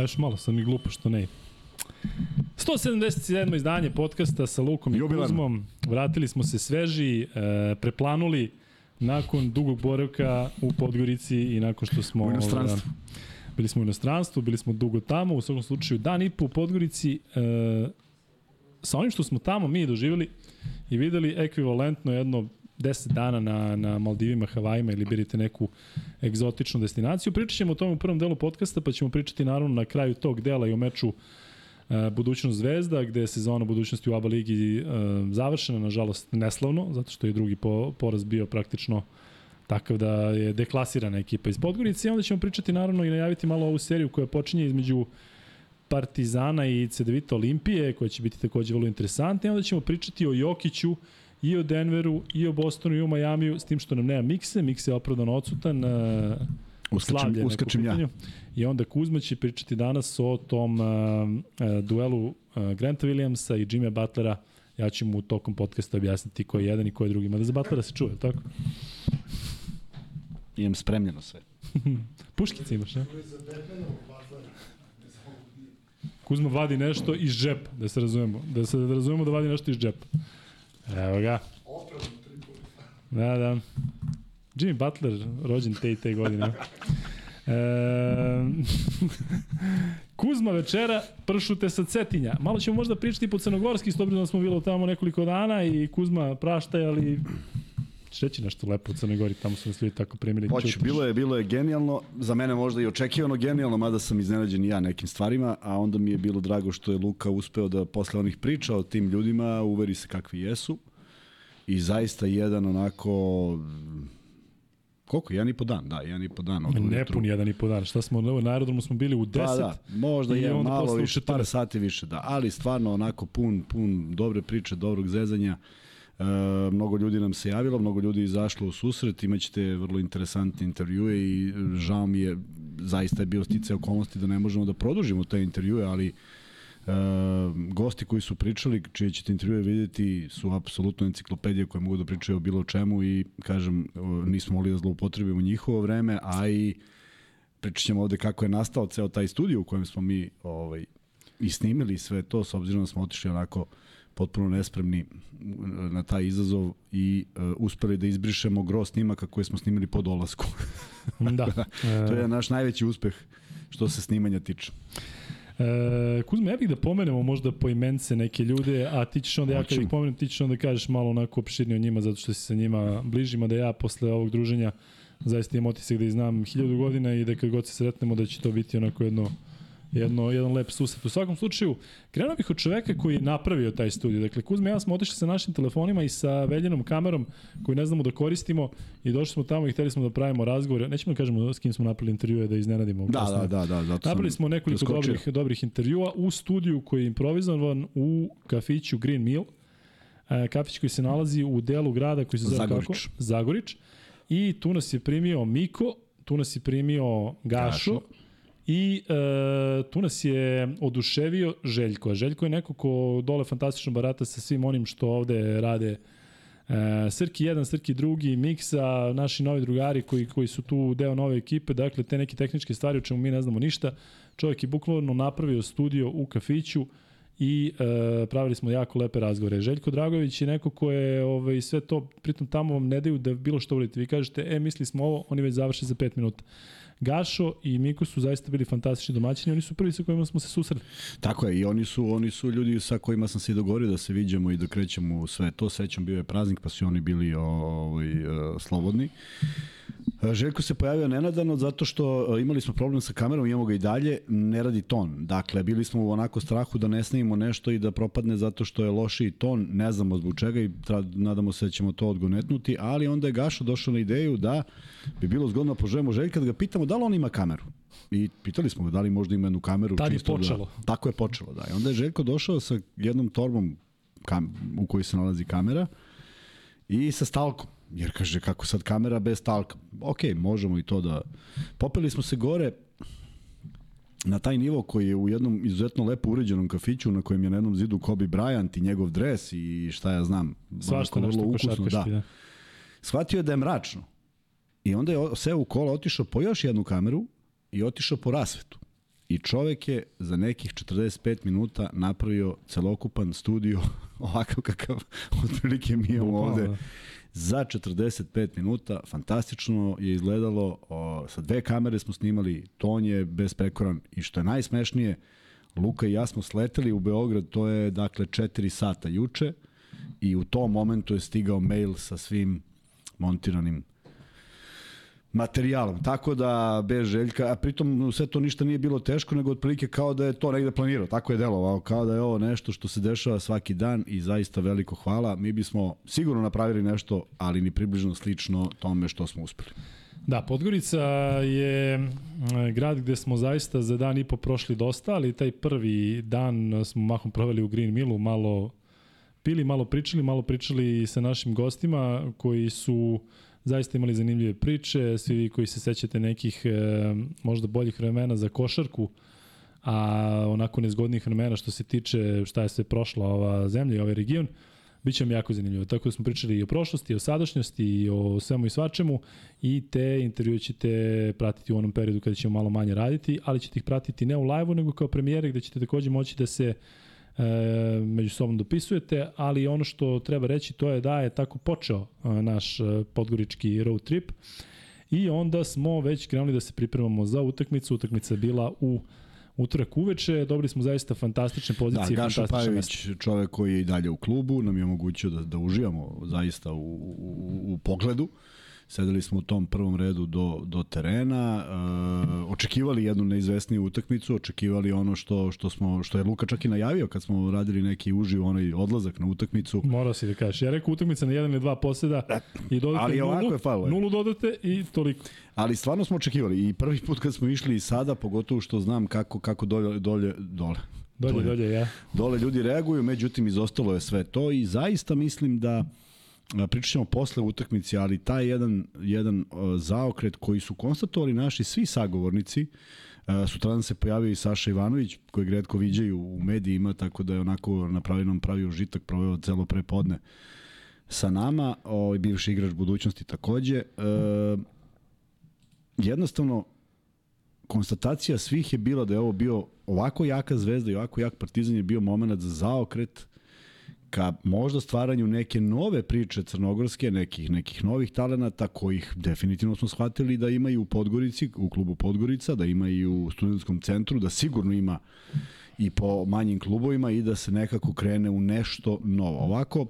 A još malo sam i glupo što ne. 177. izdanje podcasta sa Lukom i Jubilarno. Kuzmom. Vratili smo se sveži, e, preplanuli nakon dugog boravka u Podgorici i nakon što smo... U inostranstvu. ovaj, bili smo u inostranstvu, bili smo dugo tamo, u svakom slučaju dan i po u Podgorici. E, sa onim što smo tamo mi doživjeli i videli ekvivalentno jedno 10 dana na, na Maldivima, Havajima ili birite neku egzotičnu destinaciju. Pričat ćemo o tome u prvom delu podcasta, pa ćemo pričati naravno na kraju tog dela i o meču e, Budućnost Zvezda, gde je sezona budućnosti u ABA ligi e, završena, nažalost neslavno, zato što je drugi po, poraz bio praktično takav da je deklasirana ekipa iz Podgorice i onda ćemo pričati naravno i najaviti malo ovu seriju koja počinje između Partizana i CDVita Olimpije, koja će biti takođe vrlo interesantna. I onda ćemo pričati o Jokiću i o Denveru, i o Bostonu, i o Majamiju, s tim što nam nema Mikse. Mikse je opravdano odsutan. Uh, slavlje neko uskačem ja. I onda Kuzma će pričati danas o tom uh, uh, duelu uh, Granta Williamsa i Jimmy Butlera. Ja ću mu tokom podcasta objasniti ko je jedan i ko je drugi. Mada za Butlera se čuje, tako? Imam spremljeno sve. Puškice imaš, ne? Kuzma vadi nešto iz džepa, da se razumemo. Da se da razumemo da vadi nešto iz džepa. Evo ga. Da, da. Jimmy Butler, rođen te i te godine. E, Kuzma večera, pršute sa Cetinja. Malo ćemo možda pričati po crnogorski, s obzirom da smo bilo tamo nekoliko dana i Kuzma praštaj, ali Će reći nešto lepo u Crnoj Gori, tamo su nas ljudi tako primili. Hoću, bilo je, bilo je genijalno, za mene možda i očekivano genijalno, mada sam iznenađen i ja nekim stvarima, a onda mi je bilo drago što je Luka uspeo da posle onih priča o tim ljudima uveri se kakvi jesu i zaista jedan onako koliko? Jedan i po dan, da, jedan i po dan. Od Ne pun jedan i po dan. Šta smo na aerodromu smo bili u 10. Pa da, možda je malo više, par 14. sati više, da. Ali stvarno onako pun, pun dobre priče, dobrog zezanja. E, mnogo ljudi nam se javilo, mnogo ljudi izašlo u susret, imaćete vrlo interesantne intervjue i e, žao mi je, zaista je bio stice okolnosti da ne možemo da produžimo te intervjue, ali e, gosti koji su pričali, čije ćete intervjue vidjeti, su apsolutno enciklopedije koje mogu da pričaju o bilo čemu i, kažem, e, nismo mogli da zloupotrebimo njihovo vreme, a i pričat ćemo ovde kako je nastao ceo taj studio u kojem smo mi ovaj, i snimili sve to, s obzirom da smo otišli onako potpuno nespremni na taj izazov i uh, uspeli da izbrišemo gro snimaka koje smo snimili po dolasku. Da. to je naš najveći uspeh što se snimanja tiče. E, Kuzma, ja bih da pomenemo možda po imence neke ljude, a ti ćeš onda, ja kad ih pomenem, ti ćeš onda kažeš malo onako opširnije o njima, zato što si sa njima bližima, da ja posle ovog druženja zaista imam otisak da ih znam hiljadu godina i da kad god se sretnemo da će to biti onako jedno jedno, jedan lep susret. U svakom slučaju, krenuo bih od čoveka koji je napravio taj studio. Dakle, Kuzma i ja smo otišli sa našim telefonima i sa veljenom kamerom koju ne znamo da koristimo i došli smo tamo i hteli smo da pravimo razgovore. Nećemo da kažemo s kim smo napravili intervjue da iznenadimo. Da, kasnije. da, da, da. Zato Napravili smo nekoliko preskočio. dobrih, dobrih intervjua u studiju koji je improvizovan u kafiću Green Mill. E, kafić koji se nalazi u delu grada koji se zove Zagorić. kako? Zagorić. I tu nas je primio Miko, tu nas je primio Gašo, Gašo. I e, tu nas je oduševio Željko. Željko je neko ko dole fantastično barata sa svim onim što ovde rade e, Srki jedan, Srki drugi, Miksa, naši novi drugari koji, koji su tu deo nove ekipe, dakle te neke tehničke stvari o čemu mi ne znamo ništa. Čovjek je bukvalno napravio studio u kafiću i e, pravili smo jako lepe razgovore. Željko Dragović je neko ko je ovaj, sve to, pritom tamo vam ne daju da bilo što uradite. Vi kažete, e, misli smo ovo, oni već završe za 5 minuta. Gašo i Miko su zaista bili fantastični domaćini, oni su prvi sa kojima smo se susreli. Tako je, i oni su, oni su ljudi sa kojima sam se i dogovorio da se viđamo i da krećemo sve to. Sećam, bio je praznik, pa su oni bili ovaj, e, slobodni. Željko se pojavio nenadano zato što e, imali smo problem sa kamerom, imamo ga i dalje, ne radi ton. Dakle, bili smo u onako strahu da ne snimimo nešto i da propadne zato što je lošiji ton, ne znamo zbog čega i nadamo se da ćemo to odgonetnuti, ali onda je Gašo došao na ideju da bi bilo zgodno da poželimo Željka da ga pitamo da li on ima kameru. I pitali smo ga da li možda ima jednu kameru. Tad je čisto počelo. Da, tako je počelo, da. I onda je Željko došao sa jednom torbom kam, u kojoj se nalazi kamera i sa stalkom. Jer kaže, kako sad kamera bez stalka? Ok, možemo i to da... Popeli smo se gore na taj nivo koji je u jednom izuzetno lepo uređenom kafiću na kojem je na jednom zidu Kobe Bryant i njegov dres i šta ja znam. Svašta nešto ukusno, da. da. Shvatio je da je mračno. I onda je seo u kola, otišao po još jednu kameru i otišao po rasvetu. I čovek je za nekih 45 minuta napravio celokupan studio ovakav kakav otprilike mi imamo ovde. Da. Za 45 minuta fantastično je izgledalo, o, sa dve kamere smo snimali, ton je besprekoran i što je najsmešnije, Luka i ja smo sleteli u Beograd, to je dakle 4 sata juče i u tom momentu je stigao mail sa svim montiranim materijalom. Tako da, bez željka, a pritom sve to ništa nije bilo teško, nego otprilike kao da je to negde planirao. Tako je delovao, kao da je ovo nešto što se dešava svaki dan i zaista veliko hvala. Mi bismo sigurno napravili nešto, ali ni približno slično tome što smo uspeli. Da, Podgorica je e, grad gde smo zaista za dan i po prošli dosta, ali taj prvi dan smo mahom proveli u Green Millu, malo pili, malo pričali, malo pričali sa našim gostima koji su zaista imali zanimljive priče, svi vi koji se sećate nekih e, možda boljih vremena za košarku, a onako nezgodnih vremena što se tiče šta je sve prošla ova zemlja i ovaj region, Biće mi jako zanimljivo. Tako da smo pričali i o prošlosti, i o sadašnjosti, i o svemu i svačemu i te intervjue ćete pratiti u onom periodu kada ćemo malo manje raditi, ali ćete ih pratiti ne u live-u, nego kao premijere gde ćete takođe moći da se e, među sobom dopisujete, ali ono što treba reći to je da je tako počeo e, naš e, podgorički road trip i onda smo već krenuli da se pripremamo za utakmicu. Utakmica je bila u utorak uveče, dobili smo zaista fantastične pozicije. Da, Gaša Pajović, čovek koji je i dalje u klubu, nam je omogućio da, da uživamo zaista u, u, u pogledu. Sedeli smo u tom prvom redu do, do terena, e, očekivali jednu neizvesniju utakmicu, očekivali ono što, što, smo, što je Luka čak i najavio kad smo radili neki uživ onaj odlazak na utakmicu. Morao si da kažeš. Ja rekao utakmica na jedan ili dva poseda i dodate Ali nulu, je falo, nulu dodate i toliko. Ali stvarno smo očekivali i prvi put kad smo išli i sada, pogotovo što znam kako, kako dolje, dolje, dole, Dolje, dolje, ja. Dole ljudi reaguju, međutim izostalo je sve to i zaista mislim da pričat ćemo posle utakmice, ali taj jedan, jedan zaokret koji su konstatovali naši svi sagovornici, sutradan se pojavio i Saša Ivanović, koji redko viđaju u medijima, tako da je onako na pravilnom pravi užitak proveo celo prepodne sa nama, ovaj bivši igrač budućnosti takođe. E, jednostavno, konstatacija svih je bila da je ovo bio ovako jaka zvezda i ovako jak partizan je bio moment za zaokret ka možda stvaranju neke nove priče crnogorske, nekih nekih novih talenata kojih definitivno smo shvatili da imaju u Podgorici, u klubu Podgorica, da ima i u studentskom centru, da sigurno ima i po manjim klubovima i da se nekako krene u nešto novo. Ovako,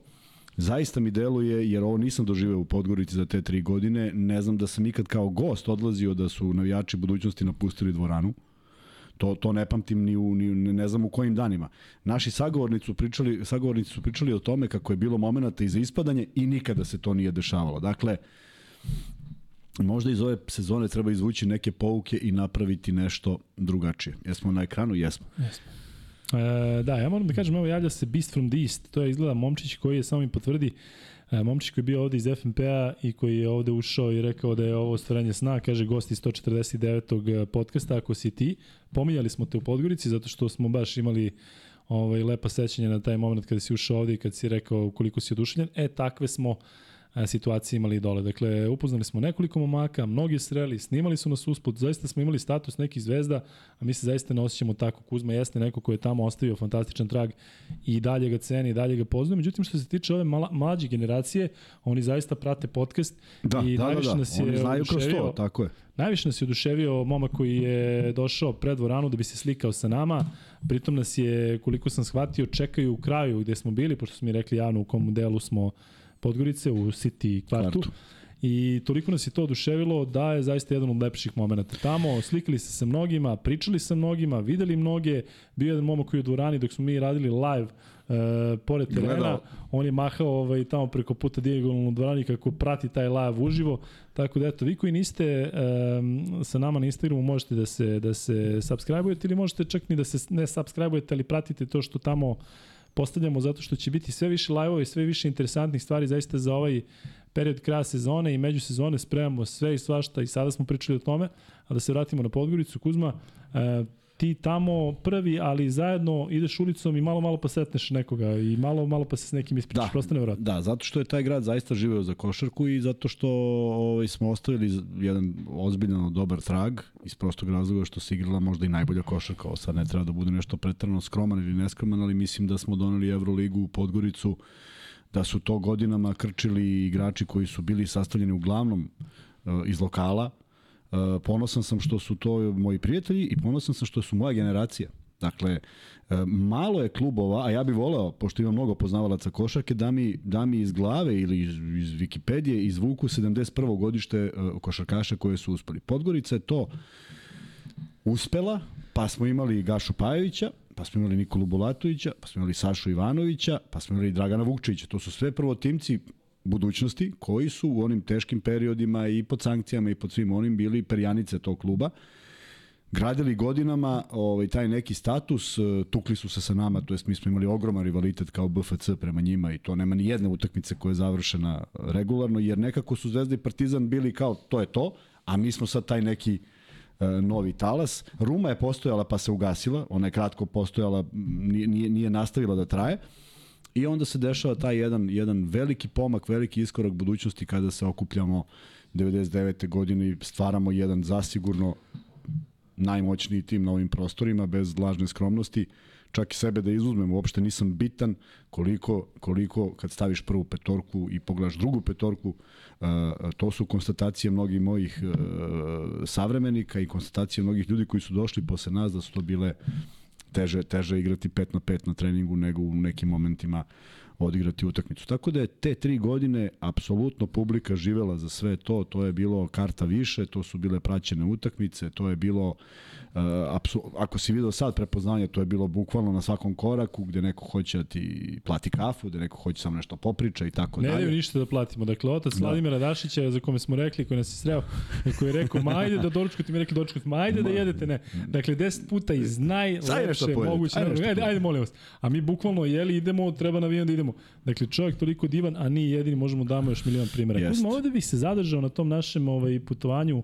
zaista mi deluje, jer ovo nisam doživeo u Podgorici za te tri godine, ne znam da sam ikad kao gost odlazio da su navijači budućnosti napustili dvoranu. To, to ne pamtim ni u, ni, ne znam u kojim danima. Naši sagovornici su pričali, sagovornici su pričali o tome kako je bilo momenata i za ispadanje i nikada se to nije dešavalo. Dakle, možda iz ove sezone treba izvući neke pouke i napraviti nešto drugačije. Jesmo na ekranu? Jesmo. Jesmo. E, da, ja moram da kažem, evo javlja se Beast from the East, to je izgleda momčić koji je samo mi potvrdi momčić koji je bio ovde iz FNP-a i koji je ovde ušao i rekao da je ovo stvaranje sna, kaže gosti 149. E, podcasta, ako si ti. Pominjali smo te u Podgorici zato što smo baš imali ovaj, lepa sećanja na taj moment kada si ušao ovde i kad si rekao koliko si oduševljen. E, takve smo situacije imali dole. Dakle, upoznali smo nekoliko momaka, mnogi sreli, snimali su nas usput, zaista smo imali status nekih zvezda, a mi se zaista ne osjećamo tako. Kuzma jeste neko ko je tamo ostavio fantastičan trag i dalje ga ceni, i dalje ga poznaje. Međutim, što se tiče ove mala, mlađe generacije, oni zaista prate podcast da, i da, najviše da, da. nas je oni znaju kroz to, tako je. Najviše nas je oduševio momak koji je došao pred dvoranu da bi se slikao sa nama. Pritom nas je, koliko sam shvatio, čekaju u kraju gde smo bili, pošto smo mi rekli javno u kom delu smo Podgorice u City kvartu. kvartu. I toliko nas je to oduševilo da je zaista jedan od lepših momenta tamo. Slikali se sa mnogima, pričali sa mnogima, videli mnoge. Bio jedan momak koji je u dvorani dok smo mi radili live e, pored terena. Gledao. On je mahao ovaj, tamo preko puta dijagonalno dvorani kako prati taj live uživo. Tako da eto, vi koji niste e, sa nama na Instagramu možete da se, da se subscribe-ujete ili možete čak ni da se ne subscribe-ujete, ali pratite to što tamo postavljamo zato što će biti sve više live-ova i sve više interesantnih stvari zaista za ovaj period kraja sezone i među sezone spremamo sve i svašta i sada smo pričali o tome, a da se vratimo na Podgoricu, Kuzma, e, ti tamo prvi, ali zajedno ideš ulicom i malo malo pa setneš nekoga i malo malo pa se s nekim ispričaš, da, prosto nevjerojatno. Da, zato što je taj grad zaista živeo za košarku i zato što ovaj, smo ostavili jedan ozbiljan dobar trag iz prostog razloga što se igrala možda i najbolja košarka. Ovo sad ne treba da bude nešto pretrano skroman ili neskroman, ali mislim da smo doneli Euroligu u Podgoricu da su to godinama krčili igrači koji su bili sastavljeni uglavnom uh, iz lokala. Uh, ponosan sam što su to moji prijatelji i ponosan sam što su moja generacija. Dakle, uh, malo je klubova, a ja bih voleo, pošto imam mnogo poznavalaca košarke, da mi, da mi iz glave ili iz, iz Wikipedije izvuku 71. godište košarkaša koje su uspeli. Podgorica je to uspela, pa smo imali Gašu Pajevića, pa smo imali Nikolu Bulatovića, pa smo imali Sašu Ivanovića, pa smo imali Dragana Vukčevića. To su sve prvotimci budućnosti koji su u onim teškim periodima i pod sankcijama i pod svim onim bili perjanice tog kluba gradili godinama ovaj taj neki status, e, tukli su se sa nama, to jest mi smo imali ogroman rivalitet kao BFC prema njima i to nema ni jedne utakmice koja je završena regularno, jer nekako su Zvezda i Partizan bili kao to je to, a mi smo sad taj neki E, novi talas. Ruma je postojala pa se ugasila, ona je kratko postojala, nije, nije nastavila da traje. I onda se dešava taj jedan, jedan veliki pomak, veliki iskorak budućnosti kada se okupljamo 99. godine i stvaramo jedan zasigurno najmoćniji tim na ovim prostorima, bez lažne skromnosti. Čak i sebe da izuzmem, uopšte nisam bitan koliko, koliko kad staviš prvu petorku i pogledaš drugu petorku, to su konstatacije mnogih mojih e, savremenika i konstatacije mnogih ljudi koji su došli posle nas da su to bile teže, teže igrati 5 na 5 na treningu nego u nekim momentima odigrati utakmicu. Tako da je te tri godine apsolutno publika živela za sve to, to je bilo karta više, to su bile praćene utakmice, to je bilo Uh, ako si video sad prepoznanje, to je bilo bukvalno na svakom koraku gde neko hoće da ti plati kafu, gde neko hoće samo nešto popriča i tako ne, dalje. Ne, ništa da platimo. Dakle, otac da. Vladimira Dašića, za kome smo rekli, koji nas je sreo, koji je rekao, ma ajde da doručkate, mi rekli doručkate, ma ajde da jedete, ne. Dakle, 10 puta iz najlepše moguće. Ajde, ajde, ajde, molim vas. A mi bukvalno, jeli, idemo, treba navijem da idemo. Dakle, čovjek toliko divan, a ni jedini, možemo da damo još milion primjera. Kuzma, ovde bih se zadržao na tom našem ovaj, putovanju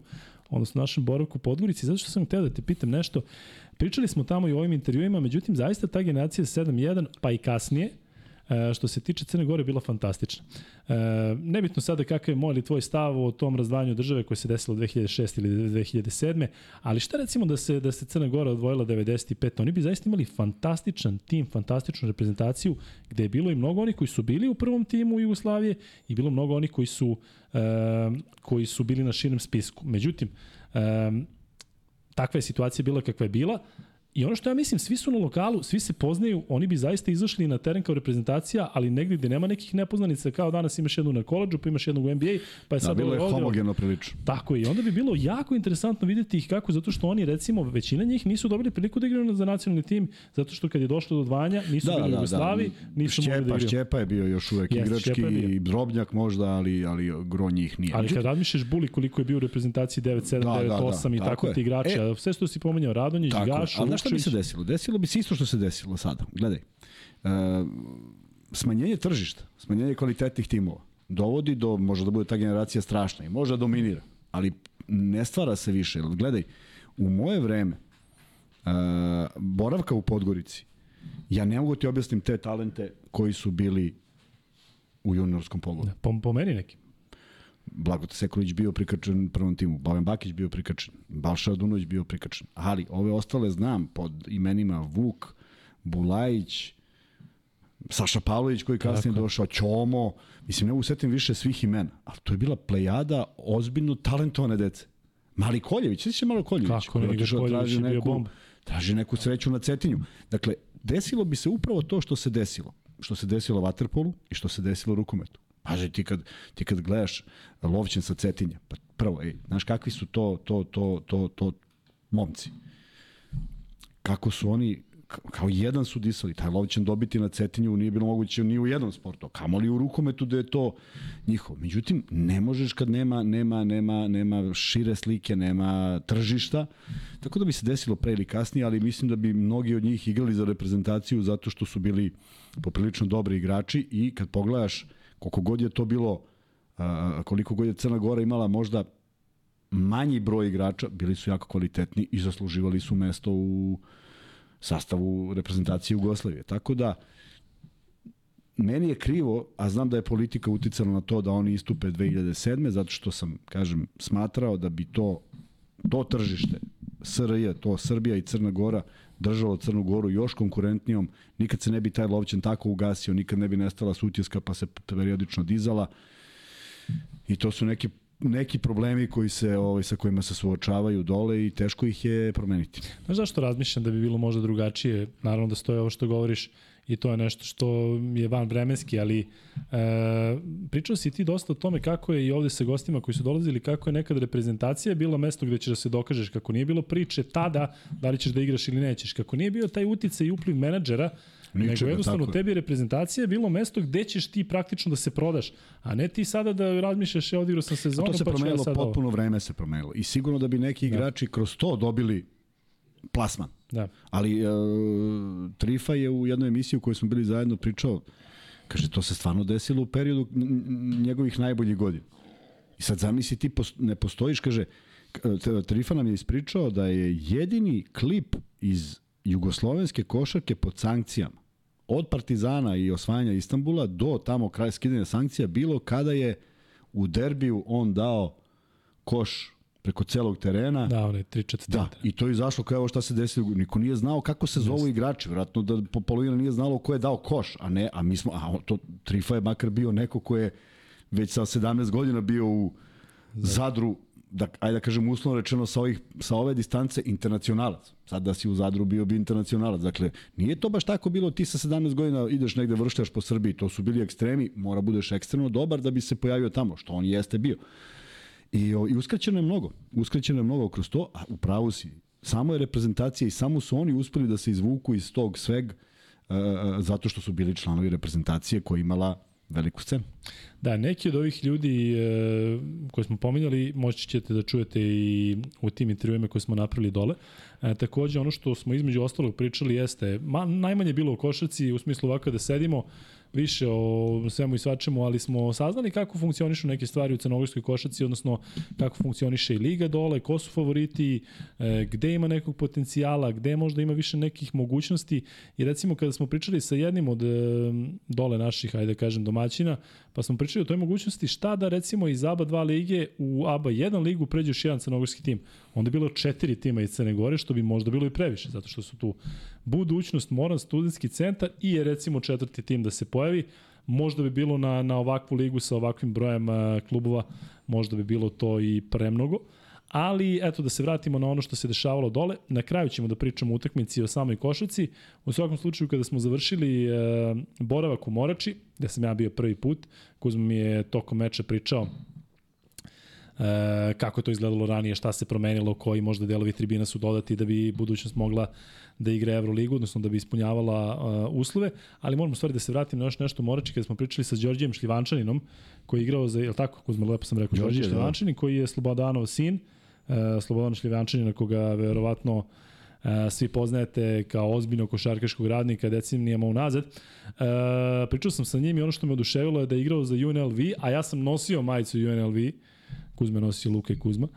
odnosno našem boravku u Podgorici, zato što sam hteo da te pitam nešto. Pričali smo tamo i o ovim intervjuima, međutim, zaista ta generacija 7-1, pa i kasnije, E, što se tiče Crne Gore bila fantastična. E, nebitno sada kakav je moj ili tvoj stav o tom razdvajanju države koje se desilo 2006 ili 2007. Ali šta recimo da se da se Crna Gora odvojila 95. Oni bi zaista imali fantastičan tim, fantastičnu reprezentaciju gde je bilo i mnogo onih koji su bili u prvom timu Jugoslavije i bilo mnogo onih koji su e, koji su bili na širem spisku. Međutim, e, takva je situacija bila kakva je bila. I ono što ja mislim, svi su na lokalu, svi se poznaju, oni bi zaista izašli na teren kao reprezentacija, ali negdje gde nema nekih nepoznanica, kao danas imaš jednu na koleđu, pa imaš jednu u NBA, pa je sad... Da, bilo je homogeno prilično. Tako je, i onda bi bilo jako interesantno videti ih kako, zato što oni, recimo, većina njih nisu dobili priliku da igraju za nacionalni tim, zato što kad je došlo do dvanja, nisu da, bili da, u da. Jugoslavi, da. nisu Šćepa, mogli da igraju. Šćepa je bio još uvek yes, igrački, i Drobnjak možda, ali, ali gro njih nije. Ali kad razmišljaš Buli koliko je bio u reprezentaciji 9-7, da, 9-8 da, da, i tako, tako ti igrači, e, sve što si pomenjao, Radonjić, Gaš, Ali znaš šta bi se desilo? desilo bi se isto što se desilo sada. Gledaj, uh, smanjenje tržišta, smanjenje kvalitetnih timova, dovodi do, može da bude ta generacija strašna i može da dominira, ali ne stvara se više. Gledaj, u moje vreme, uh, boravka u Podgorici, ja ne mogu ti objasnim te talente koji su bili u juniorskom pogledu. Po, po meni nekim. Blagote Sekulić bio prikačen prvom timu, Baven Bakić bio prikačen, Balša Adunović bio prikačen. Ali ove ostale znam pod imenima Vuk, Bulajić, Saša Pavlović koji kasnije Tako. došao, Ćomo, mislim ne usetim više svih imena, ali to je bila plejada ozbiljno talentovane dece. Mali Koljević, sve se malo Koljević. Kako ne, Koljević traži neku, traži neku sreću na Cetinju. Dakle, desilo bi se upravo to što se desilo. Što se desilo Waterpolu i što se desilo rukometu. Paže, ti kad, ti kad gledaš lovčin sa Cetinja, pa prvo, ej, znaš kakvi su to, to, to, to, to momci? Kako su oni, kao jedan su disali, taj Lovćan dobiti na Cetinju nije bilo moguće ni u jednom sportu, kamoli u rukometu da je to njihovo. Međutim, ne možeš kad nema, nema, nema, nema šire slike, nema tržišta, tako da bi se desilo pre ili kasnije, ali mislim da bi mnogi od njih igrali za reprezentaciju zato što su bili poprilično dobri igrači i kad pogledaš koliko god je to bilo, koliko god je Crna Gora imala možda manji broj igrača, bili su jako kvalitetni i zasluživali su mesto u sastavu reprezentacije Jugoslavije. Tako da, meni je krivo, a znam da je politika uticala na to da oni istupe 2007. zato što sam, kažem, smatrao da bi to, to tržište, SRJ, to Srbija i Crna Gora, držalo Crnu Goru još konkurentnijom, nikad se ne bi taj lovćen tako ugasio, nikad ne bi nestala sutjeska pa se periodično dizala. I to su neki neki problemi koji se ovaj sa kojima se suočavaju dole i teško ih je promeniti. Znaš zašto razmišljam da bi bilo možda drugačije? Naravno da stoje ovo što govoriš i to je nešto što je van vremenski, ali e, pričao si ti dosta o tome kako je i ovde sa gostima koji su dolazili, kako je nekad reprezentacija bila mesto gde ćeš da se dokažeš, kako nije bilo priče tada da li ćeš da igraš ili nećeš, kako nije bio taj uticaj i upliv menadžera, Ničega, nego jednostavno tako. tebi reprezentacija je bilo mesto gde ćeš ti praktično da se prodaš, a ne ti sada da razmišljaš ja odigrao sam sezonu, to se pa promenilo, ja potpuno ovo. vreme se promenilo i sigurno da bi neki da. igrači da. kroz to dobili plasman. Da. Ali uh, Trifa je u jednoj emisiji u kojoj smo bili zajedno pričao, kaže, to se stvarno desilo u periodu njegovih najboljih godina. I sad zamisli ti ne postojiš, kaže, Trifa nam je ispričao da je jedini klip iz jugoslovenske košarke pod sankcijama od Partizana i osvajanja Istambula do tamo kraja skidanja sankcija bilo kada je u derbiju on dao koš preko celog terena. Da, onaj 3-4 Da, i to je izašlo kao evo šta se desilo. Niko nije znao kako se zovu igrači. Vratno da po polovina nije znalo ko je dao koš, a ne, a mi smo, a to Trifa je makar bio neko ko je već sa 17 godina bio u. Zadru da, ajde da kažem uslovno rečeno sa, ovih, sa ove distance internacionalac. Sad da si u Zadru bio bi internacionalac. Dakle, nije to baš tako bilo ti sa 17 godina ideš negde vršljaš po Srbiji. To su bili ekstremi, mora budeš ekstremno dobar da bi se pojavio tamo, što on jeste bio. I, i uskraćeno je mnogo. Uskraćeno je mnogo kroz to, a u pravu si. Samo je reprezentacija i samo su oni uspeli da se izvuku iz tog sveg uh, zato što su bili članovi reprezentacije koja imala veliku scenu. Da, neki od ovih ljudi e, koje smo pominjali moći ćete da čujete i u tim intervjuima koje smo napravili dole. E, takođe, ono što smo između ostalog pričali jeste, ma, najmanje bilo u košarci, u smislu ovako da sedimo, više o svemu i svačemu, ali smo saznali kako funkcionišu neke stvari u crnogorskoj košaci, odnosno kako funkcioniše i liga dole, ko su favoriti, e, gde ima nekog potencijala, gde možda ima više nekih mogućnosti. I recimo kada smo pričali sa jednim od e, dole naših, ajde da kažem, domaćina, pa smo pričali o toj mogućnosti šta da recimo iz ABA 2 lige u ABA 1 ligu pređe još jedan crnogorski tim. Onda je bilo četiri tima iz Crne Gore, što bi možda bilo i previše, zato što su tu budućnost, Moran, studentski centar i je recimo četvrti tim da se pojavi. Možda bi bilo na, na ovakvu ligu sa ovakvim brojem uh, klubova, možda bi bilo to i premnogo. Ali, eto, da se vratimo na ono što se dešavalo dole. Na kraju ćemo da pričamo o utakmici o samoj košaci. U svakom slučaju, kada smo završili e, boravak u Morači, gde sam ja bio prvi put, Kuzma mi je tokom meča pričao e, kako to izgledalo ranije, šta se promenilo, koji možda delovi tribina su dodati da bi budućnost mogla da igra Euroligu, odnosno da bi ispunjavala uh, uslove, ali moramo stvari da se vratim na još nešto Morači kada smo pričali sa Đorđijem Šljivančaninom, koji je igrao za, je li tako, Kuzma, lepo sam rekao, Đorđije da. Šljivančanin, koji je Slobodanov sin, uh, Slobodan Šljivančanina, koga verovatno uh, svi poznajete kao ozbiljno košarkaškog radnika decenijama unazad. Uh, pričao sam sa njim i ono što me oduševilo je da je igrao za UNLV, a ja sam nosio majicu UNLV, Kuzma nosio Luka i Kuzma.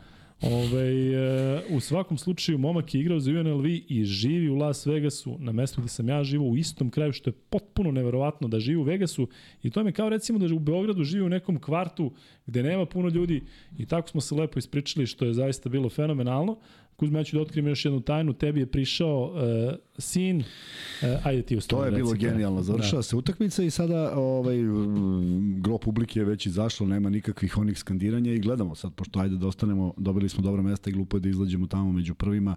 Ove, e, u svakom slučaju, momak je igrao za UNLV i živi u Las Vegasu, na mestu gde sam ja živo u istom kraju, što je potpuno neverovatno da živi u Vegasu. I to je kao recimo da u Beogradu živi u nekom kvartu gde nema puno ljudi i tako smo se lepo ispričali, što je zaista bilo fenomenalno. Kuzma, ja ću da otkrijem još jednu tajnu, tebi je prišao uh, sin, uh, ajde ti ostalo. To je bilo genijalno, završava da. se utakmica i sada ovaj, gro publike je već izašlo, nema nikakvih onih skandiranja i gledamo sad, pošto ajde da ostanemo, dobili smo dobra mesta i glupo je da izlađemo tamo među prvima.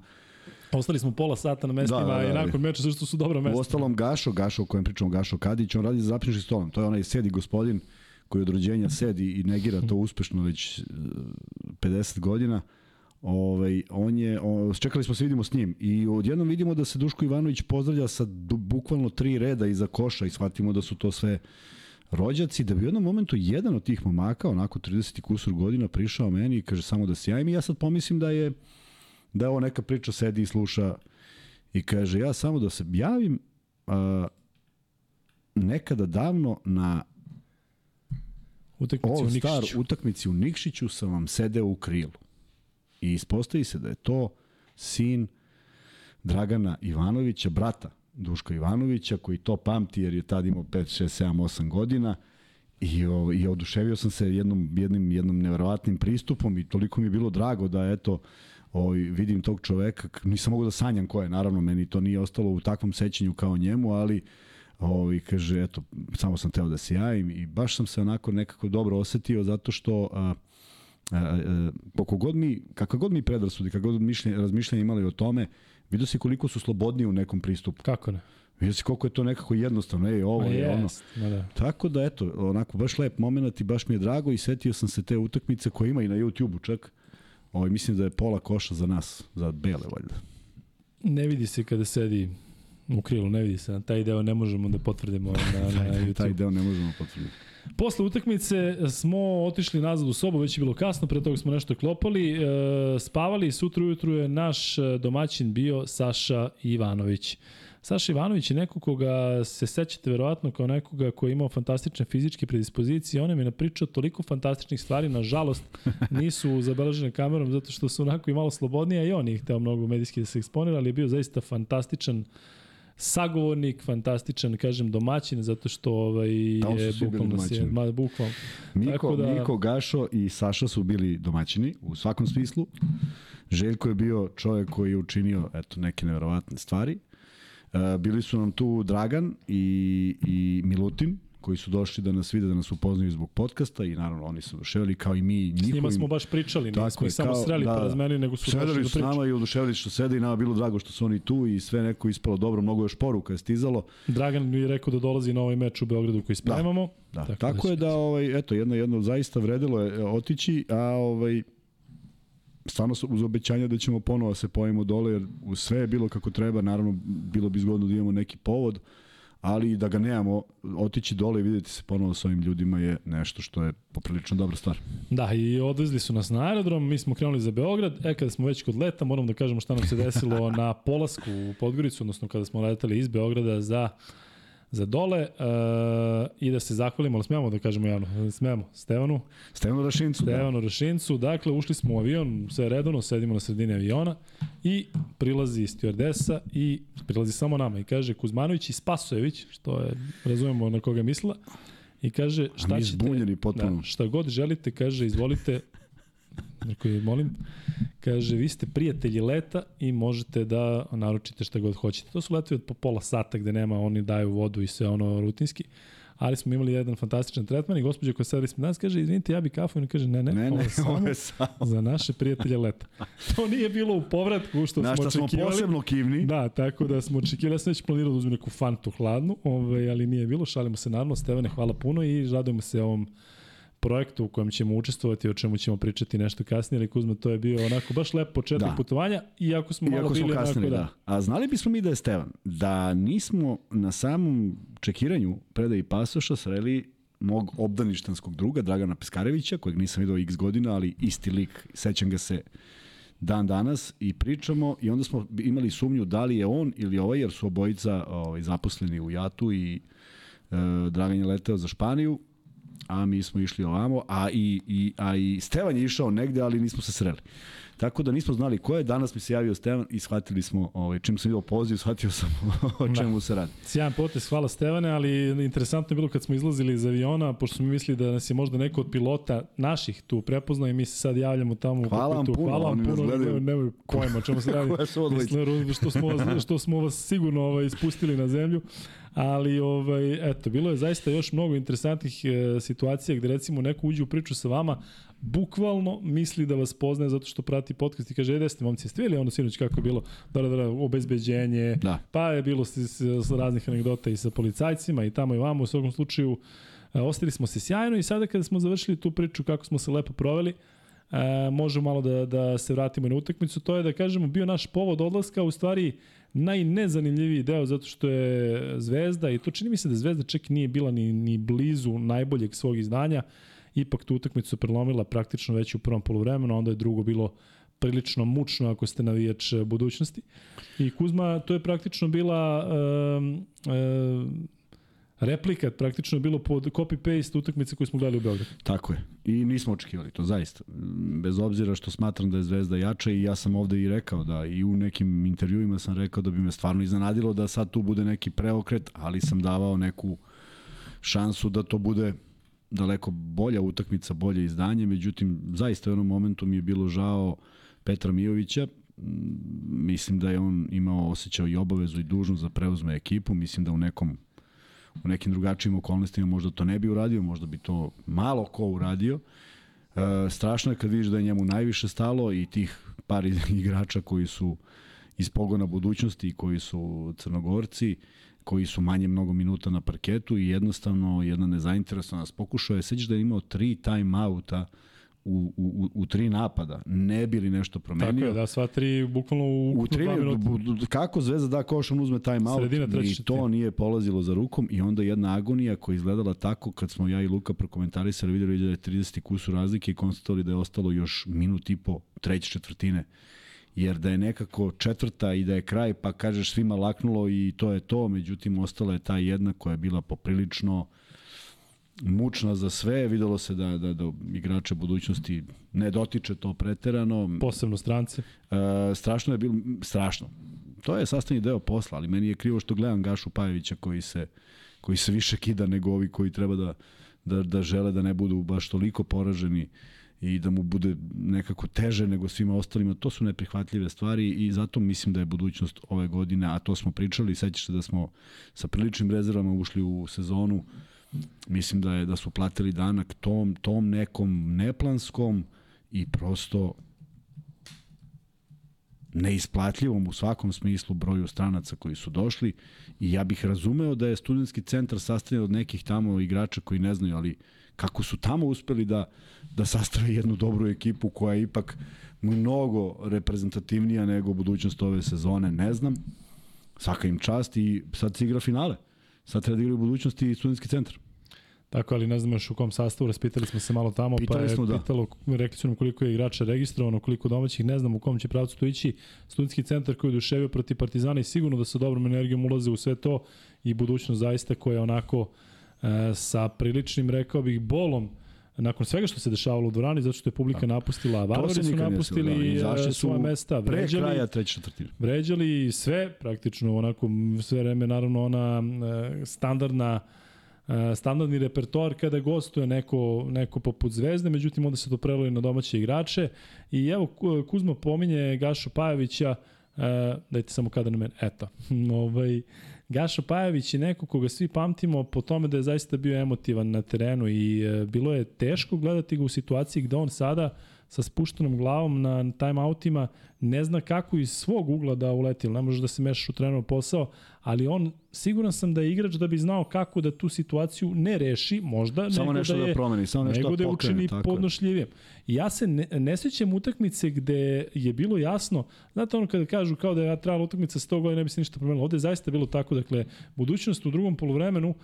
Ostali smo pola sata na mestima da, da, da, i nakon meča zašto su dobra mesta. U ostalom Gašo, Gašo o kojem pričamo, Gašo Kadić, on radi za zapniški stolom. To je onaj sedi gospodin koji od rođenja sedi i negira to uspešno već 50 godina. Ovaj, on je, o, čekali smo se vidimo s njim i odjednom vidimo da se Duško Ivanović pozdravlja sa bukvalno tri reda iza koša i shvatimo da su to sve rođaci, da bi u jednom momentu jedan od tih momaka, onako 30 kusur godina, prišao meni i kaže samo da se javim i ja sad pomislim da je da je ovo neka priča, sedi i sluša i kaže ja samo da se javim a, nekada davno na utakmici u Nikšiću. utakmici u Nikšiću sam vam sedeo u krilu. I ispostavi se da je to sin Dragana Ivanovića, brata Duška Ivanovića, koji to pamti jer je tad imao 5, 6, 7, 8 godina. I, o, i oduševio sam se jednom, jednim, jednom neverovatnim pristupom i toliko mi je bilo drago da eto, o, vidim tog čoveka, nisam mogu da sanjam ko je, naravno meni to nije ostalo u takvom sećanju kao njemu, ali Ovi, kaže, eto, samo sam teo da se javim i baš sam se onako nekako dobro osetio zato što a, koliko god mi, kakva god mi predrasudi, kakva god mišljenje, razmišljanje imali o tome, vidio si koliko su slobodniji u nekom pristupu. Kako ne? Vidio si koliko je to nekako jednostavno, ej, ovo je ono. Ma da. Tako da, eto, onako, baš lep moment i baš mi je drago i setio sam se te utakmice koje ima i na YouTube-u čak. Ovo, mislim da je pola koša za nas, za bele, valjda. Ne vidi se kada sedi u krilu, ne vidi se. Taj deo ne možemo da potvrdimo na, na YouTube. Taj deo ne možemo potvrditi. Posle utakmice smo otišli nazad u sobu, već je bilo kasno, pre toga smo nešto klopali, e, spavali i sutra ujutru je naš domaćin bio Saša Ivanović. Saša Ivanović je neko koga se sećate verovatno kao nekoga koji je imao fantastične fizičke predispozicije. On je mi napričao toliko fantastičnih stvari, nažalost nisu zabeležene kamerom zato što su onako i malo slobodnije i on je hteo mnogo medijski da se eksponira, ali je bio zaista fantastičan sagovornik, fantastičan, kažem, domaćin, zato što ovaj, je bukvalno se, ma, bukvalno. Niko, da... Niko, Gašo i Saša su bili domaćini u svakom smislu. Željko je bio čovjek koji je učinio eto, neke neverovatne stvari. Uh, bili su nam tu Dragan i, i Milutin, koji su došli da nas vide, da nas upoznaju zbog podcasta i naravno oni su oduševili kao i mi njihovim. S njima smo baš pričali, nismo ih samo sreli da, pa razmeni, nego su došli da pričaju. su nama i oduševili što sede i nama bilo drago što su oni tu i sve neko ispalo dobro, mnogo još poruka je stizalo. Dragan mi je rekao da dolazi na ovaj meč u Beogradu koji spremamo. Da, da. tako, tako da je da, ovaj, eto, jedno, jedno zaista vredilo je otići, a ovaj, stvarno uz obećanja da ćemo ponovo da se pojemo dole, jer sve je bilo kako treba, naravno bilo bi zgodno da imamo neki povod, ali da ga nemamo, otići dole i videti se ponovo sa ovim ljudima je nešto što je poprilično dobra stvar. Da, i odvezli su nas na aerodrom, mi smo krenuli za Beograd, e kada smo već kod leta, moram da kažemo šta nam se desilo na polasku u Podgoricu, odnosno kada smo letali iz Beograda za za dole uh, i da se zahvalimo, ali smemo da kažemo javno, smemo, Stevanu. Stevanu Rašincu, da. Stevanu da. Rašincu, dakle ušli smo u avion, sve redovno, sedimo na sredini aviona i prilazi stewardesa i prilazi samo nama i kaže Kuzmanović i Spasojević, što je, razumemo na koga misla, i kaže šta ćete. Da, šta god želite, kaže izvolite, Rekao je, molim, kaže, vi ste prijatelji leta i možete da naručite šta god hoćete. To su letovi od po pola sata gde nema, oni daju vodu i sve ono rutinski ali smo imali jedan fantastičan tretman i gospođa koja sedeli smo danas kaže, izvinite, ja bi kafu i kaže, ne, ne, ne, ovo, je samo ovo je samo za naše prijatelje leta. To nije bilo u povratku što Na smo očekivali. smo posebno kivni. Da, tako da smo očekivali, ja sam već planirao da uzmem neku fantu hladnu, ovaj, ali nije bilo, šalimo se naravno, Stevane, hvala puno i radujemo se ovom projektu u kojem ćemo učestvovati, o čemu ćemo pričati nešto kasnije, ali Kuzma, to je bio onako baš lep početak da. putovanja, iako smo iako malo bili kasnili, onako da. da. A znali bismo mi da je Stevan, da nismo na samom čekiranju predaji pasoša sreli mog obdaništanskog druga, Dragana Peskarevića, kojeg nisam vidio x godina, ali isti lik, sećam ga se dan danas i pričamo i onda smo imali sumnju da li je on ili ovaj, jer su obojica ovaj, zaposleni u Jatu i e, Dragan je leteo za Španiju a mi smo išli ovamo, a i, i, a i Stevan je išao negde, ali nismo se sreli. Tako da nismo znali ko je, danas mi se javio Stevan i shvatili smo, ovaj, čim sam vidio poziv, shvatio sam o da. čemu da. se radi. Sjajan potez, hvala Stevane, ali interesantno je bilo kad smo izlazili iz aviona, pošto smo mislili da nas je možda neko od pilota naših tu prepoznao i mi se sad javljamo tamo hvala vam puno, hvala vam puno, nemoj, nemoj pojma čemu se radi. Mislim, što smo, što smo vas sigurno ovaj, spustili na zemlju ali ovaj, eto, bilo je zaista još mnogo interesantnih e, situacija gde recimo neko uđe u priču sa vama, bukvalno misli da vas poznaje zato što prati podcast i kaže, e, ste momci, jeste vidjeli ono sinoć kako je bilo, da, da, da, obezbeđenje, da. pa je bilo s, s, s raznih anegdota i sa policajcima i tamo i vamo, u svakom slučaju, e, ostali smo se sjajno i sada kada smo završili tu priču kako smo se lepo proveli, e, možemo malo da, da se vratimo na utakmicu, to je da kažemo bio naš povod odlaska, u stvari najnezanimljiviji deo zato što je Zvezda i to čini mi se da Zvezda čak nije bila ni, ni blizu najboljeg svog izdanja, ipak tu utakmicu prelomila praktično već u prvom poluvremenu, onda je drugo bilo prilično mučno ako ste navijač budućnosti. I Kuzma, to je praktično bila um, replika, praktično bilo pod copy-paste utakmice koju smo gledali u Beogradu. Tako je. I nismo očekivali to, zaista. Bez obzira što smatram da je Zvezda jača i ja sam ovde i rekao da i u nekim intervjuima sam rekao da bi me stvarno iznenadilo da sad tu bude neki preokret, ali sam davao neku šansu da to bude daleko bolja utakmica, bolje izdanje, međutim, zaista u jednom momentu mi je bilo žao Petra Mijovića, mislim da je on imao osjećao i obavezu i dužnost da preuzme ekipu, mislim da u nekom u nekim drugačijim okolnostima možda to ne bi uradio, možda bi to malo ko uradio. E, strašno je kad vidiš da je njemu najviše stalo i tih par igrača koji su iz pogona budućnosti koji su crnogorci, koji su manje mnogo minuta na parketu i jednostavno jedna nezainteresovanost pokušao je, sećaš da je imao tri time-outa u, u, u tri napada, ne bi li nešto promenio. Tako je, da, sva tri bukvalno u, u tri, kako Zvezda da koš, on uzme time out i to nije polazilo za rukom i onda jedna agonija koja izgledala tako kad smo ja i Luka prokomentarisali, videli da je 30 kusu razlike i konstatovali da je ostalo još minut i po treće četvrtine. Jer da je nekako četvrta i da je kraj, pa kažeš svima laknulo i to je to, međutim ostala je ta jedna koja je bila poprilično mučna za sve, videlo se da, da, da igrače budućnosti ne dotiče to preterano. Posebno strance. E, strašno je bilo, strašno. To je sastavni deo posla, ali meni je krivo što gledam Gašu Pajevića koji se, koji se više kida nego ovi koji treba da, da, da žele da ne budu baš toliko poraženi i da mu bude nekako teže nego svima ostalima. To su neprihvatljive stvari i zato mislim da je budućnost ove godine, a to smo pričali, sećaš se da smo sa priličnim rezervama ušli u sezonu, mislim da je da su platili danak tom, tom nekom neplanskom i prosto neisplatljivom u svakom smislu broju stranaca koji su došli i ja bih razumeo da je studentski centar sastavljen od nekih tamo igrača koji ne znaju, ali kako su tamo uspeli da, da sastave jednu dobru ekipu koja je ipak mnogo reprezentativnija nego budućnost ove sezone, ne znam. Svaka im čast i sad se igra finale. Sad treba da igra u budućnosti studentski centar. Tako, ali ne znam još u kom sastavu, raspitali smo se malo tamo, Pitali pa je smo, da. pitalo, rekli su nam koliko je igrača registrovano, koliko domaćih, ne znam u kom će pravcu to ići. Studentski centar koji je duševio protiv Partizana i sigurno da sa dobrom energijom ulaze u sve to i budućnost zaista koja je onako e, sa priličnim, rekao bih, bolom nakon svega što se dešavalo u dvorani, zato što je publika napustila, Varvari su napustili da. su svoje mesta, vređali, pre kraja treće četvrtine. Vređali sve, praktično onako sve vreme, naravno ona e, standardna e, standardni repertoar kada gostuje neko, neko poput Zvezde, međutim onda se to prelilo na domaće igrače. I evo Kuzma pominje Gašu Pajevića, e, dajte samo kada na mene, eto, ovaj, Gašo Pajević je neko koga svi pamtimo po tome da je zaista bio emotivan na terenu i e, bilo je teško gledati ga u situaciji gde on sada sa spuštenom glavom na timeoutima ne zna kako iz svog ugla da uleti, ne može da se mešaš u trenutno posao, ali on, siguran sam da je igrač da bi znao kako da tu situaciju ne reši, možda, samo nego nešto da, je, da promeni, samo nešto nego da, da je učini. I ja se ne, ne sećam utakmice gde je bilo jasno, znate ono kada kažu kao da je trajala utakmica 100 godina, ne bi se ništa promenilo. Ovde je zaista bilo tako, dakle, budućnost u drugom polovremenu,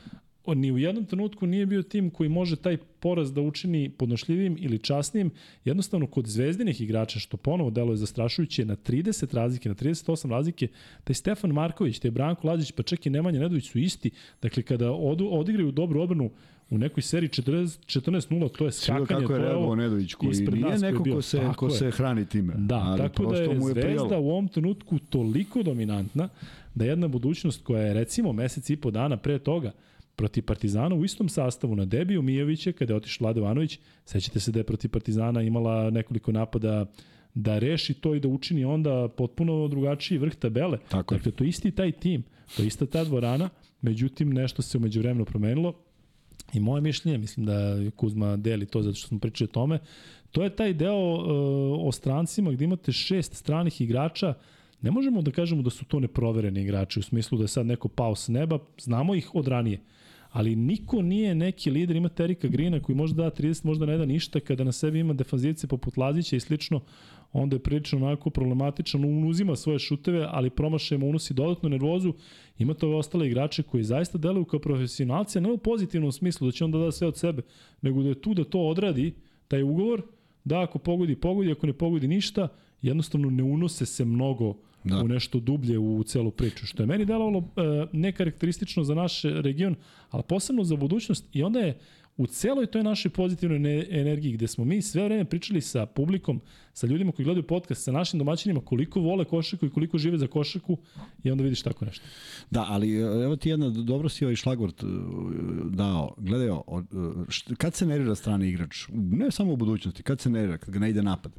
on ni u jednom trenutku nije bio tim koji može taj poraz da učini podnošljivim ili časnim. Jednostavno, kod zvezdinih igrača, što ponovo deluje zastrašujuće, na 30 razlike, na 38 razlike, taj Stefan Marković, taj Branko Lazić, pa čak i Nemanja Nedović su isti. Dakle, kada od, odigraju dobru obranu u nekoj seriji 14-0, to je skakanje. Sviđa kako je reagovao Nedović, koji nije neko ko se, ko se hrani time. Da, ali tako da je, je Zvezda u ovom trenutku toliko dominantna da jedna budućnost koja je recimo mesec i po dana pre toga protiv Partizana u istom sastavu na debiju Mijovića kada je otišao Vlade Ivanović. Sećate se da je protiv Partizana imala nekoliko napada da reši to i da učini onda potpuno drugačiji vrh tabele. Tako dakle, to je isti taj tim, to je ista ta dvorana, međutim nešto se umeđu vremenu promenilo i moje mišljenje, mislim da Kuzma deli to zato što smo pričali o tome, to je taj deo uh, o strancima gde imate šest stranih igrača Ne možemo da kažemo da su to neprovereni igrači u smislu da je sad neko pao s neba, znamo ih od ranije ali niko nije neki lider, ima Terika Grina koji može da da 30, možda ne da ništa, kada na sebi ima defanzivce poput Lazića i slično, onda je prilično onako problematičan, on uzima svoje šuteve, ali promašajemo, unosi dodatnu nervozu, ima to ove ostale igrače koji zaista deluju kao profesionalci, ne u pozitivnom smislu da će on da da sve od sebe, nego da je tu da to odradi, taj ugovor, da ako pogodi, pogodi, ako ne pogodi ništa, jednostavno ne unose se mnogo da. u nešto dublje u celu priču, što je meni delovalo e, nekarakteristično za naš region, ali posebno za budućnost i onda je u celoj toj našoj pozitivnoj energiji gde smo mi sve vreme pričali sa publikom, sa ljudima koji gledaju podcast, sa našim domaćinima koliko vole košarku i koliko žive za košarku i onda vidiš tako nešto. Da, ali e, evo ti jedna, dobro si ovaj šlagvort e, dao. Gledaj, kad se nerira strani igrač, ne samo u budućnosti, kad se nerira, kad ga ne ide napad,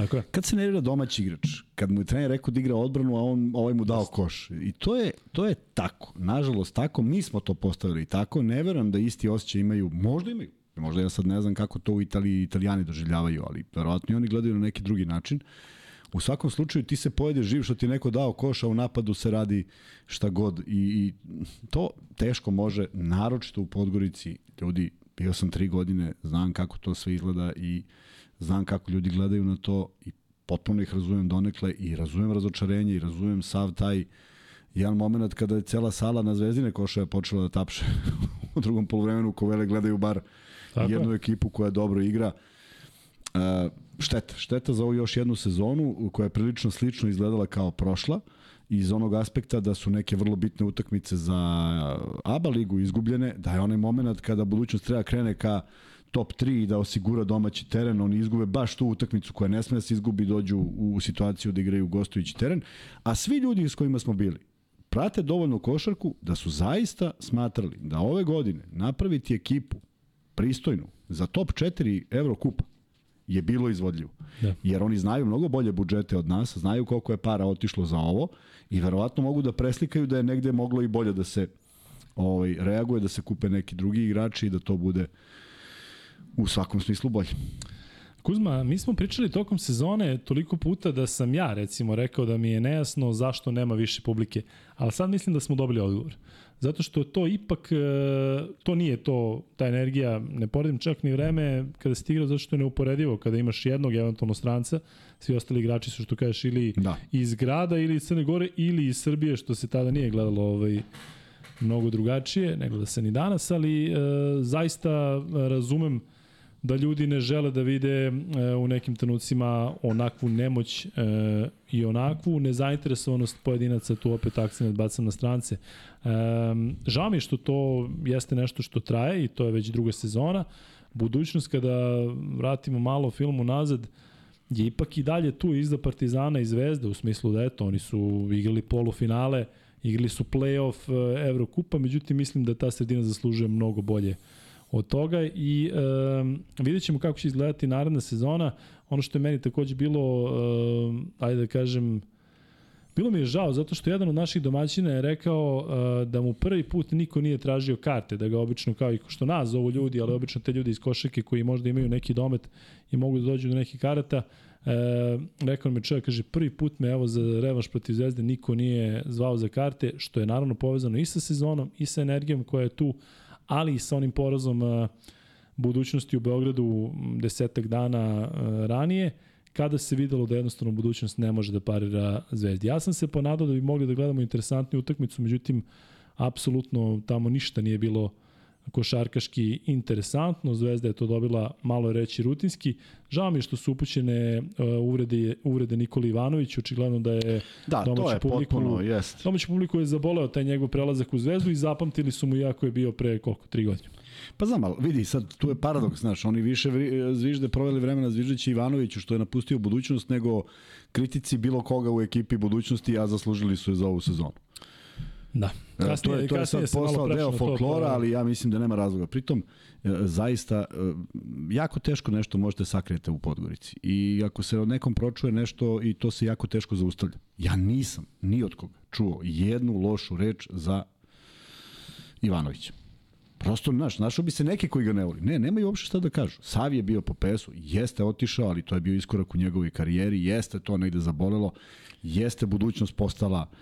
Tako je. Kad se nervira domaći igrač, kad mu je trener rekao da igra odbranu, a on ovaj mu dao koš. I to je, to je tako. Nažalost, tako. Mi smo to postavili tako. Ne verujem da isti osjećaj imaju. Možda imaju. Možda ja sad ne znam kako to u Italiji italijani doživljavaju, ali verovatno i oni gledaju na neki drugi način. U svakom slučaju ti se pojede živ što ti neko dao koš, a u napadu se radi šta god. I, i to teško može, naročito u Podgorici. Ljudi, bio sam tri godine, znam kako to sve izgleda i uh, znam kako ljudi gledaju na to i potpuno ih razumem donekle i razumem razočarenje i razumem sav taj jedan moment kada je cela sala na Zvezdine košaja počela da tapše u drugom polovremenu Kovele gledaju bar Tako. jednu ekipu koja dobro igra. Uh, šteta, šteta za ovu još jednu sezonu koja je prilično slično izgledala kao prošla iz onog aspekta da su neke vrlo bitne utakmice za ABA ligu izgubljene, da je onaj moment kada budućnost treba krene ka top 3 i da osigura domaći teren, oni izgube baš tu utakmicu koja ne sme da se izgubi, dođu u situaciju da igraju gostujući teren, a svi ljudi s kojima smo bili prate dovoljno košarku da su zaista smatrali da ove godine napraviti ekipu pristojnu za top 4 Evrokupa je bilo izvodljivo. Da. Jer oni znaju mnogo bolje budžete od nas, znaju koliko je para otišlo za ovo i verovatno mogu da preslikaju da je negde moglo i bolje da se ovaj, reaguje, da se kupe neki drugi igrači i da to bude uh, u svakom smislu bolje. Kuzma, mi smo pričali tokom sezone toliko puta da sam ja recimo rekao da mi je nejasno zašto nema više publike, ali sad mislim da smo dobili odgovor. Zato što to ipak, e, to nije to, ta energija, ne poredim čak ni vreme kada si igrao, zato što je neuporedivo kada imaš jednog eventualno stranca, svi ostali igrači su što kažeš ili da. iz grada ili iz Crne Gore ili iz Srbije, što se tada nije gledalo ovaj, mnogo drugačije, nego da se ni danas, ali e, zaista razumem da ljudi ne žele da vide e, u nekim trenucima onakvu nemoć e, i onakvu nezainteresovanost pojedinaca, tu opet akcent bacam na strance. E, žao mi što to jeste nešto što traje i to je već druga sezona. Budućnost kada vratimo malo filmu nazad, je ipak i dalje tu izda Partizana i Zvezda u smislu da eto, oni su igrali polufinale, igrali su play-off e, Evrokupa, međutim mislim da ta sredina zaslužuje mnogo bolje od toga i um, vidjet ćemo kako će izgledati naredna sezona. Ono što je meni takođe bilo, um, ajde da kažem, bilo mi je žao zato što jedan od naših domaćina je rekao uh, da mu prvi put niko nije tražio karte, da ga obično kao i što nas zovu ljudi, ali obično te ljudi iz košake koji možda imaju neki domet i mogu da dođu do nekih karata, E, rekao mi čovjek, kaže, prvi put me evo za revanš protiv Zvezde niko nije zvao za karte, što je naravno povezano i sa sezonom i sa energijom koja je tu, ali i sa onim porazom uh, budućnosti u Beogradu desetak dana uh, ranije, kada se videlo da jednostavno budućnost ne može da parira Zvezdi. Ja sam se ponadao da bi mogli da gledamo interesantnu utakmicu, međutim, apsolutno tamo ništa nije bilo košarkaški interesantno, Zvezda je to dobila malo reći rutinski. Žao mi je što su upućene uh, uvrede, uvrede Nikoli Ivanović, očigledno da je da, domaći to je publiku, potpuno, jest. Domaći publiku je zaboleo taj njegov prelazak u Zvezdu i zapamtili su mu jako je bio pre koliko, tri godine. Pa znam, ali vidi, sad tu je paradoks, znaš, oni više zvižde proveli vremena zviždeći Ivanoviću što je napustio budućnost nego kritici bilo koga u ekipi budućnosti, a zaslužili su je za ovu sezonu. Da. Kasnije, to je, to je sad postao deo folklora, to, ali ja mislim da nema razloga. Pritom, e, zaista, e, jako teško nešto možete sakrijete u Podgorici. I ako se od nekom pročuje nešto i to se jako teško zaustavlja. Ja nisam, ni od koga, čuo jednu lošu reč za Ivanovića. Prosto, znaš, našao bi se neki koji ga ne voli. Ne, nemaju uopšte šta da kažu. Sav je bio po pesu, jeste otišao, ali to je bio iskorak u njegovoj karijeri, jeste to negde zabolelo, jeste budućnost postala uh,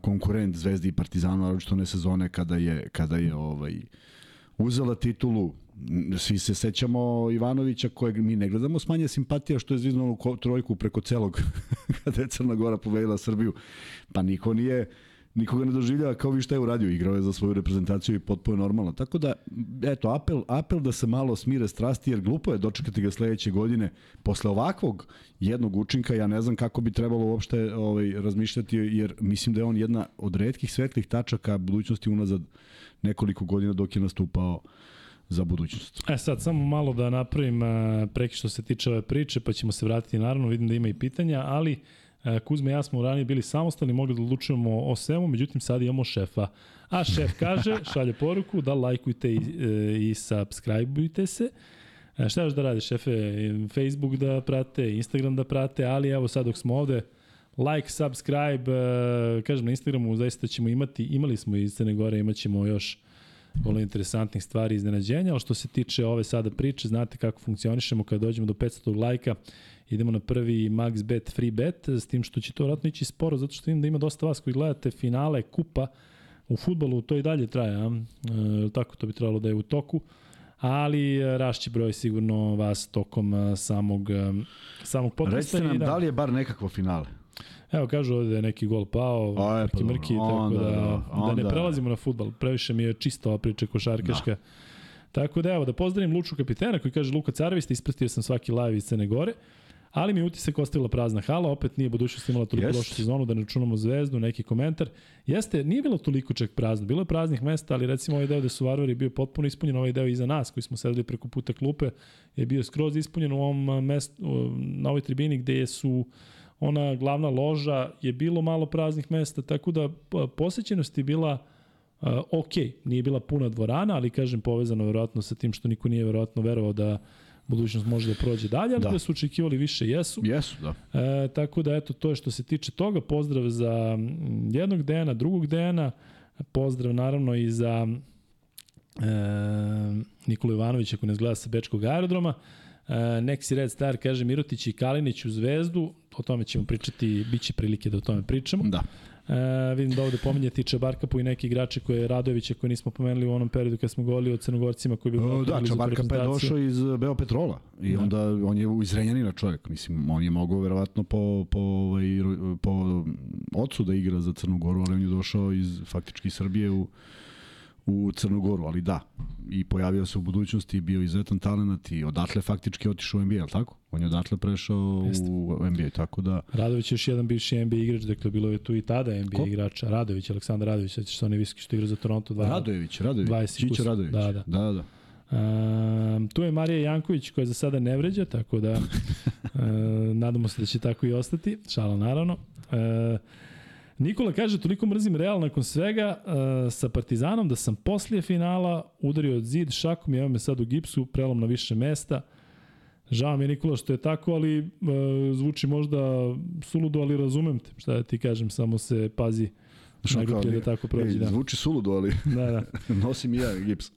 konkurent Zvezdi i Partizanu, naročito one sezone kada je, kada je ovaj, uzela titulu. Svi se sećamo Ivanovića kojeg mi ne gledamo s manje simpatija što je zviznao trojku preko celog kada je Crna Gora pobedila Srbiju. Pa niko nije nikoga ne doživljava kao vi šta je uradio, igrao je za svoju reprezentaciju i potpuno normalno. Tako da, eto, apel, apel da se malo smire strasti, jer glupo je dočekati ga sledeće godine. Posle ovakvog jednog učinka, ja ne znam kako bi trebalo uopšte ovaj, razmišljati, jer mislim da je on jedna od redkih svetlih tačaka budućnosti unazad nekoliko godina dok je nastupao za budućnost. E sad, samo malo da napravim preki što se tiče ove priče, pa ćemo se vratiti naravno, vidim da ima i pitanja, ali uh, E, Kuzma i ja smo ranije bili samostalni, mogli da odlučujemo o svemu, međutim sad imamo šefa. A šef kaže, šalje poruku da lajkujte i, e, i subscribeujte se. E, šta još da radi šefe? Facebook da prate, Instagram da prate, ali evo sad dok smo ovde, like, subscribe, kažem na Instagramu zaista ćemo imati, imali smo iz Crne Gore, imat ćemo još vrlo interesantnih stvari iznenađenja, ali što se tiče ove sada priče, znate kako funkcionišemo kada dođemo do 500 lajka, idemo na prvi max bet free bet, s tim što će to vratno ići sporo, zato što vidim da ima dosta vas koji gledate finale kupa u futbolu, to i dalje traje, a? E, tako to bi trebalo da je u toku, ali e, rašće broj sigurno vas tokom e, samog, e, samog podcasta. Recite nam, da, da li je bar nekakvo finale? Evo kažu ovde da je neki gol pao, A, mrki pa, mrki, onda, tako da, da, onda, da ne prelazimo na futbal. Previše mi je čisto ova priča košarkaška. Da. Tako da evo, da pozdravim Luču kapitena koji kaže Luka Carevi, ste ispratio sam svaki live iz Crne Gore. Ali mi utisak ostavila prazna hala, opet nije budućnost imala toliko lošu sezonu da ne računamo zvezdu, neki komentar. Jeste, nije bilo toliko čak prazno, bilo je praznih mesta, ali recimo ovaj deo gde su Varvari bio potpuno ispunjen, ovaj deo iza nas koji smo sedeli preko puta klupe je bio skroz ispunjen. U ovom mestu, na ovoj tribini gde su ona glavna loža je bilo malo praznih mesta, tako da posećenost je bila uh, ok, nije bila puna dvorana, ali kažem povezano verovatno sa tim što niko nije verovatno verovao da budućnost može da prođe dalje, ali da, da su očekivali više, jesu. Jesu, da. E, tako da, eto, to je što se tiče toga. Pozdrav za jednog Dejana, drugog Dejana, pozdrav naravno i za e, Nikola Ivanovića koji nas gleda sa Bečkog aerodroma. E, Neksi Red Star kaže Mirotić i Kalinić u Zvezdu, o tome ćemo pričati, bit će prilike da o tome pričamo. Da. E, vidim da ovde pominjati Čabarkapu i neki igrače koje Radovića koje nismo pomenuli u onom periodu kad smo govorili o Crnogorcima koji bi bilo Da, Čabarkapa je došao iz Beopetrola i da. onda on je iz Renjanina čovjek. Mislim, on je mogao verovatno po, po, ovaj, po ocu da igra za Crnu Goru, ali on je došao iz faktički Srbije u u Crnogoru, ali da, i pojavio se u budućnosti, bio izuzetan talent i odatle faktički otišao u NBA, ali tako? On je odatle prešao Jeste. u NBA, tako da... Radović je još jedan bivši NBA igrač, dakle bilo je tu i tada NBA Ko? igrač. Radović, Aleksandar Radović, sećaš se onaj viski što igra za Toronto. Dva, Radović, Radović, Čića Radović. Da, da. da, da. Um, tu je Marija Janković koja za sada ne vređa, tako da uh, nadamo se da će tako i ostati. Šala naravno. Uh, Nikola kaže, toliko mrzim Real nakon svega uh, sa Partizanom da sam poslije finala udario od zid šakom i evo me sad u gipsu, prelom na više mesta. Žao mi je Nikola što je tako, ali uh, zvuči možda suludo, ali razumem te. Šta da ti kažem, samo se pazi. Najgluplje da tako prođe. Ej, da. Zvuči suludo, ali da, da. nosim i ja gips.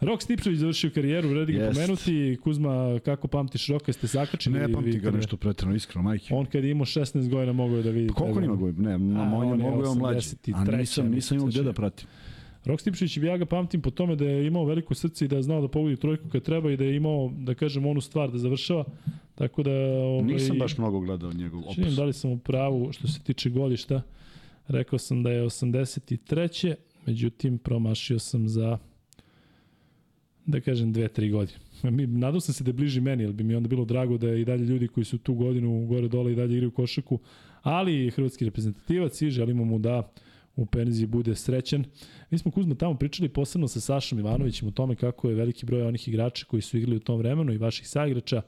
Rok Stipčević završio karijeru, vredi ga yes. pomenuti. Kuzma, kako pamtiš Roka, ste zakačili? Ne pamti ga nešto pretredno, iskreno, majke. On kad je imao 16 godina mogao je da vidi. Pa koliko ima godina? Ne, a, on je mogao je on mlađi. A nisam, nisam imao gde da pratim. Rok Stipčević, ja ga pamtim po tome da je imao veliko srce i da je znao da pogodi trojku kad treba i da je imao, da kažem, onu stvar da završava. Tako da... Ovaj, Nisam baš mnogo gledao njegov opus. Činim da li sam u pravu što se tiče godišta. Rekao sam da je 83. Međutim, promašio sam za da kažem, dve, tri godine. Mi, nadao sam se da je bliži meni, jer bi mi onda bilo drago da i dalje ljudi koji su tu godinu gore dole i dalje igraju košaku, ali hrvatski reprezentativac i želimo mu da u penziji bude srećen. Mi smo Kuzma tamo pričali posebno sa Sašom Ivanovićem o tome kako je veliki broj onih igrača koji su igrali u tom vremenu i vaših saigrača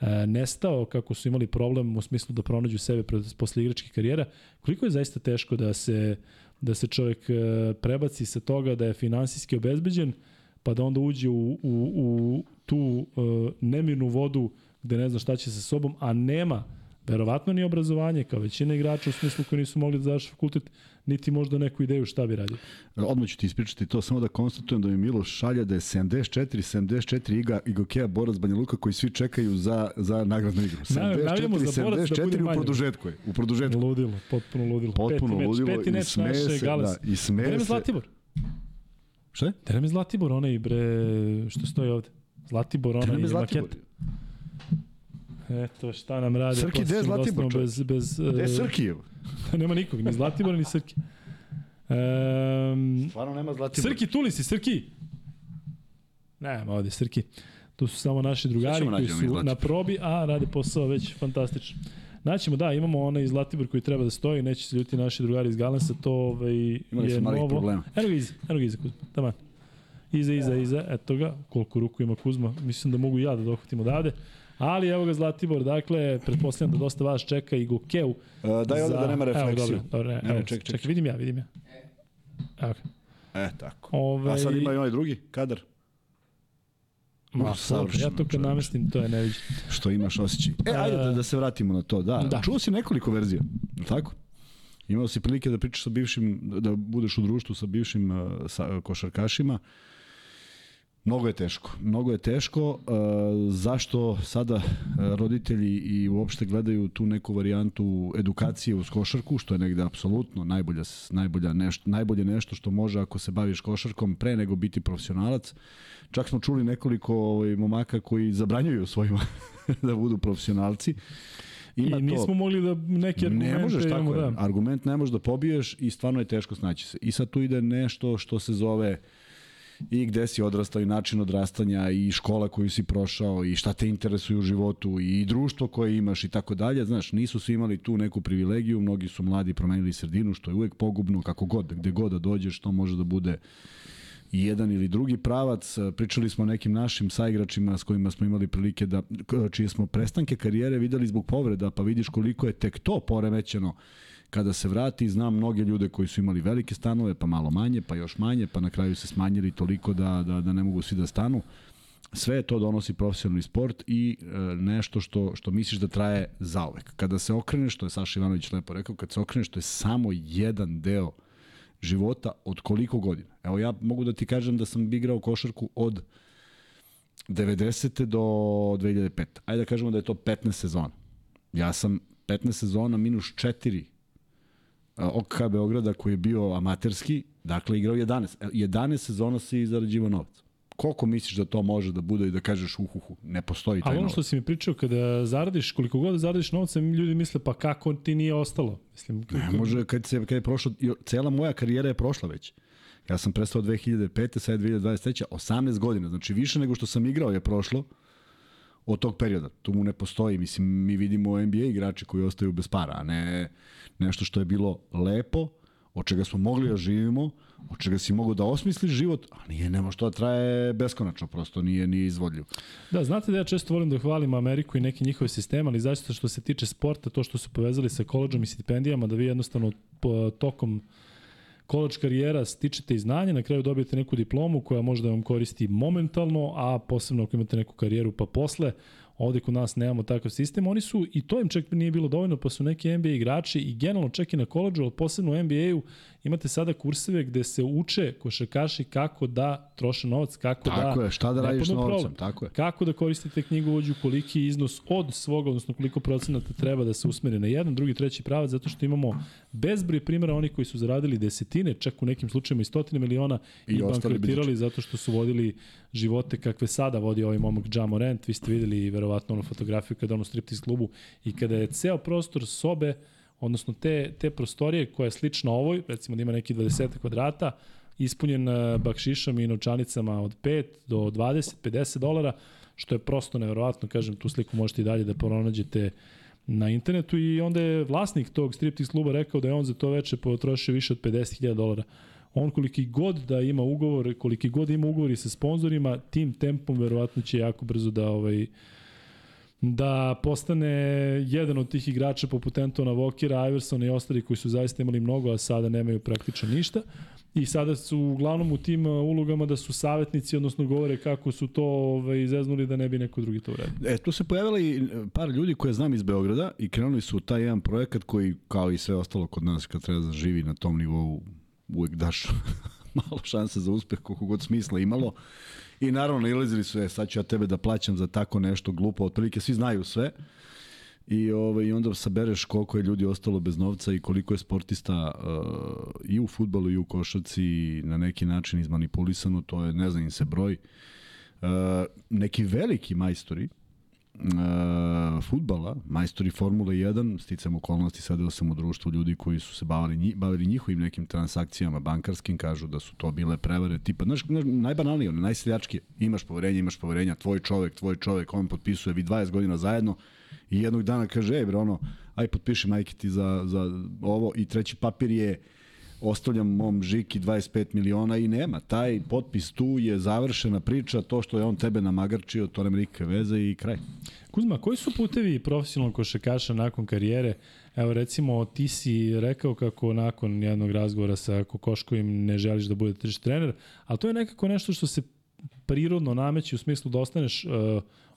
e, nestao, kako su imali problem u smislu da pronađu sebe posle igračkih karijera. Koliko je zaista teško da se da se čovjek e, prebaci sa toga da je finansijski obezbeđen, pa da onda uđe u, u, u tu uh, nemirnu vodu gde ne zna šta će sa sobom, a nema verovatno ni obrazovanje kao većina igrača u smislu koji nisu mogli da završi fakultet, niti možda neku ideju šta bi radio. Odmah ću ti ispričati to, samo da konstatujem da mi Miloš šalja da je 74, 74 iga Igokeja Borac Banja Luka koji svi čekaju za, za nagradnu igru. 74, za 74 da u produžetku je. U produžetku. Ludilo, potpuno ludilo. Potpuno peti ludilo peti i sme se, da, i sme se. Zlatibor. Šta? Da nam je Zlatibor onaj bre što stoji ovde. Zlatibor onaj je maket. Eto šta nam radi. Srki, gde je Zlatibor? Bez, bez, gde je Srki? nema nikog, ni Zlatibor, ni Srki. Um, Stvarno nema Zlatibor. Srki, tuli si, Srki. Nema ovde, Srki. Tu su samo naši drugari koji su na probi, a rade posao već fantastično. Naćemo, da, imamo onaj Zlatibor koji treba da stoji, neće se ljuti naši drugari iz Galensa, to ovaj, Imali je novo. problema. Evo ga iza, evo ga iza Kuzma, tamo. Iza, iza, iza, eto ga, koliko ruku ima Kuzma, mislim da mogu i ja da dohvatim odavde. Ali evo ga Zlatibor, dakle, pretpostavljam da dosta vas čeka i Gokeu. Uh, daj ovde da nema refleksiju. Evo, dobro, dobro, ne, evo, ček, ček, ček. ček, vidim ja, vidim ja. Evo ga. E, tako. Ovaj, A sad ima i onaj drugi, kadar, Ma, savršeno, ja to kad namestim, to je neviđeno. što imaš osjećaj. E, ajde da, da se vratimo na to. Da, Da. čuo si nekoliko verzija, tako? Imao si prilike da pričaš sa bivšim, da budeš u društvu sa bivšim uh, sa, košarkašima. Mnogo je teško. Mnogo je teško. Uh, zašto sada uh, roditelji i uopšte gledaju tu neku varijantu edukacije uz košarku, što je negde apsolutno najbolja, najbolja nešto, najbolje nešto što može ako se baviš košarkom pre nego biti profesionalac. Čak smo čuli nekoliko ovaj, momaka koji zabranjuju svojima da budu profesionalci. I nismo mogli da neke argumente Ne možeš imamo, tako je. da. Argument ne možeš da pobiješ i stvarno je teško snaći se. I sad tu ide nešto što se zove i gde si odrastao i način odrastanja i škola koju si prošao i šta te interesuje u životu i društvo koje imaš i tako dalje. Znaš, nisu svi imali tu neku privilegiju, mnogi su mladi promenili sredinu, što je uvek pogubno, kako god, gde god da dođeš, to može da bude jedan ili drugi pravac. Pričali smo o nekim našim saigračima s kojima smo imali prilike da, čije smo prestanke karijere videli zbog povreda, pa vidiš koliko je tek to poremećeno kada se vrati. Znam mnoge ljude koji su imali velike stanove, pa malo manje, pa još manje, pa na kraju se smanjili toliko da, da, da ne mogu svi da stanu. Sve to donosi profesionalni sport i e, nešto što, što misliš da traje zauvek. Kada se okreneš, što je Saša Ivanović lepo rekao, kad se okreneš, to je samo jedan deo života od koliko godina. Evo ja mogu da ti kažem da sam igrao košarku od 90. do 2005. Ajde da kažemo da je to 15 sezona. Ja sam 15 sezona minus 4 OKK Beograda koji je bio amaterski, dakle igrao 11. E, 11 sezona si zarađivao novac. Koliko misliš da to može da bude i da kažeš uhuhu, ne postoji taj Ali ono novac? što si mi pričao, kada zaradiš, koliko god da zaradiš novca, ljudi misle, pa kako ti nije ostalo? Mislim, Ne može, kad, se, kad je prošlo, cela moja karijera je prošla već. Ja sam prestao 2005. sad je 2023. 18 godina, znači više nego što sam igrao je prošlo od tog perioda. Tu mu ne postoji, mislim, mi vidimo NBA igrači koji ostaju bez para, a ne nešto što je bilo lepo, od čega smo mogli da živimo, od čega si mogu da osmisliš život, a nije, nema što da traje beskonačno, prosto nije, nije izvodljivo. Da, znate da ja često volim da hvalim Ameriku i neke njihove sisteme, ali zaista što se tiče sporta, to što su povezali sa koleđom i stipendijama, da vi jednostavno tokom koleđ karijera stičete i znanje, na kraju dobijete neku diplomu koja može da vam koristi momentalno, a posebno ako imate neku karijeru pa posle, ovde kod nas nemamo takav sistem. Oni su, i to im čak nije bilo dovoljno, pa su neki NBA igrači i generalno čak i na koleđu, ali posebno u NBA-u imate sada kurseve gde se uče košarkaši kako da troše novac, kako da... Tako je, šta da radiš novcem, problem. tako je. Kako da koristite knjigovođu, koliki iznos od svoga, odnosno koliko procenata treba da se usmeri na jedan, drugi, treći pravac, zato što imamo bezbroj primjera onih koji su zaradili desetine, čak u nekim slučajima i stotine miliona i, I i ostali bankrotirali zato što su vodili živote kakve sada vodi ovaj momak Ja Morant. Vi ste videli verovatno onu fotografiju kada je on u striptease klubu i kada je ceo prostor sobe, odnosno te, te prostorije koja je slična ovoj, recimo da ima neki 20 kvadrata, ispunjen eh, bakšišom i novčanicama od 5 do 20, 50 dolara, što je prosto neverovatno, kažem, tu sliku možete i dalje da pronađete na internetu i onda je vlasnik tog striptease kluba rekao da je on za to veče potrošio više od 50.000 dolara. On koliki god da ima ugovor, koliki god ima ugovori sa sponzorima, tim tempom verovatno će jako brzo da ovaj da postane jedan od tih igrača poput Antona Vokira, Iversona i ostali koji su zaista imali mnogo, a sada nemaju praktično ništa. I sada su uglavnom u tim uh, ulogama da su savjetnici, odnosno govore kako su to ovaj, izeznuli da ne bi neko drugi to uradio. E, tu se pojavila i par ljudi koje znam iz Beograda i krenuli su u taj jedan projekat koji, kao i sve ostalo kod nas, kad treba da živi na tom nivou, uvek daš malo šanse za uspeh, koliko god smisla imalo. I naravno, nalazili su, e, sad ću ja tebe da plaćam za tako nešto glupo, otprilike svi znaju sve. I, ovaj, onda sabereš koliko je ljudi ostalo bez novca i koliko je sportista uh, i u futbalu i u košarci na neki način izmanipulisano, to je, ne znam im se broj. Uh, neki veliki majstori, uh, futbala, majstori Formule 1, sticam okolnosti, sadeo sam u društvu ljudi koji su se bavili, nji, bavili njihovim nekim transakcijama bankarskim, kažu da su to bile prevare tipa, znaš, najbanalnije, one, najseljački, imaš poverenje, imaš poverenja, tvoj čovek, tvoj čovek, on potpisuje, vi 20 godina zajedno i jednog dana kaže, ej bre, ono, aj potpiši majke ti za, za ovo i treći papir je ostavljam mom Žiki 25 miliona i nema. Taj potpis tu je završena priča, to što je on tebe namagarčio, to nema nikakve veze i kraj. Kuzma, koji su putevi profesionalnog košakaša nakon karijere? Evo recimo ti si rekao kako nakon jednog razgovora sa Kokoškovim ne želiš da bude tržiš trener, ali to je nekako nešto što se prirodno nameći u smislu da ostaneš uh,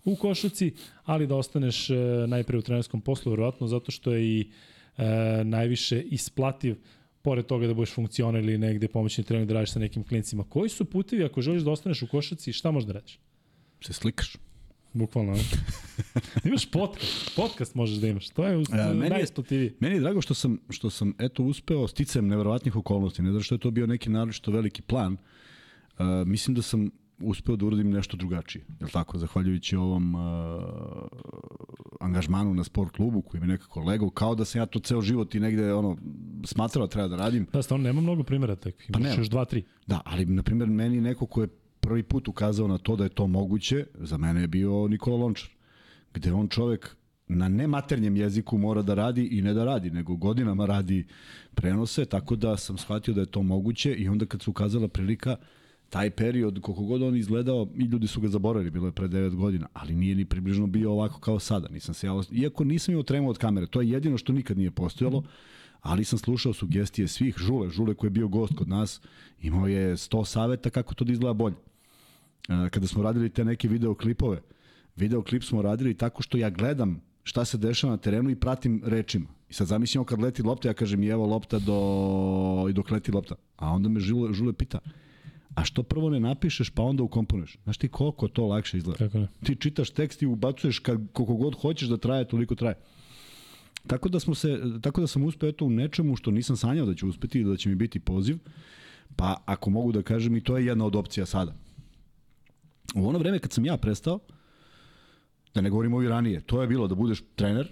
u košaci, ali da ostaneš uh, najpre u trenerskom poslu, verovatno zato što je i uh, najviše isplativ pored toga da budeš funkcioner ili negde pomoćni trener da radiš sa nekim klincima. Koji su putevi ako želiš da ostaneš u košaci, šta možeš da radiš? Se slikaš. Bukvalno, ne? imaš podcast, podcast možeš da imaš. To je ja, meni najisplativiji. Meni je drago što sam, što sam eto uspeo sticajem neverovatnih okolnosti, ne zato što je to bio neki naročito veliki plan. Uh, mislim da sam uspeo da uradim nešto drugačije. Je tako? Zahvaljujući ovom uh, angažmanu na sport klubu koji mi nekako legao, kao da sam ja to ceo život i negde ono, smatrao da treba da radim. Da, stvarno nema mnogo primjera takvih. Pa nema. još dva, tri. Da, ali na primjer meni neko ko je prvi put ukazao na to da je to moguće, za mene je bio Nikola Lončar. Gde on čovek na nematernjem jeziku mora da radi i ne da radi, nego godinama radi prenose, tako da sam shvatio da je to moguće i onda kad se ukazala prilika, taj period, koliko god on izgledao, i ljudi su ga zaboravili, bilo je pre 9 godina, ali nije ni približno bio ovako kao sada. Nisam se jalo, iako nisam imao tremu od kamere, to je jedino što nikad nije postojalo, ali sam slušao sugestije svih, Žule, Žule koji je bio gost kod nas, imao je 100 saveta kako to da izgleda bolje. Kada smo radili te neke videoklipove, videoklip smo radili tako što ja gledam šta se dešava na terenu i pratim rečima. I sad zamislimo kad leti lopta, ja kažem i evo lopta do... i dok leti lopta. A onda me Žule, Žule pita, A što prvo ne napišeš pa onda ukomponuješ? Znaš ti koliko to lakše izgleda? Kako ne? Ti čitaš tekst i ubacuješ kad, koliko god hoćeš da traje, toliko traje. Tako da, smo se, tako da sam uspeo eto u nečemu što nisam sanjao da ću uspeti da će mi biti poziv. Pa ako mogu da kažem i to je jedna od opcija sada. U ono vreme kad sam ja prestao, da ne govorim ovi ranije, to je bilo da budeš trener,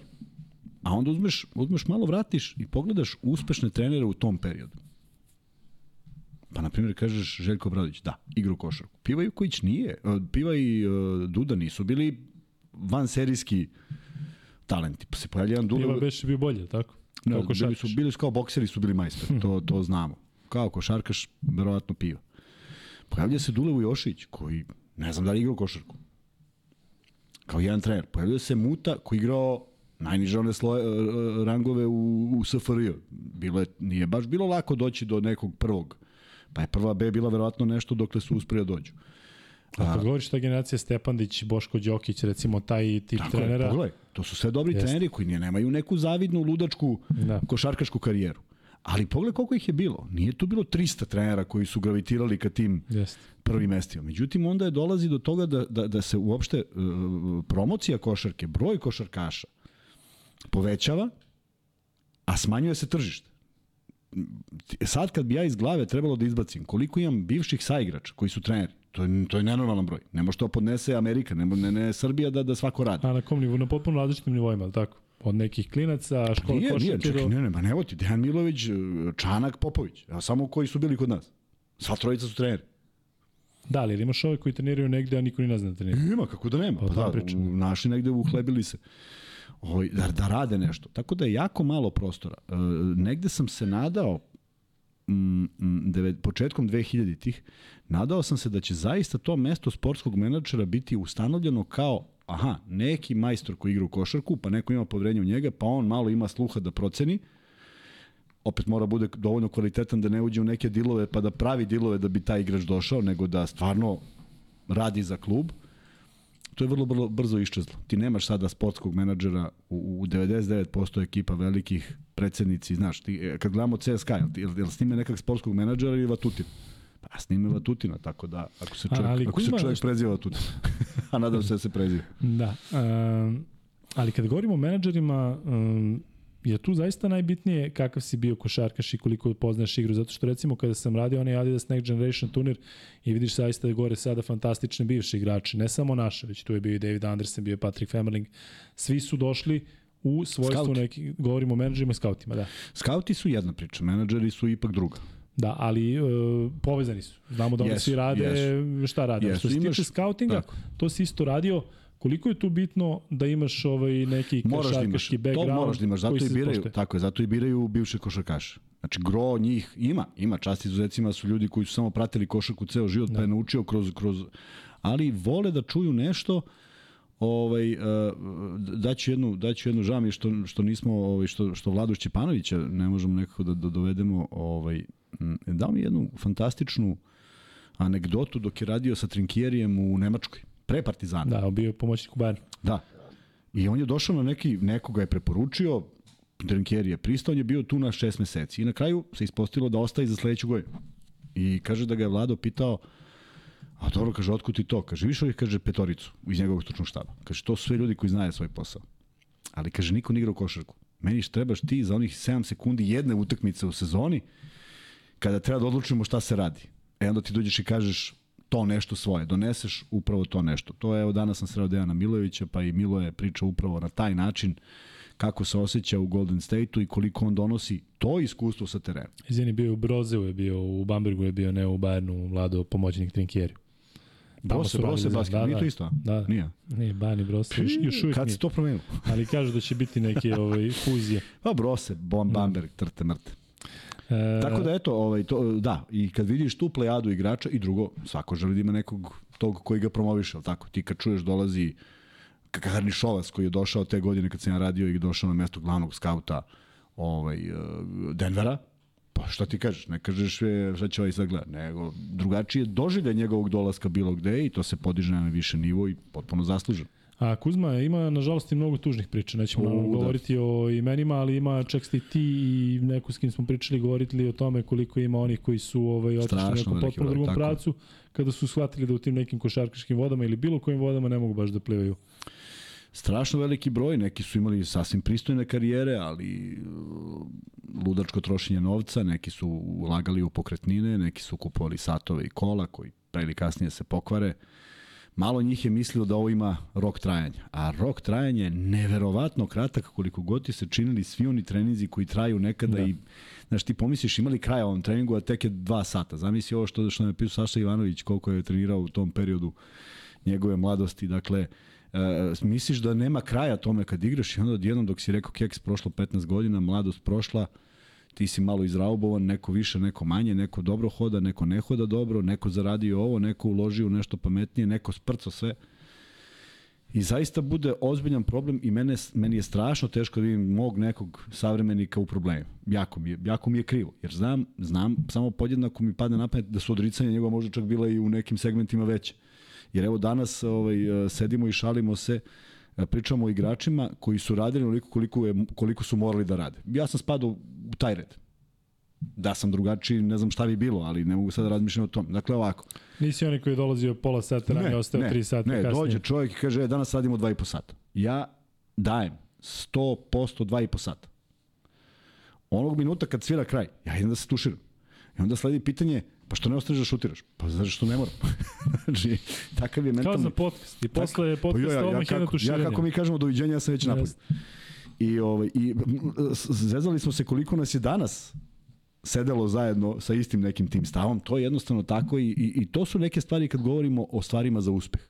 a onda uzmeš, uzmeš malo vratiš i pogledaš uspešne trenere u tom periodu. Pa, na primjer, kažeš Željko Bradović, da, igru košarku. Piva Ivković nije. E, Piva i uh, Duda nisu bili van serijski talenti. Pa se pojavlja jedan Duda... Piva beše bio bolje, tako? Ne, bili su, bili su kao bokseri, su bili majstori, to, to znamo. Kao košarkaš, verovatno piva. Pojavlja se Dule Vujošić, koji ne znam da li igrao košarku. Kao jedan trener. Pojavlja se Muta, koji igrao najniže one sloje, e, rangove u, u SFRJ. Bilo je, nije baš bilo lako doći do nekog prvog Pa je prva B bila verovatno nešto dokle su uspeli da dođu. A kad govoriš ta generacija Stepandić, Boško Đokić, recimo taj tip Tako trenera. Je, pogledaj, to su sve dobri jest. treneri koji nemaju neku zavidnu ludačku da. košarkašku karijeru. Ali pogledaj koliko ih je bilo. Nije tu bilo 300 trenera koji su gravitirali ka tim jest. prvim mestima. Međutim, onda je dolazi do toga da, da, da se uopšte uh, promocija košarke, broj košarkaša povećava, a smanjuje se tržište sad kad bi ja iz glave trebalo da izbacim koliko imam bivših saigrača koji su treneri, to je, to je nenormalan broj. Ne može to podnese Amerika, ne, ne, ne Srbija da, da svako radi. A na kom nivou? Na potpuno različitim nivoima, tako? Od nekih klinaca, škola nije, nije, čekaj, do... ne, ne, ma ne ti, Dejan Milović, Čanak, Popović, evo samo koji su bili kod nas. Sva trojica su treneri. Da, ali imaš ove koji treniraju negde, a niko ni ne zna da treniraju. Ima, kako da nema. Pa, pa da, pričam. našli negde uhlebili se ovaj, da, da rade nešto. Tako da je jako malo prostora. E, negde sam se nadao mm, mm, deve, početkom 2000-ih, nadao sam se da će zaista to mesto sportskog menadžera biti ustanovljeno kao aha, neki majstor koji igra u košarku, pa neko ima povrednje u njega, pa on malo ima sluha da proceni, opet mora bude dovoljno kvalitetan da ne uđe u neke dilove pa da pravi dilove da bi taj igrač došao, nego da stvarno radi za klub to je vrlo, vrlo brzo iščezlo. Ti nemaš sada sportskog menadžera u, u 99% ekipa velikih predsednici, znaš, ti, e, kad gledamo CSKA, jel, jel, jel snime nekak sportskog menadžera ili Vatutina? Pa snime Vatutina, tako da ako se čovjek, ali, ako se čovjek što... preziva Vatutina, a nadam se da se preziva. Da, um, ali kad govorimo o menadžerima, um, je tu zaista najbitnije kakav si bio košarkaš i koliko poznaješ igru, zato što recimo kada sam radio onaj Adidas Next Generation turnir i vidiš zaista da gore sada fantastični bivši igrači, ne samo naše, već tu je bio i David Anderson, bio je Patrick Femerling, svi su došli u svojstvu Scout. neki, govorimo o menadžerima i skautima, da. Skauti su jedna priča, menadžeri su ipak druga. Da, ali uh, povezani su. Znamo da oni Jesu, svi rade jesu. šta rade. Jesu, Što se tiče skautinga, tako. to si isto radio. Koliko je tu bitno da imaš ovaj neki da košarkaški to background moraš da imaš, zato i biraju, poštuje? tako je, zato i biraju bivše košarkaše. Znači, gro njih ima, ima čast izuzecima su ljudi koji su samo pratili košarku ceo život, da. pa je naučio kroz, kroz, ali vole da čuju nešto, ovaj uh, daću jednu daću jednu žao mi je što što nismo ovaj što što Vladu Šćepanovića ne možemo nekako da, da dovedemo ovaj dao mi jednu fantastičnu anegdotu dok je radio sa Trinkjerijem u Nemačkoj pre Partizana. Da, bio je pomoćnik u Bayernu. Da. I on je došao na neki, nekoga je preporučio, Drenkier je pristao, on je bio tu na šest meseci. I na kraju se ispostavilo da ostaje za sledeću godinu. I kaže da ga je Vlado pitao, a dobro, kaže, otkud ti to? Kaže, više ovih, kaže, petoricu iz njegovog stručnog štaba. Kaže, to su sve ljudi koji znaju svoj posao. Ali, kaže, niko ne igra u košarku. Meni trebaš ti za onih 7 sekundi jedne utakmice u sezoni, kada treba da odlučimo šta se radi. E onda ti dođeš i kažeš to nešto svoje, doneseš upravo to nešto. To je, evo danas sam sreo Dejana Milojevića, pa i Milo je pričao upravo na taj način kako se osjeća u Golden State-u i koliko on donosi to iskustvo sa terena. Izvini, bio u Brozeu, je bio u Bambergu, je bio ne u Bayernu, Vlado, pomoćnik Trinkjeri. Tamo Brose, Brose zajedno. basket, Da, nije da. to isto, a? Da. Nije. Nije, Bani Brose, još, još uvijek Kad nije. se to promenilo? Ali kažu da će biti neke ovaj, fuzije. Pa Brose, Bon Bamberg, trte mrte. E, Tako da eto, ovaj to da, i kad vidiš tu plejadu igrača i drugo, svako želi da ima nekog tog koji ga promoviše, al tako? Ti kad čuješ dolazi Karnišovac koji je došao te godine kad sam ja radio i došao na mesto glavnog skauta ovaj eh, Denvera, pa šta ti kažeš, ne kažeš e, šta će ovaj sad gleda, nego drugačije doživlja njegovog dolaska bilo gde i to se podiže na više nivo i potpuno zaslužen. A Kuzma ima nažalost i mnogo tužnih priča. Nećemo U, da. govoriti o imenima, ali ima čak ste i ti i neko s kim smo pričali govorili o tome koliko ima onih koji su ovaj otišli u nekom potpuno drugom tako je. pravcu kada su shvatili da u tim nekim košarkaškim vodama ili bilo kojim vodama ne mogu baš da plivaju. strašno veliki broj, neki su imali sasvim pristojne karijere, ali uh, ludačko trošenje novca, neki su ulagali u pokretnine, neki su kupovali satove i kola koji pre ili kasnije se pokvare. Malo njih je mislilo da ovo ima rok trajanja, a rok trajanja je neverovatno kratak koliko god ti se činili svi oni treninzi koji traju nekada da. i Znaš, ti pomisliš imali kraja ovom treningu, a tek je dva sata. Zamisli ovo što, što je pisao Saša Ivanović, koliko je trenirao u tom periodu njegove mladosti. Dakle, e, misliš da nema kraja tome kad igraš i onda odjednom dok si rekao keks prošlo 15 godina, mladost prošla, ti si malo izraubovan, neko više, neko manje, neko dobro hoda, neko ne hoda dobro, neko zaradio ovo, neko uložio u nešto pametnije, neko sprco sve. I zaista bude ozbiljan problem i mene, meni je strašno teško da vidim mog nekog savremenika u problemu. Jako mi je, jako mi je krivo, jer znam, znam, samo podjednako mi padne na pamet da su odricanja njegova možda čak bila i u nekim segmentima veće. Jer evo danas ovaj, sedimo i šalimo se, pričamo o igračima koji su radili onoliko koliko, je, koliko su morali da rade. Ja sam spadao u taj red. Da sam drugačiji, ne znam šta bi bilo, ali ne mogu sad da razmišljam o tom. Dakle, ovako. Nisi onaj koji je dolazio pola sata ranije, ostao 3 sata ne, kasnije. dođe čovjek i kaže, e, danas radimo 2,5 sata. Ja dajem 100% 2,5 sata. Onog minuta kad svira kraj, ja idem da se tuširam. I onda sledi pitanje, pa što ne ostaneš da šutiraš? Pa zato što ne moram. znači, takav je mentalni... Kao za podcast. I posle podcasta pa jo, ja, ja, jedno kako, ja kako mi kažemo doviđenja, ja sam već napolju. I, ovaj, i zezali smo se koliko nas je danas sedelo zajedno sa istim nekim tim stavom. To je jednostavno tako i, i, i to su neke stvari kad govorimo o stvarima za uspeh.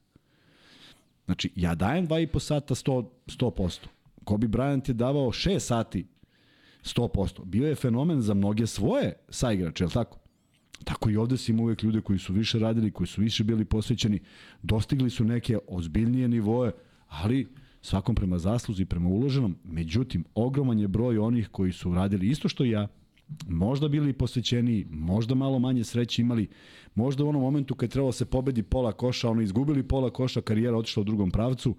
Znači, ja dajem 2,5 sata 100%. 100%. Kobe Bryant je davao 6 sati 100%. Bio je fenomen za mnoge svoje saigrače, je li tako? Tako i ovde si ima uvek ljude koji su više radili, koji su više bili posvećeni, dostigli su neke ozbiljnije nivoe, ali svakom prema zasluzi, prema uloženom. Međutim, ogroman je broj onih koji su radili isto što ja, možda bili posvećeniji, možda malo manje sreće imali, možda u onom momentu kad trebalo da se pobedi pola koša, ono izgubili pola koša, karijera otišla u drugom pravcu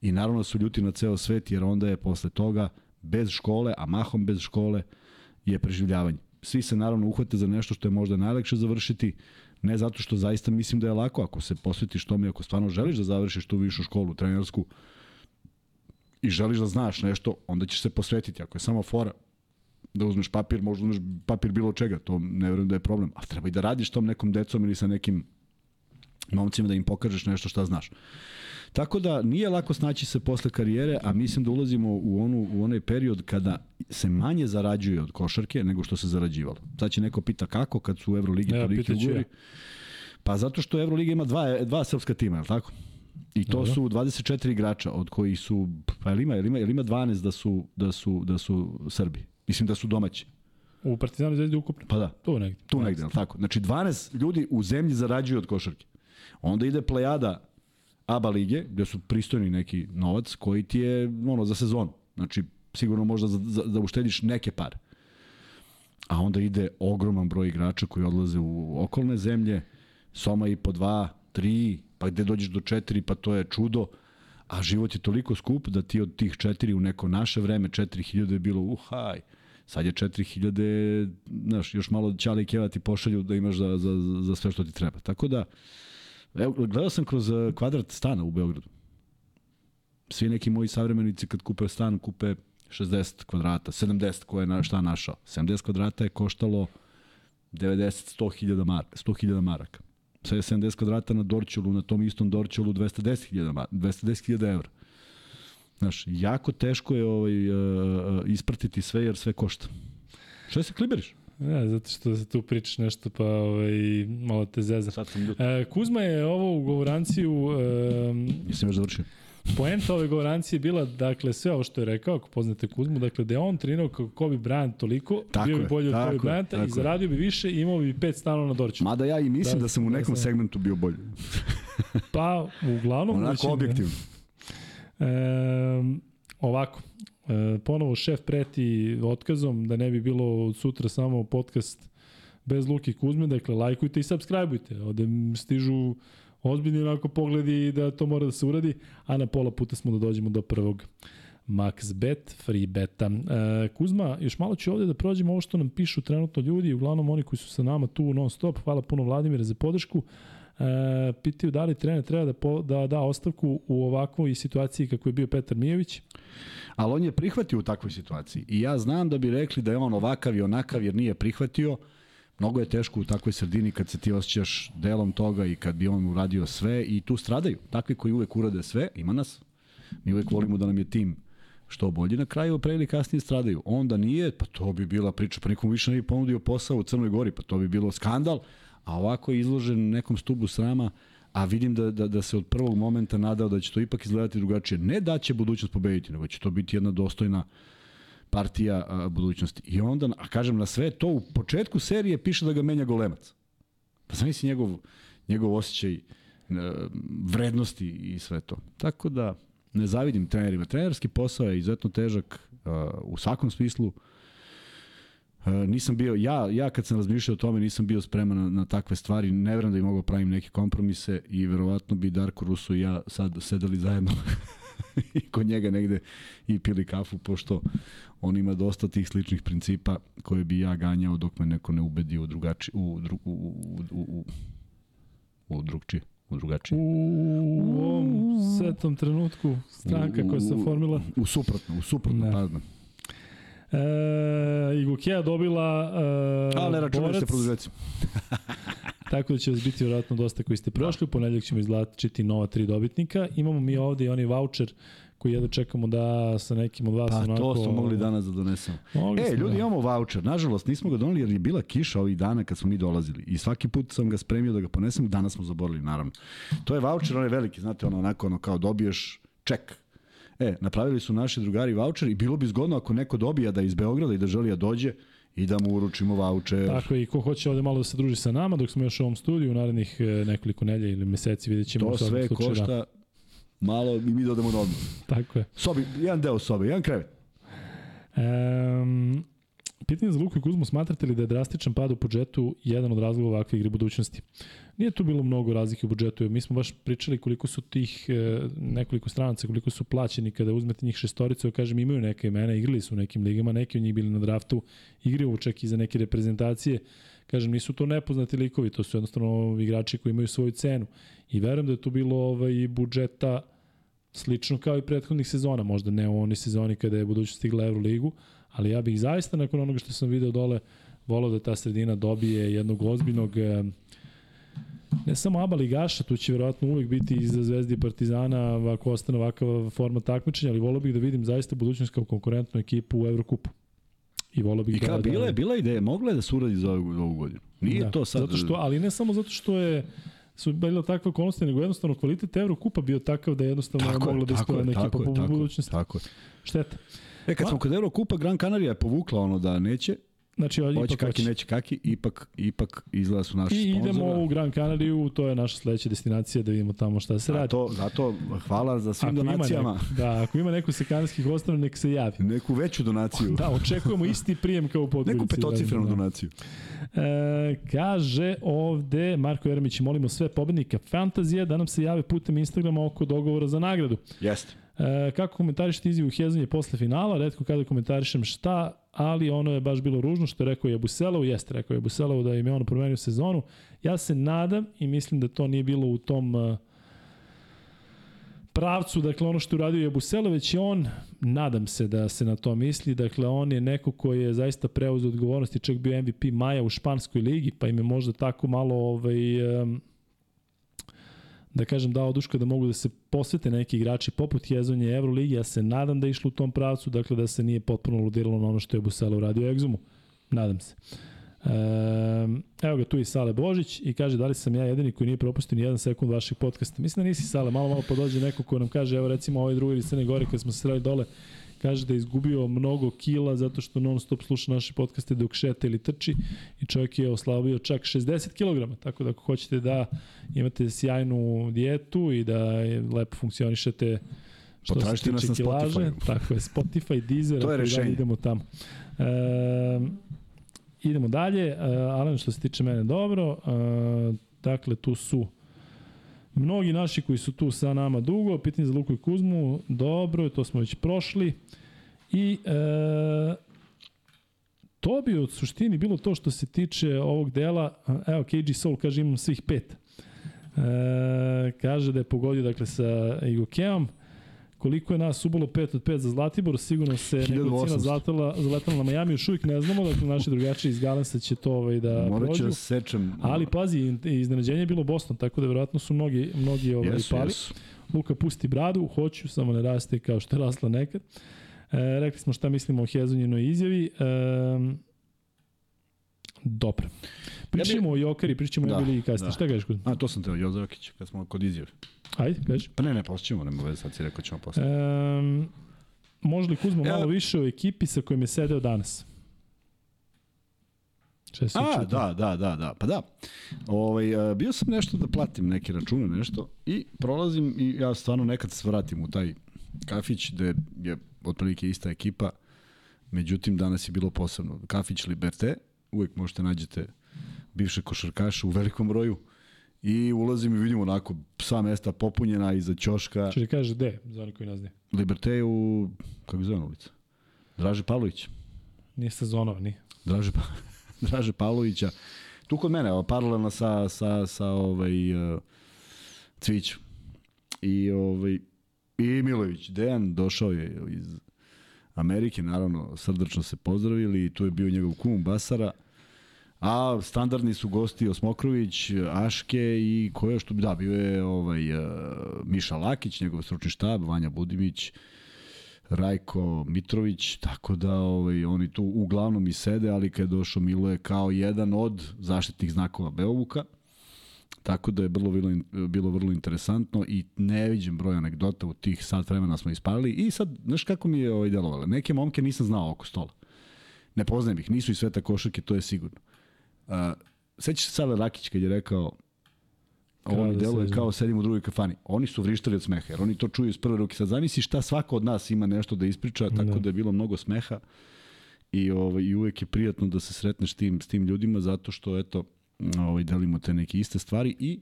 i naravno su ljuti na ceo svet jer onda je posle toga bez škole, a mahom bez škole je preživljavanje. Svi se naravno uhvate za nešto što je možda najlakše završiti, ne zato što zaista mislim da je lako, ako se posvetiš tome, ako stvarno želiš da završiš tu višu školu trenersku, i želiš da znaš nešto, onda ćeš se posvetiti. Ako je samo fora, da uzmeš papir, možda uzmeš papir bilo čega, to ne verujem da je problem, ali treba i da radiš tom nekom decom ili sa nekim momcima da im pokažeš nešto šta znaš. Tako da nije lako snaći se posle karijere, a mislim da ulazimo u, onu, u onaj period kada se manje zarađuje od košarke nego što se zarađivalo. Sad će neko pita kako kad su u Euroligi ja, toliki ugovori. Ja. Pa zato što Euroliga ima dva, dva srpska tima, je li tako? I to Dobro. su 24 igrača od kojih su pa jel ima, jel ima, jel ima 12 da su da su da su Srbi. Mislim da su domaći. U Partizanu zvezdi ukupno. Pa da. Tu negde. Tu negde, al tako. Znači 12 ljudi u zemlji zarađuju od košarke. Onda ide plejada ABA lige, gde su pristojni neki novac koji ti je ono za sezonu. Znači sigurno možda za, za, da uštediš neke pare. A onda ide ogroman broj igrača koji odlaze u okolne zemlje, Soma i po dva, tri, pa gde dođeš do četiri, pa to je čudo. A život je toliko skup da ti od tih četiri u neko naše vreme, 4000 je bilo uhaj. Sad je 4000, znaš, još malo Ćale i Keva ti pošalju da imaš za, za, za sve što ti treba. Tako da, evo, gledao sam kroz eh, kvadrat stana u Beogradu. Svi neki moji savremenici kad kupe stan, kupe 60 kvadrata, 70 ko je na, šta našao. 70 kvadrata je koštalo 90 100.000 maraka, 100.000 maraka sa 70 kvadrata na Dorčelu, na tom istom Dorčelu 210.000 210.000 evra. Znaš, jako teško je ovaj, uh, ispratiti sve jer sve košta. Što se kliberiš? Ja, zato što se tu pričaš nešto, pa ovaj, malo te zeza. Sad sam ljut. E, Kuzma je ovo u govoranciju... Um, Nisam još završio. Poenta ove govorancije bila, dakle, sve ovo što je rekao, ako poznate Kuzmu, dakle, da je on trenirao kao Kobe Bryant toliko, tako bio bi bolji od Kobe Bryanta i zaradio bi više i imao bi pet stanova na Dorču. Mada ja i mislim da, da sam u nekom da sam... segmentu bio bolji. pa, uglavnom... Onako objektivno. E, ovako, e, ponovo šef preti otkazom, da ne bi bilo sutra samo podcast bez Luki Kuzme, dakle, lajkujte i subscribeujte. Ovde stižu ozbiljni onako pogledi da to mora da se uradi, a na pola puta smo da dođemo do prvog max bet, free beta. E, Kuzma, još malo ću ovde da prođemo ovo što nam pišu trenutno ljudi, uglavnom oni koji su sa nama tu non stop. Hvala puno Vladimire za podršku. E, pitaju da li trener treba da, po, da da ostavku u ovakvoj situaciji kako je bio Petar Mijević. Ali on je prihvatio u takvoj situaciji. I ja znam da bi rekli da je on ovakav i onakav jer nije prihvatio mnogo je teško u takvoj sredini kad se ti osjećaš delom toga i kad bi on uradio sve i tu stradaju. Takvi koji uvek urade sve, ima nas. Mi uvek volimo da nam je tim što bolji, na kraju pre ili kasnije stradaju. Onda nije, pa to bi bila priča, pa nikom više ne bi ponudio posao u Crnoj Gori, pa to bi bilo skandal, a ovako je izložen nekom stubu srama, a vidim da, da, da se od prvog momenta nadao da će to ipak izgledati drugačije. Ne da će budućnost pobediti, nego će to biti jedna dostojna partija a, budućnosti. I onda, a kažem, na sve to u početku serije piše da ga menja golemac. Pa zamisli njegov, njegov osjećaj e, vrednosti i sve to. Tako da, ne zavidim trenerima. Trenerski posao je izuzetno težak a, u svakom smislu. Nisam bio, ja, ja kad sam razmišljao o tome nisam bio spreman na, na takve stvari, ne verujem da bi mogao pravim neke kompromise i verovatno bi Darko Russo i ja sad sedeli zajedno i kod njega negde i pili kafu, pošto on ima dosta tih sličnih principa koje bi ja ganjao dok me neko ne ubedi u drugači, u, dru, u, u, u, u, u drugčije u drugačije. U ovom svetom trenutku stranka koja se formila. U, u suprotno, u suprotno, pardon. E, Igokea dobila e, Ali ne računaju se produžeci. Tako da će vas biti vjerojatno dosta koji ste prošli. U ponedljak ćemo izlačiti nova tri dobitnika. Imamo mi ovde i onaj voucher koji jedno čekamo da sa nekim od vas pa, onako... to smo mogli danas da donesemo. Mogli e, ljudi, da. imamo voucher. Nažalost, nismo ga doneli jer je bila kiša ovih dana kad smo mi dolazili. I svaki put sam ga spremio da ga ponesem, danas smo zaborili, naravno. To je voucher, on je veliki, znate, ono, onako, ono, kao dobiješ ček. E, napravili su naši drugari voucher i bilo bi zgodno ako neko dobija da iz Beograda i da želi da dođe, i da mu uručimo voucher. Tako i ko hoće ovde malo da se druži sa nama dok smo još u ovom studiju u narednih e, nekoliko nelja ili meseci vidjet ćemo. To sve košta malo i mi dodamo na odmah. Tako je. Sobi, jedan deo sobe, jedan krevet. Um, pitanje za Luku i Kuzmu, smatrate li da je drastičan pad u budžetu jedan od razloga ovakve igre budućnosti? Nije tu bilo mnogo razlike u budžetu, mi smo baš pričali koliko su tih e, nekoliko stranaca, koliko su plaćeni kada uzmete njih šestoricu, kažem imaju neke imena, igrali su u nekim ligama, neki od njih bili na draftu, igraju čak i za neke reprezentacije, kažem nisu to nepoznati likovi, to su jednostavno igrači koji imaju svoju cenu i verujem da je tu bilo ovaj, budžeta Slično kao i prethodnih sezona, možda ne u onoj sezoni kada je budućnost stigla Euroligu, ali ja bih zaista nakon onoga što sam video dole volao da ta sredina dobije jednog ozbiljnog ne samo aba ligaša, tu će verovatno uvek biti iza Zvezdi i Partizana ako ostane ovakav forma takmičenja, ali volao bih da vidim zaista budućnost kao konkurentnu ekipu u Evrokupu. I volao bih I da... I bila je, bila ideja, mogla je da se uradi za ovu, ovu godinu. Nije da, to sad... Zato što, ali ne samo zato što je su bila takva okolnosti, nego jednostavno kvalitet Evrokupa bio takav da jednostavno tako je mogla da ispala neka ekipa po budućnosti. Tako je. Šteta. E, kad smo kod Evrokupa, Gran Canaria je povukla ono da neće, Znači, hoće ipak kaki, hoće. neće kaki, ipak, ipak izgleda su naši I sponzora. idemo u Gran Canariju, to je naša sledeća destinacija da vidimo tamo šta se radi. Zato, zato hvala za svim ako donacijama. Ima neko, da, ako ima neko sa kanadskih ostrava, nek se javi. Neku veću donaciju. Da, očekujemo isti prijem kao u Podgorici. Neku petocifrenu da, da. donaciju. E, kaže ovde Marko Jeremić, molimo sve pobednika Fantazije da nam se jave putem Instagrama oko dogovora za nagradu. Jeste. E, kako komentarišete izjavu Hezanje posle finala? Redko kada komentarišem šta, ali ono je baš bilo ružno što je rekao je Buselov, jeste rekao je Buselov da im je ono promenio sezonu. Ja se nadam i mislim da to nije bilo u tom uh, pravcu, dakle ono što je uradio je Buselov, već je on, nadam se da se na to misli, dakle on je neko koji je zaista preuzeo odgovornost i čak bio MVP Maja u Španskoj ligi, pa im je možda tako malo ovaj, um, da kažem dao duška da mogu da se posvete neki igrači poput Jezonje Euroligi, ja se nadam da je išlo u tom pravcu, dakle da se nije potpuno ludiralo na ono što je Busela uradio Egzumu. Nadam se. Evo ga tu i Sale Božić i kaže da li sam ja jedini koji nije propustio ni jedan sekund vašeg podcasta. Mislim da nisi Sale, malo malo podođe neko ko nam kaže, evo recimo ovaj drugi iz Crne Gore kad smo se sreli dole, kaže da je izgubio mnogo kila zato što non stop sluša naše podcaste dok šeta ili trči i čovjek je oslabio čak 60 kg, tako da ako hoćete da imate sjajnu dijetu i da lepo funkcionišete što Potražite se tiče kilaže, Spotify. tako je, Spotify, Deezer, to je rešenje. idemo tamo. E, idemo dalje, e, Alan što se tiče mene dobro, e, dakle tu su Mnogi naši koji su tu sa nama dugo, pitanje za Luku i Kuzmu, dobro, to smo već prošli. I e, to bi od suštini bilo to što se tiče ovog dela. Evo, KG Soul kaže imam svih pet. E, kaže da je pogodio dakle sa Igokeom. Koliko je nas ubolo 5 od 5 za Zlatibor, sigurno se negocina zlatala, zaletala na Miami, još uvijek ne znamo, dakle naši drugačiji iz Galensa će to ovaj, da Morat prođu. da sečem. Ali pazi, iznenađenje je bilo Boston, tako da verovatno su mnogi, mnogi ovaj, yes, pali. Yes. Luka pusti bradu, hoću, samo ne raste kao što je rasla nekad. E, rekli smo šta mislimo o Hezonjinoj izjavi. E, dobro. Pričamo ja bi... o Jokari, pričamo da, o Ligi kasnije. Da. Šta kažeš kod? A, to sam teo, Jozokić, kad smo kod izjave. Ajde, kaži. Pa ne, ne, posle ćemo, nema veze, sad si rekao ćemo posle. Um, može li Kuzma malo više o ekipi sa kojim je sedeo danas? A, da, da, da, da, pa da. Ovaj, bio sam nešto da platim neke račune, nešto, i prolazim i ja stvarno nekad se vratim u taj kafić gde je otprilike ista ekipa, međutim danas je bilo posebno. Kafić Liberte, uvek možete nađete bivše košarkaše u velikom broju, I ulazim i vidim onako sva mesta popunjena iza ćoška. Če kaže gde, za oni koji ne znaju? Liberté u, kako zove ulica? Draže Pavlović. Nije sezonova, nije. Draže, pa, Draže Pavlovića. Tu kod mene, paralelno sa, sa, sa ovaj, uh, Cvićem. I, ovaj, I Milović. Dejan došao je iz Amerike, naravno, srdačno se pozdravili i tu je bio njegov kum Basara. A standardni su gosti Osmokrović, Aške i ko je što bi da bio je ovaj uh, Miša Lakić, njegov stručni štab, Vanja Budimić, Rajko Mitrović, tako da ovaj oni tu uglavnom i sede, ali kad je došao Milo je kao jedan od zaštitnih znakova Beovuka. Tako da je bilo, bilo, bilo vrlo interesantno i ne vidim broj anegdota u tih sat vremena smo ispalili i sad, znaš kako mi je ovaj delovalo? Neke momke nisam znao oko stola. Ne poznajem ih, nisu i sveta košarke, to je sigurno. Uh, sećaš se Sale Rakić kad je rekao ovo mi da deluje kao sedim u drugoj kafani. Oni su vrištali od smeha, jer oni to čuju iz prve ruke. Sad zamisli šta svako od nas ima nešto da ispriča, tako da, da je bilo mnogo smeha i, ovaj, i uvek je prijatno da se sretneš tim, s tim ljudima zato što eto, ovaj, delimo te neke iste stvari i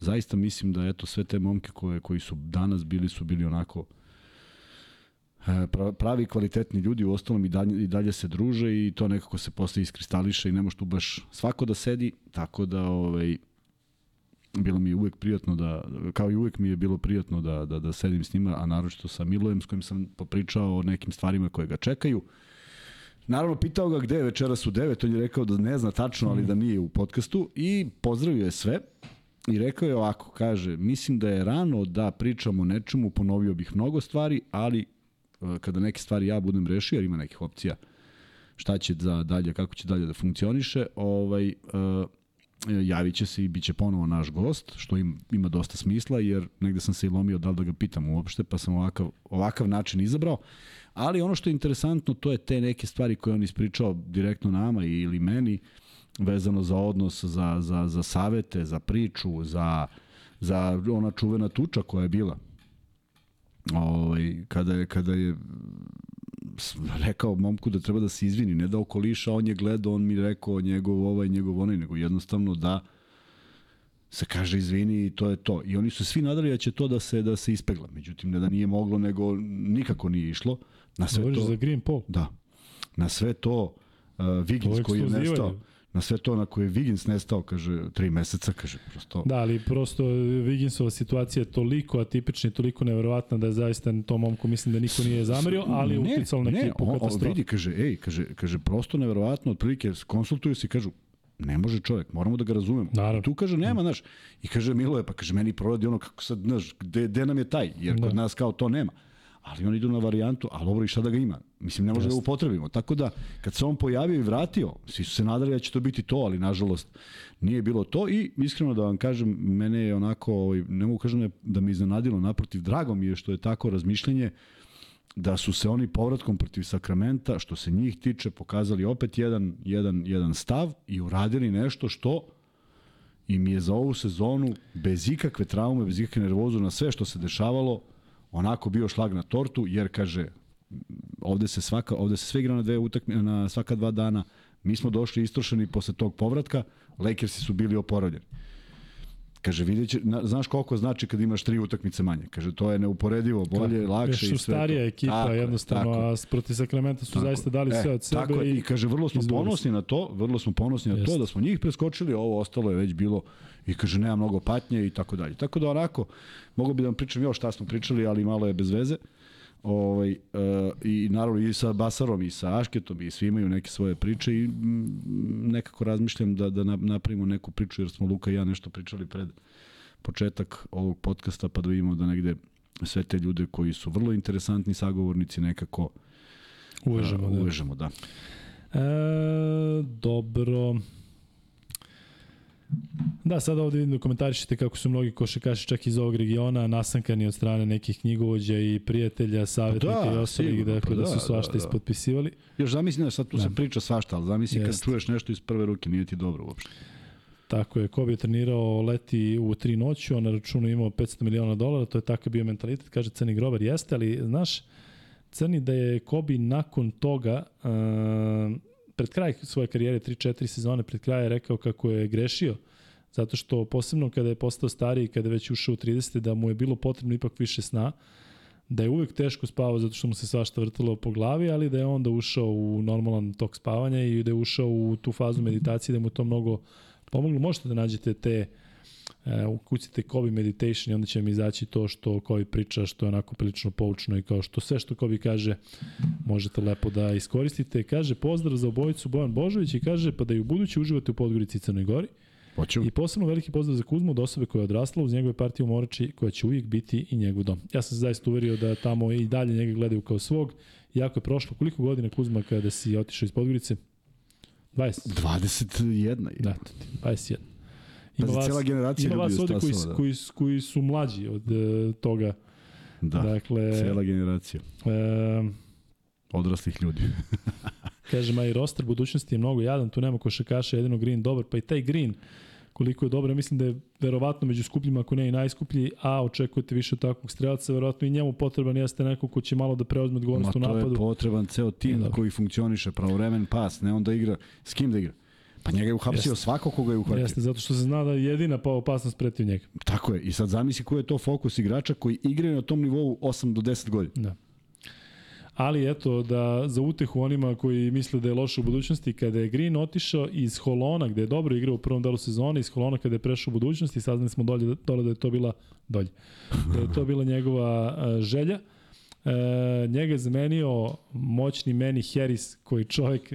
zaista mislim da eto sve te momke koje, koji su danas bili su bili onako E, pravi kvalitetni ljudi u ostalom i dalje, i dalje se druže i to nekako se posle iskristališe i ne može tu baš svako da sedi, tako da ovaj, bilo mi je uvek prijatno da, kao i uvek mi je bilo prijatno da, da, da sedim s njima, a naročito sa Milojem s kojim sam popričao o nekim stvarima koje ga čekaju. Naravno, pitao ga gde je večeras u 9, on je rekao da ne zna tačno, ali da nije u podcastu i pozdravio je sve i rekao je ovako, kaže, mislim da je rano da pričamo o nečemu, ponovio bih mnogo stvari, ali e, kada neke stvari ja budem rešio, jer ima nekih opcija šta će za dalje, kako će dalje da funkcioniše, ovaj, uh, javit će se i bit će ponovo naš gost, što im, ima dosta smisla, jer negde sam se i lomio da li da ga pitam uopšte, pa sam ovakav, ovakav način izabrao. Ali ono što je interesantno, to je te neke stvari koje on ispričao direktno nama ili meni, vezano za odnos, za, za, za savete, za priču, za, za ona čuvena tuča koja je bila. Ovaj, kada je, kada je rekao momku da treba da se izvini, ne da okoliša, on je gledao, on mi rekao njegov ovaj, njegov onaj, nego jednostavno da se kaže izvini i to je to. I oni su svi nadali da će to da se da se ispegla. Međutim, ne da nije moglo, nego nikako nije išlo. Na sve Govoriš to, za Green Paul? Da. Na sve to uh, Wiggins koji je nestao na sve to na koje je Wiggins nestao, kaže, tri meseca, kaže, prosto... Da, ali prosto Wigginsova situacija je toliko atipična i toliko neverovatna da je zaista to momku mislim da niko nije zamerio, ali je uticalo na ne, ekipu on, katastrofa. vidi, kaže, ej, kaže, kaže, prosto neverovatno, otprilike konsultuju se i kažu, ne može čovjek, moramo da ga razumemo. Naravno. Tu kaže, nema, znaš, i kaže, Milo je, pa kaže, meni proradi ono kako sad, znaš, gde, gde nam je taj, jer da. kod nas kao to nema ali oni idu na varijantu, ali dobro i šta da ga ima? Mislim, ne može da ga upotrebimo. Tako da, kad se on pojavio i vratio, svi su se nadali da će to biti to, ali nažalost nije bilo to i iskreno da vam kažem, mene je onako, ovaj, ne mogu kažem da me iznenadilo, naprotiv, drago mi je što je tako razmišljanje, da su se oni povratkom protiv Sakramenta, što se njih tiče, pokazali opet jedan, jedan, jedan stav i uradili nešto što im je za ovu sezonu bez ikakve traume, bez ikakve nervozu na sve što se dešavalo, onako bio šlag na tortu, jer kaže, ovde se svaka ovde se sve igra na dve utakmice na svaka dva dana. Mi smo došli istrošeni posle tog povratka, Lakersi su bili oporavljeni. Kaže, vidjet će, na, znaš koliko znači kad imaš tri utakmice manje. Kaže, to je neuporedivo, bolje, tako, lakše i sve starija to. ekipa, tako, jednostavno, tako. a protiv Sakramenta su tako. zaista dali e, sve od sebe. Tako, i, i kaže, vrlo smo ponosni na to, vrlo smo ponosni na to da smo njih preskočili, ovo ostalo je već bilo i kaže, nema mnogo patnje i tako dalje. Tako da onako, mogu bi da vam pričam još šta smo pričali, ali malo je bez veze. Ovaj, uh, I naravno i sa Basarom i sa Ašketom i svi imaju neke svoje priče i nekako razmišljam da, da napravimo neku priču jer smo Luka i ja nešto pričali pred početak ovog podcasta pa da vidimo da negde sve te ljude koji su vrlo interesantni sagovornici nekako uvežemo. Uh, uvežemo, da. da. E, dobro. Da, sad ovde vidim da komentarišete kako su mnogi košakaši čak iz ovog regiona nasankani od strane nekih knjigovođa i prijatelja, savjetnika pa da, i ostalih, dakle pa da, da su svašta da, da. ispotpisivali. Još zamisli da sad tu da. se priča svašta, ali zamisli Jest. kad čuješ nešto iz prve ruke, nije ti dobro uopšte. Tako je, Kobe je trenirao leti u tri noću, on na računu imao 500 miliona dolara, to je takav bio mentalitet, kaže Crni Grobar, jeste, ali znaš, Crni da je Kobe nakon toga, uh, pred kraj svoje karijere, 3-4 sezone pred kraj je rekao kako je grešio, zato što posebno kada je postao stariji, kada je već ušao u 30. da mu je bilo potrebno ipak više sna, da je uvek teško spavao zato što mu se svašta vrtalo po glavi, ali da je onda ušao u normalan tok spavanja i da je ušao u tu fazu meditacije da mu to mnogo pomoglo. Možete da nađete te e, ukucite Kobe Meditation i onda će vam izaći to što Kobe priča, što je onako prilično poučno i kao što sve što Kobe kaže možete lepo da iskoristite. Kaže pozdrav za obojicu Bojan Božović i kaže pa da i u budući uživate u Podgorici i Crnoj Gori. Hoću. I posebno veliki pozdrav za Kuzmu od osobe koja je odrasla uz njegove partije u Morači koja će uvijek biti i njegov dom. Ja sam se zaista uverio da tamo i dalje njega gledaju kao svog. Iako je prošlo koliko godina Kuzma kada si otišao iz Podgorice? 20. 21. Da, 21. Ima vas, cela generacija ima vas ovde koji, da. koji, koji su mlađi od uh, toga. Da, dakle, cela generacija. E, Odraslih ljudi. kaže Maj Roster, budućnosti je mnogo jadan, tu nema košakaša, jedino Green dobar, pa i taj Green koliko je dobro, mislim da je verovatno među skupljima, ako ne i najskuplji, a očekujete više od takvog strelca, verovatno i njemu potreban jeste neko ko će malo da preozme odgovornost u napadu. Ma to je potreban ceo tim da. koji funkcioniše, pravovremen pas, ne onda igra, s kim da igra? Pa njega je uhapsio Jeste. svako koga je uhvatio. Jeste, zato što se zna da je jedina pa opasnost protiv njega. Tako je. I sad zamisli koji je to fokus igrača koji igraju na tom nivou 8 do 10 godina. Da. Ali eto, da za utehu onima koji misle da je loše u budućnosti, kada je Green otišao iz Holona, gde je dobro igrao u prvom delu sezone, iz Holona kada je prešao u budućnosti, saznali smo dolje, dole da je to bila dolje. Da je to bila njegova želja. Uh, njega je zamenio moćni Manny Harris, koji čovjek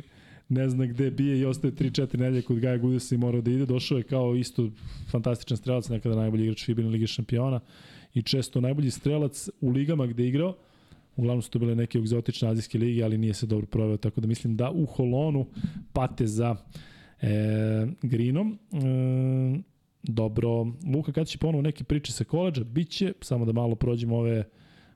ne zna gde bije i ostaje 3-4 nedelje kod Gaja Gudesa i mora da ide. Došao je kao isto fantastičan strelac, nekada najbolji igrač Fibina Lige šampiona i često najbolji strelac u ligama gde je igrao. Uglavnom su to bile neke egzotične azijske lige, ali nije se dobro proveo, tako da mislim da u Holonu pate za e, Greenom. E, dobro, Luka, kada će ponovo neke priče sa koleđa? Biće, samo da malo prođemo ove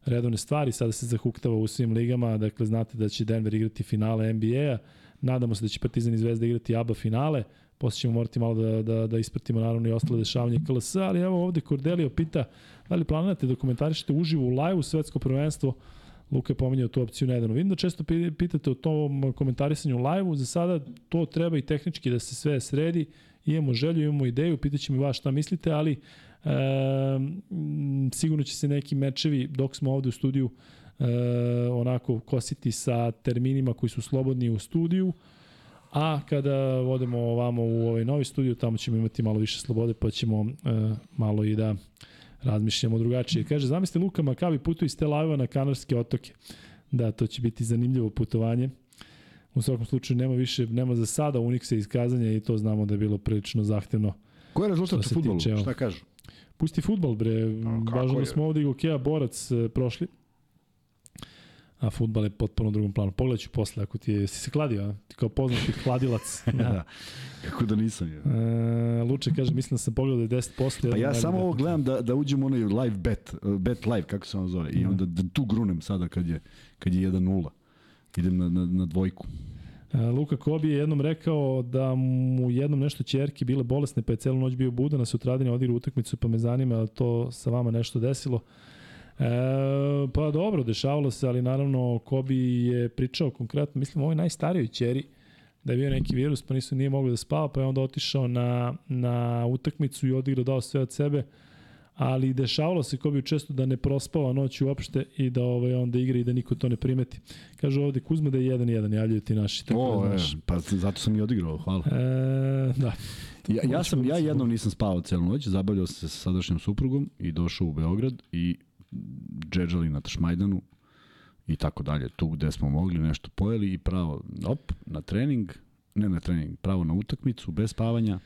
redovne stvari, sada se zahuktava u svim ligama, dakle znate da će Denver igrati finale NBA-a, nadamo se da će Partizan i Zvezda igrati ABA finale, posle ćemo morati malo da, da, da ispratimo naravno i ostale dešavanje KLS, ali evo ovde Cordelio pita da li planirate da komentarišete uživo u live-u svetsko prvenstvo? Luka je pominjao tu opciju nedavno. Vidim da često pitate o tom komentarisanju live-u, za sada to treba i tehnički da se sve sredi, imamo želju, imamo ideju, pitaće mi vas šta mislite, ali e, sigurno će se neki mečevi dok smo ovde u studiju e, onako kositi sa terminima koji su slobodni u studiju, a kada odemo ovamo u ovaj novi studiju, tamo ćemo imati malo više slobode, pa ćemo e, malo i da razmišljamo drugačije. Kaže, zamisli Luka Makavi putuje iz Tel Aviva na Kanarske otoke. Da, to će biti zanimljivo putovanje. U svakom slučaju nema više, nema za sada Unixa iskazanja i to znamo da je bilo prilično zahtevno. Ko je rezultat u futbolu? Tiče, Šta kažu? Pusti futbol, bre. Važno da smo ovde i Gokeja Borac e, prošli a futbal je potpuno u drugom planu. Pogledaj ću posle, ako ti je, si se kladio, a? ti kao poznati kladilac. da. da. Kako da nisam je. E, Luče kaže, mislim da sam pogledao da je 10 posle. Pa ja samo ovo gledam da, da uđem u onaj live bet, bet live, kako se ono zove, i da. onda da tu grunem sada kad je, kad je 1-0. Idem na, na, na dvojku. E, Luka Kobi je jednom rekao da mu jednom nešto čerke bile bolesne, pa je celu noć bio budan, a sutradine odigra utakmicu, pa me zanima to sa vama nešto desilo. E, pa dobro, dešavalo se, ali naravno Kobi je pričao konkretno, mislim, ovoj najstarijoj ćeri, da je bio neki virus, pa nisu nije mogli da spava, pa je onda otišao na, na utakmicu i odigrao, dao sve od sebe, ali dešavalo se Kobi često da ne prospava noć uopšte i da ovaj, onda igra i da niko to ne primeti. Kaže ovde Kuzma da je 1-1, javljaju ti naši. Tako o, da znaš. E, pa zato sam i odigrao, hvala. E, da. Ja, ja, sam, ja jednom nisam spavao celu noć, zabavljao se sa sadašnjom suprugom i došao u Beograd i džedžali na Tašmajdanu i tako dalje, tu gde smo mogli nešto pojeli i pravo, op, na trening, ne na trening, pravo na utakmicu, bez spavanja,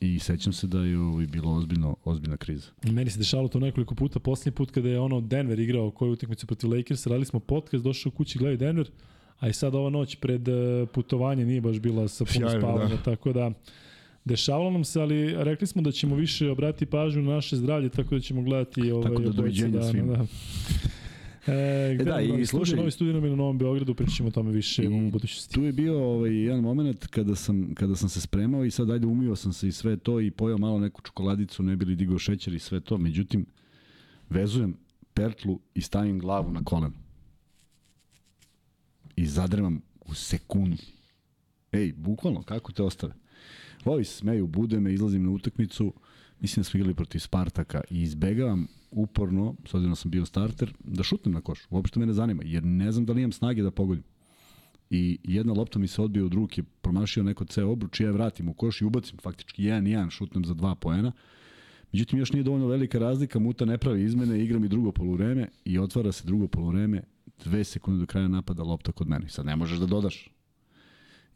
I sećam se da je ovo bilo ozbiljno, ozbiljna kriza. Meni se dešavalo to nekoliko puta. Poslednji put kada je ono Denver igrao koju utakmicu protiv Lakers, radili smo podcast, došao u kući, gledaju Denver, a i sad ova noć pred eh, putovanje nije baš bila sa puno spavanja, da. tako da Dešavalo nam se, ali rekli smo da ćemo više obratiti pažnju na naše zdravlje, tako da ćemo gledati ovaj, tako da doviđenja da, svima. Da. E, e da, i slušaj, novi studij na Novom Beogradu, pričamo o tome više u budućnosti. Tu je bio ovaj, jedan moment kada sam, kada sam se spremao i sad ajde umio sam se i sve to i pojao malo neku čokoladicu, ne bili digao šećer i sve to, međutim, vezujem pertlu i stavim glavu na koleno. I zadremam u sekundu. Ej, bukvalno, kako te ostave? Ovi smeju, bude me, izlazim na utakmicu, mislim da smo igrali protiv Spartaka i izbegavam uporno, s obzirom da sam bio starter, da šutnem na koš. Uopšte me ne zanima, jer ne znam da li imam snage da pogodim. I jedna lopta mi se odbio od ruke, promašio neko ceo obruč, ja je vratim u koš i ubacim faktički 1-1, šutnem za dva poena. Međutim, još nije dovoljno velika razlika, Muta ne pravi izmene, igram i drugo poluvreme i otvara se drugo poluvreme, dve sekunde do kraja napada lopta kod mene. Sad ne možeš da dodaš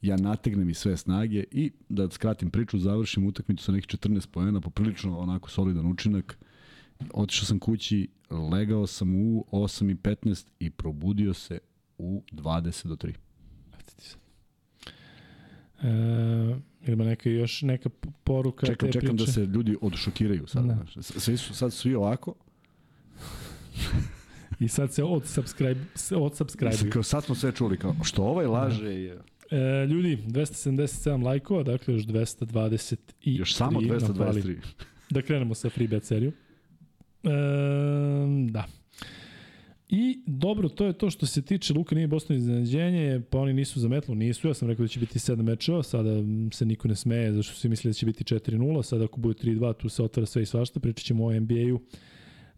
ja nategnem i sve snage i da skratim priču, završim utakmicu sa nekih 14 poena, poprilično onako solidan učinak. Otišao sam kući, legao sam u 8 i 15 i probudio se u 20 do 3. E, ima neka još neka poruka čekam, čekam da se ljudi odšokiraju sad. Da. Svi su sad svi ovako. I sad se od subscribe od subscribe. Kao sad smo sve čuli kao što ovaj laže da. E, ljudi, 277 lajkova, dakle još 223. Još samo 223. da krenemo sa freebet seriju. E, da. I dobro, to je to što se tiče Luka nije Boston iznenađenje, pa oni nisu za metlu, nisu. Ja sam rekao da će biti 7 mečeva, sada se niko ne smeje, zašto svi misle da će biti 4-0, sada ako bude 3-2, tu se otvara sve i svašta, pričat ćemo o NBA-u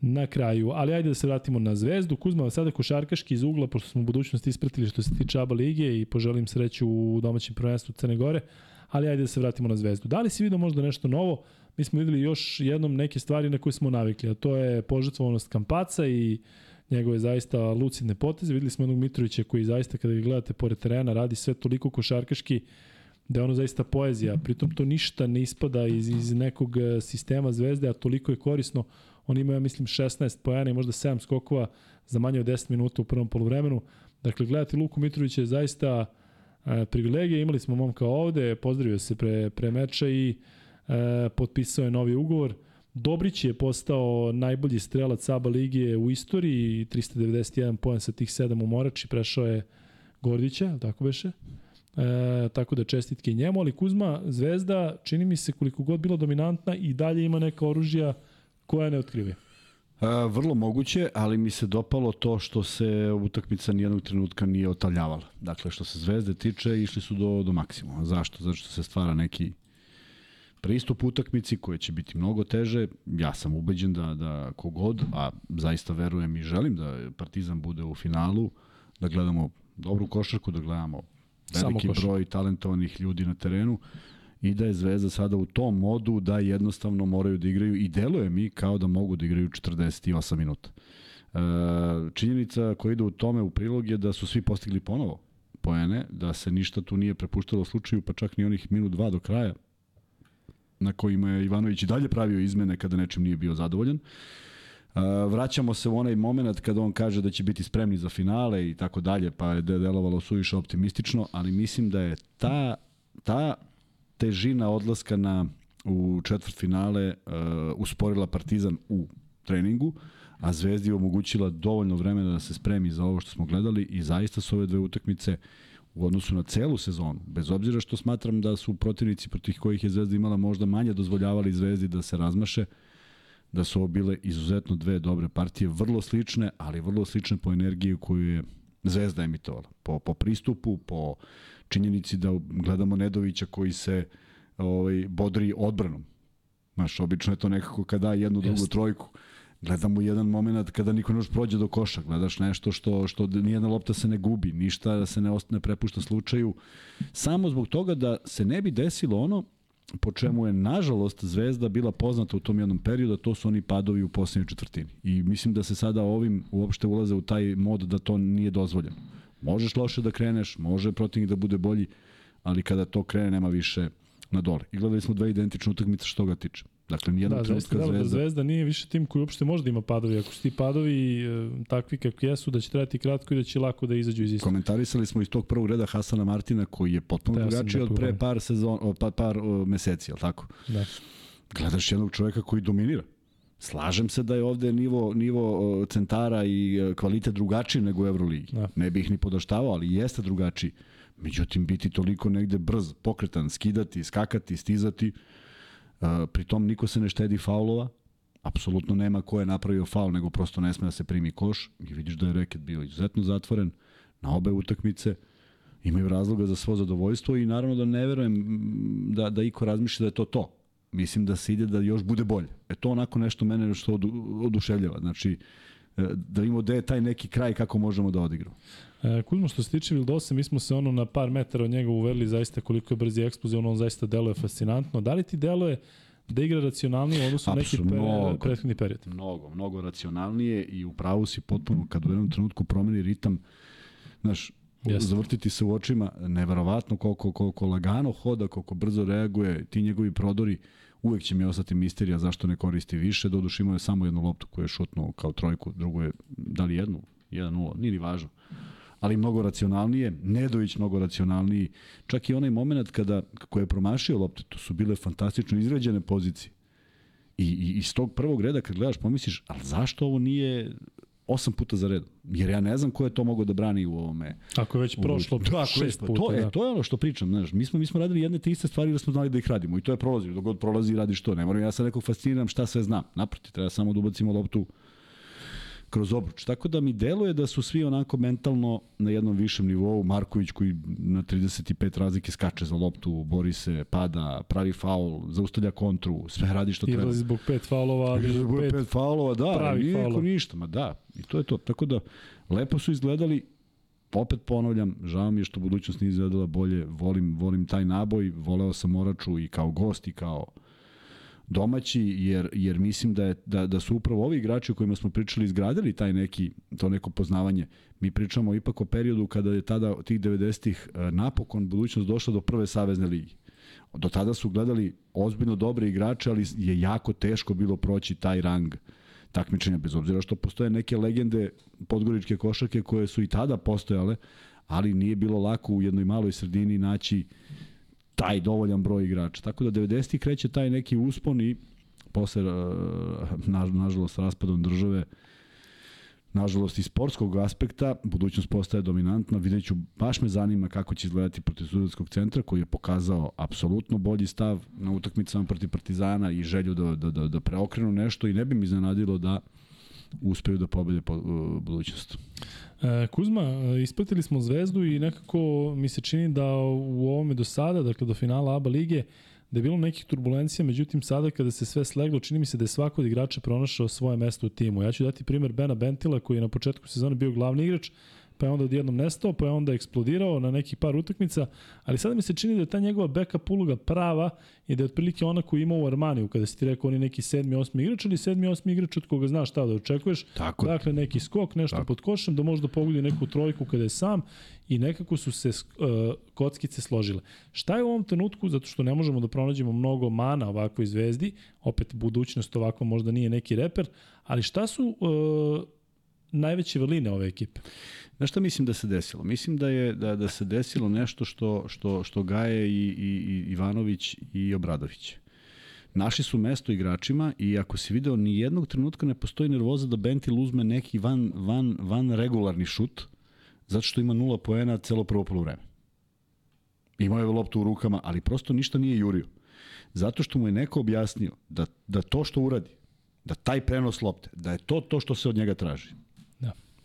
na kraju. Ali ajde da se vratimo na Zvezdu. Kuzma, sada košarkaški iz ugla, pošto smo u budućnosti ispratili što se tiče ABA lige i poželim sreću u domaćem prvenstvu Crne Gore, ali ajde da se vratimo na Zvezdu. Da li si vidio možda nešto novo? Mi smo videli još jednom neke stvari na koje smo navikli, a to je požrtvovanost Kampaca i njegove zaista lucidne poteze. Videli smo jednog Mitrovića koji zaista kada ga gledate pored terena radi sve toliko košarkaški da je ono zaista poezija. Pritom to ništa ne ispada iz, iz nekog e, sistema zvezde, a toliko je korisno. On ima, ja mislim, 16 pojena i možda 7 skokova za manje od 10 minuta u prvom polovremenu. Dakle, gledati Luku Mitrovića je zaista e, privilegija. Imali smo momka ovde, pozdravio se pre, pre meča i e, potpisao je novi ugovor. Dobrić je postao najbolji strelac ABA ligije u istoriji, 391 poen sa tih 7 u Morači, prešao je Gordića, tako beše? E, tako da čestitke njemu, ali Kuzma, Zvezda, čini mi se koliko god bila dominantna i dalje ima neka oružja koja ne otkrivuje. A, vrlo moguće, ali mi se dopalo to što se utakmica nijednog trenutka nije otaljavala. Dakle, što se Zvezde tiče, išli su do, do maksimuma. Zašto? Zato što se stvara neki pristup utakmici koje će biti mnogo teže. Ja sam ubeđen da, da kogod, a zaista verujem i želim da Partizan bude u finalu, da gledamo dobru košarku, da gledamo veliki broj talentovanih ljudi na terenu i da je Zvezda sada u tom modu da jednostavno moraju da igraju i deluje mi kao da mogu da igraju 48 minuta. E, činjenica koja ide u tome u prilog je da su svi postigli ponovo poene, da se ništa tu nije prepuštalo slučaju, pa čak ni onih minut dva do kraja, na kojima je Ivanović i dalje pravio izmene kada nečim nije bio zadovoljan. Uh, vraćamo se u onaj moment kada on kaže da će biti spremni za finale i tako dalje, pa je delovalo suviše optimistično, ali mislim da je ta, ta težina odlaska na u četvrt finale uh, usporila Partizan u treningu, a Zvezdi omogućila dovoljno vremena da se spremi za ovo što smo gledali i zaista su ove dve utakmice u odnosu na celu sezonu, bez obzira što smatram da su protivnici protiv kojih je Zvezda imala možda manje dozvoljavali Zvezdi da se razmaše, da su ovo bile izuzetno dve dobre partije, vrlo slične, ali vrlo slične po energiji koju je Zvezda emitovala. Po, po pristupu, po činjenici da gledamo Nedovića koji se ovaj, bodri odbranom. Znaš, obično je to nekako kada jednu, drugu, Jest. trojku. Gledamo jedan moment kada niko ne prođe do koša. Gledaš nešto što, što nijedna lopta se ne gubi, ništa se ne, ostane prepušta slučaju. Samo zbog toga da se ne bi desilo ono po čemu je nažalost Zvezda bila poznata u tom jednom periodu, to su oni padovi u poslednjoj četvrtini. I mislim da se sada ovim uopšte ulaze u taj mod da to nije dozvoljeno. Možeš loše da kreneš, može protivnik da bude bolji, ali kada to krene nema više na dole. I gledali smo dve identične utakmice što ga tiče. Dakle, nijedna da, trenutka da, Zvezda... Da Zvezda nije više tim koji uopšte može da ima padovi. Ako su ti padovi e, takvi kakvi jesu, da će trebati kratko i da će lako da izađu iz istog. Komentarisali smo iz tog prvog reda Hasana Martina koji je potpuno da, drugačiji od pre par, sezon, o, pa, par o, meseci, al tako? Da. Gledaš jednog čoveka koji dominira. Slažem se da je ovde nivo, nivo centara i e, kvalitet drugačiji nego u Euroligi. Da. Ne bih ni podaštavao, ali jeste drugačiji. Međutim, biti toliko negde brz, pokretan, skidati, skakati, stizati, pritom niko se ne štedi faulova, apsolutno nema ko je napravio faul, nego prosto ne sme da se primi koš i vidiš da je reket bio izuzetno zatvoren na obe utakmice, imaju razloga za svo zadovoljstvo i naravno da ne verujem da, da iko razmišlja da je to to. Mislim da se ide da još bude bolje. E to onako nešto mene što odu, oduševljava. Znači, e, da imamo gde je taj neki kraj kako možemo da odigramo. E, Kuzmo, što se tiče Vildosa, mi smo se ono na par metara od njega uverili zaista koliko je brzi eksplozija, on zaista deluje fascinantno. Da li ti deluje da igra racionalnije na neki per, prethodni period? Mnogo, mnogo racionalnije i u pravu si potpuno kad u jednom trenutku promeni ritam, znaš, Jeste. zavrtiti se u očima, neverovatno koliko, koliko lagano hoda, koliko brzo reaguje, ti njegovi prodori, uvek će mi ostati misterija zašto ne koristi više, doduš imao je samo jednu loptu koju je šutnuo kao trojku, drugo je, da li jednu? 1-0, nije ni važno ali mnogo racionalnije, Nedović mnogo racionalniji, čak i onaj moment kada, kako je promašio lopte, to su bile fantastično izređene pozicije. I, i iz tog prvog reda kad gledaš pomisliš, ali zašto ovo nije osam puta za red. Jer ja ne znam ko je to mogao da brani u ovome. Ako je već prošlo u, da, šest puta. To, da. e, to je ono što pričam. Znaš, mi, smo, mi smo radili jedne te iste stvari da smo znali da ih radimo. I to je prolazi. Dok god prolazi radiš to. Ne moram ja sad nekog fasciniram šta sve znam. Naproti, treba samo da ubacimo loptu kroz obruč. Tako da mi deluje da su svi onako mentalno na jednom višem nivou. Marković koji na 35 razlike skače za loptu, bori se, pada, pravi faul, zaustavlja kontru, sve radi što treba. Izlazi zbog pet faulova, ali zbog pet, pet faulova, da, pravih nije faulova. ništa, ma da. I to je to. Tako da, lepo su izgledali, opet ponavljam, žao mi je što budućnost nije izgledala bolje, volim, volim taj naboj, voleo sam Moraču i kao gost i kao domaći, jer, jer mislim da, je, da, da su upravo ovi igrači o kojima smo pričali izgradili taj neki, to neko poznavanje. Mi pričamo ipak o periodu kada je tada tih 90-ih e, napokon budućnost došla do prve savezne ligi. Do tada su gledali ozbiljno dobre igrače, ali je jako teško bilo proći taj rang takmičenja, bez obzira što postoje neke legende podgoričke košarke koje su i tada postojale, ali nije bilo lako u jednoj maloj sredini naći taj dovoljan broj igrača. Tako da 90. kreće taj neki uspon i posle, na, nažalost, raspadom države, nažalost iz sportskog aspekta, budućnost postaje dominantna, vidjet ću, baš me zanima kako će izgledati protiv Studentskog centra, koji je pokazao apsolutno bolji stav na utakmicama protiv Partizana i želju da, da, da, da preokrenu nešto i ne bi mi iznenadilo da uspeju da pobede po, uh, budućnost. E, Kuzma, e, ispratili smo Zvezdu i nekako mi se čini da u ovome do sada, dakle do finala ABA lige, da je bilo nekih turbulencija, međutim sada kada se sve sleglo, čini mi se da je svako od igrača pronašao svoje mesto u timu. Ja ću dati primer Bena Bentila koji je na početku sezone bio glavni igrač, pa je onda odjednom nestao, pa je onda eksplodirao na nekih par utakmica, ali sada mi se čini da je ta njegova backup uloga prava i da je otprilike ona koju ima u Armaniju, kada si ti rekao on je neki sedmi, osmi igrač ili sedmi, osmi igrač od koga znaš šta da očekuješ. Tako. Dakle, neki skok, nešto Tako. pod košem, da možda pogodi neku trojku kada je sam i nekako su se uh, kockice složile. Šta je u ovom trenutku, zato što ne možemo da pronađemo mnogo mana ovakvoj zvezdi, opet budućnost ovako možda nije neki reper, ali šta su uh, najveće vrline ove ekipe? Znaš šta mislim da se desilo? Mislim da je da, da se desilo nešto što, što, što gaje i, i, i Ivanović i Obradović. Našli su mesto igračima i ako si video, ni jednog trenutka ne postoji nervoza da Bentil uzme neki van, van, van regularni šut, zato što ima nula poena celo prvo polovreme. Imao je loptu u rukama, ali prosto ništa nije jurio. Zato što mu je neko objasnio da, da to što uradi, da taj prenos lopte, da je to to što se od njega traži.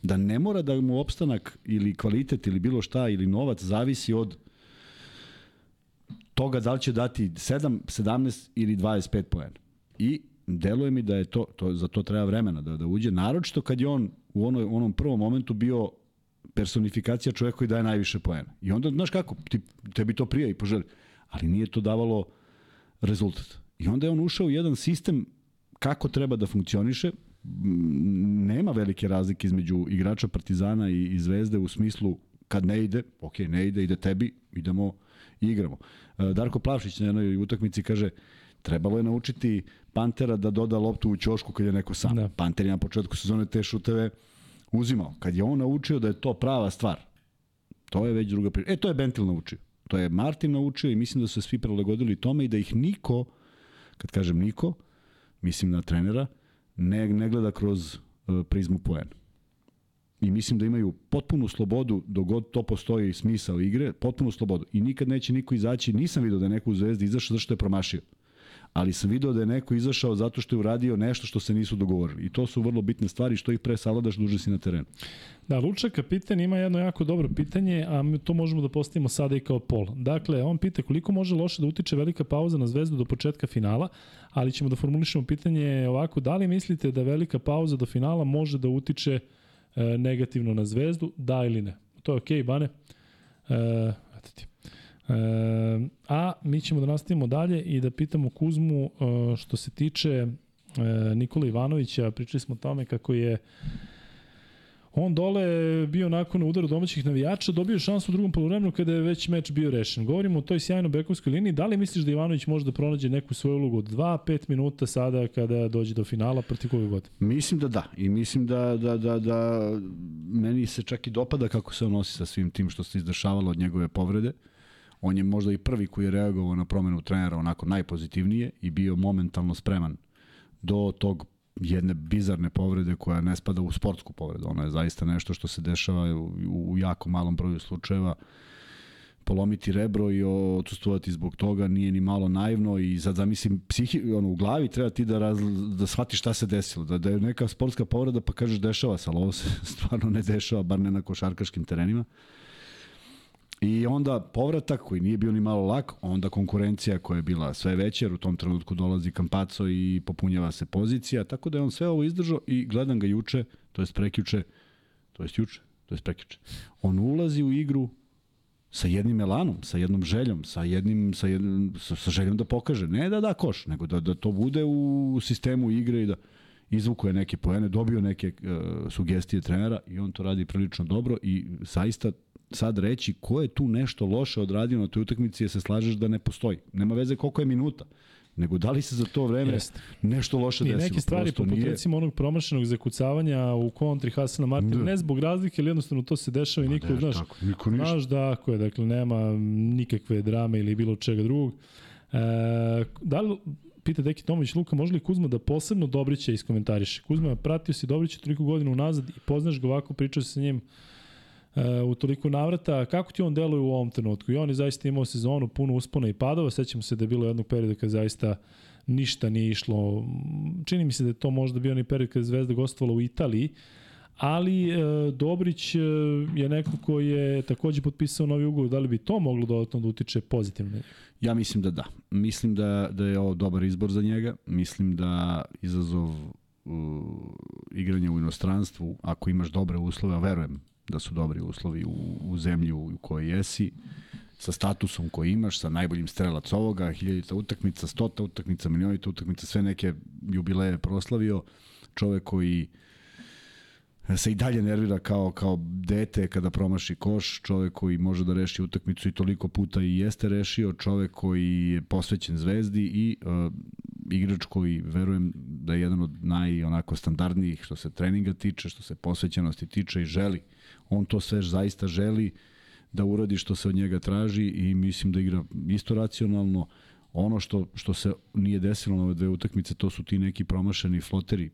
Da. Ne mora da mu opstanak ili kvalitet ili bilo šta ili novac zavisi od toga da li će dati 7, 17 ili 25 poena. I deluje mi da je to, to za to treba vremena da, da uđe, naročito kad je on u onoj, onom prvom momentu bio personifikacija čoveka koji daje najviše poena. I onda, znaš kako, ti, tebi to prija i poželi. Ali nije to davalo rezultat. I onda je on ušao u jedan sistem kako treba da funkcioniše. Nema velike razlike između igrača Partizana i, i Zvezde u smislu kad ne ide, ok, ne ide, ide tebi, idemo i igramo. Darko Plavšić na jednoj utakmici kaže trebalo je naučiti Pantera da doda loptu u ćošku kad je neko sam. Da. Panter je na početku sezone te šuteve uzimao. Kad je on naučio da je to prava stvar, to je već druga priča. E, to je Bentil naučio. To je Martin naučio i mislim da su svi prilagodili tome i da ih niko, kad kažem niko, mislim na trenera, ne, ne gleda kroz uh, prizmu poena. I mislim da imaju potpunu slobodu, dogod to postoji smisao igre, potpunu slobodu. I nikad neće niko izaći, nisam vidio da je neko u Zvezdi izašao zašto je promašio ali sam video da je neko izašao zato što je uradio nešto što se nisu dogovorili. I to su vrlo bitne stvari, što ih pre savladaš duže si na terenu. Da, Luča kapiten ima jedno jako dobro pitanje, a mi to možemo da postavimo sada i kao pol. Dakle, on pita koliko može loše da utiče velika pauza na zvezdu do početka finala, ali ćemo da formulišemo pitanje ovako, da li mislite da velika pauza do finala može da utiče e, negativno na zvezdu, da ili ne? To je okej, okay, Bane. E. E, a mi ćemo da nastavimo dalje i da pitamo Kuzmu e, što se tiče e, Nikola Ivanovića, pričali smo o tome kako je on dole bio nakon udara domaćih navijača, dobio šansu u drugom polovremenu kada je već meč bio rešen. Govorimo o toj sjajnoj bekovskoj liniji. Da li misliš da Ivanović može da pronađe neku svoju ulogu od 2-5 minuta sada kada dođe do finala protiv koga god? Mislim da da. I mislim da, da, da, da meni se čak i dopada kako se on nosi sa svim tim što se izdešavalo od njegove povrede. On je možda i prvi koji je reagovao na promenu trenera onako najpozitivnije i bio momentalno spreman do tog jedne bizarne povrede koja ne spada u sportsku povredu. Ona je zaista nešto što se dešava u, jako malom broju slučajeva. polomiti rebro i odsustovati zbog toga nije ni malo naivno i sad zamislim psihi, ono, u glavi treba ti da, raz, da shvatiš šta se desilo, da, da je neka sportska povreda pa kažeš dešava se, ali ovo se stvarno ne dešava, bar ne na košarkaškim terenima. I onda povratak koji nije bio ni malo lak, onda konkurencija koja je bila sve veća, u tom trenutku dolazi Kampaco i popunjava se pozicija, tako da je on sve ovo izdržao i gledam ga juče, to je prekjuče, to je juče, to je prekjuče. On ulazi u igru sa jednim elanom, sa jednom željom, sa jednim sa jednim sa, sa željom da pokaže, ne da da koš, nego da da to bude u sistemu igre i da izvukuje neke poene, dobio neke uh, sugestije trenera i on to radi prilično dobro i zaista sad reći ko je tu nešto loše odradio na toj utakmici je se slažeš da ne postoji. Nema veze koliko je minuta nego da li se za to vreme Jest. nešto loše desilo. Neke stvari, poput nije... recimo onog promašenog zakucavanja u kontri Hasana Martina, da. ne zbog razlike, ali jednostavno to se dešava i niko, da, znaš, tako, niko ništa. znaš da ako je, dakle, nema nikakve drame ili bilo čega drugog. E, da li, pita Deki Tomović, Luka, može li Kuzma da posebno Dobrića iskomentariše? Kuzma, pratio si Dobrića toliko godina unazad i poznaš ga ovako, pričao si sa njim u toliko navrata. Kako ti on deluje u ovom trenutku? I on je zaista imao sezonu puno uspona i padova. Sećam se da je bilo jednog perioda kad zaista ništa nije išlo. Čini mi se da je to možda bio onaj period kada je Zvezda gostovala u Italiji, ali e, Dobrić e, je neko ko je takođe potpisao novi ugovor, da li bi to moglo dodatno da utiče pozitivno? Ja mislim da da. Mislim da, da je ovo dobar izbor za njega. Mislim da izazov uh, igranja u inostranstvu, ako imaš dobre uslove, a verujem da su dobri uslovi u, u zemlji u kojoj jesi, sa statusom koji imaš, sa najboljim strelac ovoga, hiljadita utakmica, stota utakmica, milionita utakmica, sve neke jubileje proslavio, čovek koji se i dalje nervira kao, kao dete kada promaši koš, čovek koji može da reši utakmicu i toliko puta i jeste rešio, čovek koji je posvećen zvezdi i uh, igrač koji verujem da je jedan od naj onako standardnijih što se treninga tiče, što se posvećenosti tiče i želi on to sve zaista želi da uradi što se od njega traži i mislim da igra isto racionalno. Ono što, što se nije desilo na ove dve utakmice, to su ti neki promašeni floteri.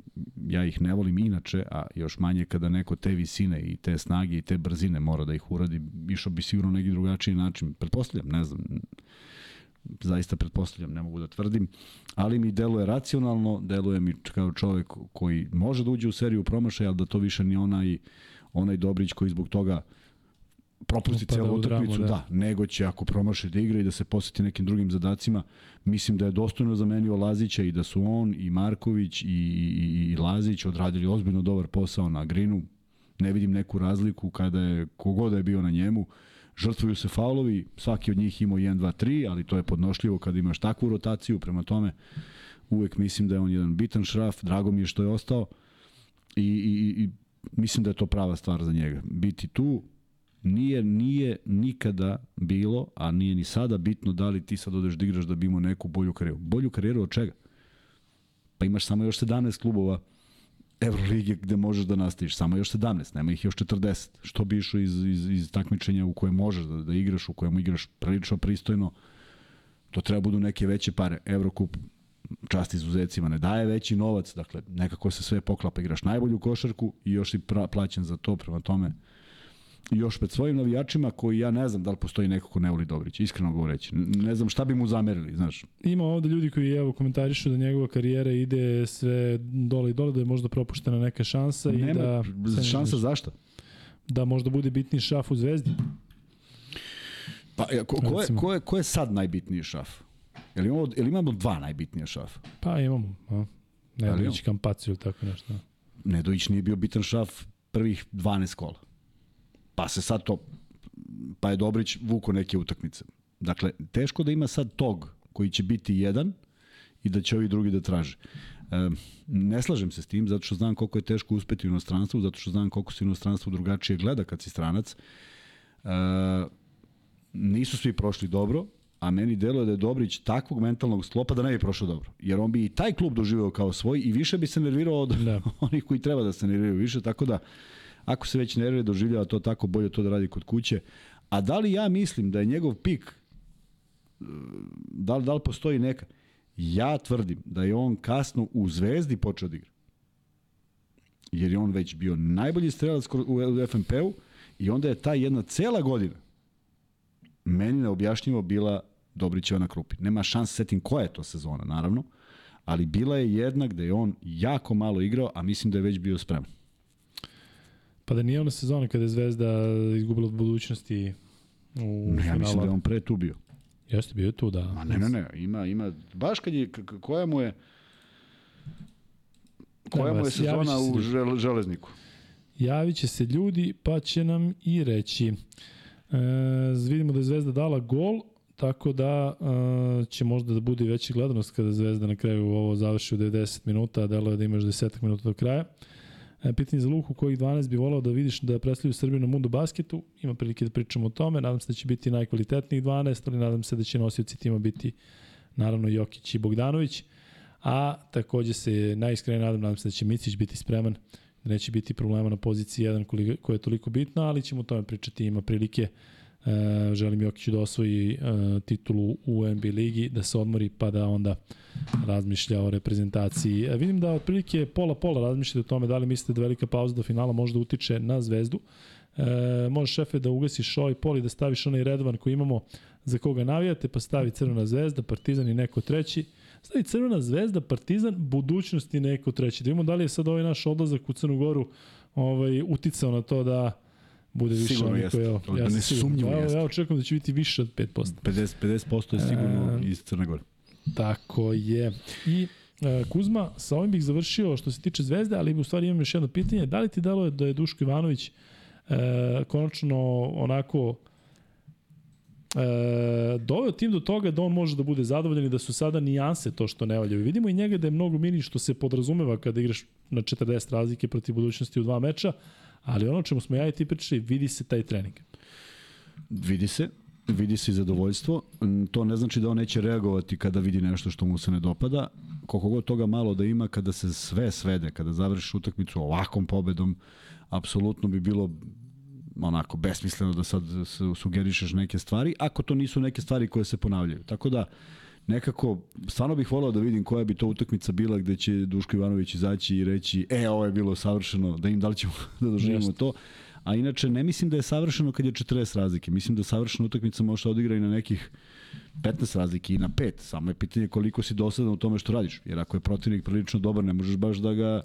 Ja ih ne volim inače, a još manje kada neko te visine i te snage i te brzine mora da ih uradi. Išao bi sigurno neki drugačiji način. Pretpostavljam, ne znam, zaista pretpostavljam, ne mogu da tvrdim, ali mi deluje racionalno, deluje mi kao čovek koji može da uđe u seriju promašaja, ali da to više ni onaj onaj Dobrić koji zbog toga propusti celu utakmicu, da. da, nego će ako promaši da igra i da se poseti nekim drugim zadacima, mislim da je dostojno zamenio Lazića i da su on i Marković i, i, i Lazić odradili ozbiljno dobar posao na grinu, ne vidim neku razliku kada je, kogoda je bio na njemu, žrtvuju se faulovi, svaki od njih imao 1, 2, 3, ali to je podnošljivo kada imaš takvu rotaciju, prema tome uvek mislim da je on jedan bitan šraf, drago mi je što je ostao i, i, i mislim da je to prava stvar za njega. Biti tu nije, nije nikada bilo, a nije ni sada bitno da li ti sad odeš da igraš da bi imao neku bolju karijeru. Bolju karijeru od čega? Pa imaš samo još 17 klubova Evrolige gde možeš da nastaviš. Samo još 17, nema ih još 40. Što bi išao iz, iz, iz takmičenja u kojem možeš da, da igraš, u kojem igraš prilično pristojno, to treba budu neke veće pare. Evrokup čast izuzecima ne daje veći novac, dakle nekako se sve poklapa, igraš najbolju košarku i još i pra, plaćen za to, prema tome još pred svojim navijačima koji ja ne znam da li postoji neko ko ne voli Dobrić, iskreno govoreći. Ne znam šta bi mu zamerili, znaš. Ima ovde ljudi koji evo komentarišu da njegova karijera ide sve dole i dole, da je možda propuštena neka šansa Nema, i da... Šansa zašto? Da možda bude bitni šaf u Zvezdi. Pa, ko, ko, je, ko, je, ko je sad najbitniji šaf? Jel imamo, jel imamo dva najbitnija šafa? Pa imamo. A. Nedović, Kampacu ili tako nešto. Nedović nije bio bitan šaf prvih 12 kola. Pa se sad to, pa je Dobrić vuko neke utakmice. Dakle, teško da ima sad tog koji će biti jedan i da će ovi drugi da traže. E, ne slažem se s tim, zato što znam koliko je teško uspeti u inostranstvu, zato što znam koliko se inostranstvo drugačije gleda kad si stranac. E, nisu svi prošli dobro, a meni deluje da je Dobrić takvog mentalnog sklopa da ne bi prošao dobro. Jer on bi i taj klub doživeo kao svoj i više bi se nervirao od da. onih koji treba da se nerviraju više, tako da ako se već nervira doživljava to tako, bolje to da radi kod kuće. A da li ja mislim da je njegov pik, da li, da li postoji neka? Ja tvrdim da je on kasno u Zvezdi počeo da igra. Jer je on već bio najbolji strelac u FNP-u i onda je ta jedna cela godina meni neobjašnjivo bila Dobrićeva na krupi. Nema šans setim koja je to sezona, naravno, ali bila je jedna gde je on jako malo igrao, a mislim da je već bio spreman. Pa da nije ona sezona kada je Zvezda izgubila od budućnosti u ne, ja mislim da je on pre tu bio. Jeste bio tu, da. Ma ne, ne, ne, ima, ima, baš kad je, koja mu je, koja da, mu je sezona u žel, železniku? Javit će se ljudi, pa će nam i reći. E, vidimo da je Zvezda dala gol, tako da e, će možda da bude veći gledanost kada Zvezda na kraju ovo završi u 90 minuta, a deluje da imaš 10 minuta do kraja. E, pitanje za Luku, kojih 12 bi volao da vidiš da predstavljaju Srbiju na Mundu basketu. Ima prilike da pričamo o tome. Nadam se da će biti najkvalitetnijih 12, ali nadam se da će nosioci tima biti naravno Jokić i Bogdanović. A takođe se najiskrenije nadam, nadam se da će Micić biti spreman, da neće biti problema na poziciji 1 koja je toliko bitna, ali ćemo o tome pričati, ima prilike. E, želim Jokiću da osvoji e, titulu u NBA ligi, da se odmori pa da onda razmišlja o reprezentaciji. E, vidim da otprilike pola-pola razmišljate o tome da li mislite da velika pauza do finala možda utiče na zvezdu. E, može šefe da ugasiš šo i poli da staviš onaj redovan koji imamo za koga navijate, pa stavi Crvena zvezda, Partizan i neko treći. Stavi Crvena zvezda, Partizan, budućnosti neko treći. Da vidimo da li je sad ovaj naš odlazak u Crnu Goru ovaj, uticao na to da bude više sigurno jeste. Evo, ja ne sumnjivo ja, ja očekujem da će biti više od 5%. 50, 50% je sigurno e, iz Crne Gore. Tako je. I e, Kuzma, sa ovim bih završio što se tiče Zvezde, ali u stvari imam još jedno pitanje. Da li ti dalo je da je Duško Ivanović e, konačno onako e, doveo tim do toga da on može da bude zadovoljan i da su sada nijanse to što ne valjaju. Vidimo i njega da je mnogo mini što se podrazumeva kada igraš na 40 razlike protiv budućnosti u dva meča, ali ono čemu smo ja i ti pričali, vidi se taj trening. Vidi se, vidi se i zadovoljstvo. To ne znači da on neće reagovati kada vidi nešto što mu se ne dopada. Koliko god toga malo da ima, kada se sve svede, kada završiš utakmicu ovakvom pobedom, apsolutno bi bilo onako besmisleno da sad sugerišeš neke stvari, ako to nisu neke stvari koje se ponavljaju. Tako da, nekako, stvarno bih volao da vidim koja bi to utakmica bila gde će Duško Ivanović izaći i reći, e, ovo je bilo savršeno, da im da li ćemo da doživimo to. A inače, ne mislim da je savršeno kad je 40 razlike. Mislim da savršena utakmica može da odigra i na nekih 15 razlike i na 5. Samo je pitanje koliko si dosadan u tome što radiš. Jer ako je protivnik prilično dobar, ne možeš baš da ga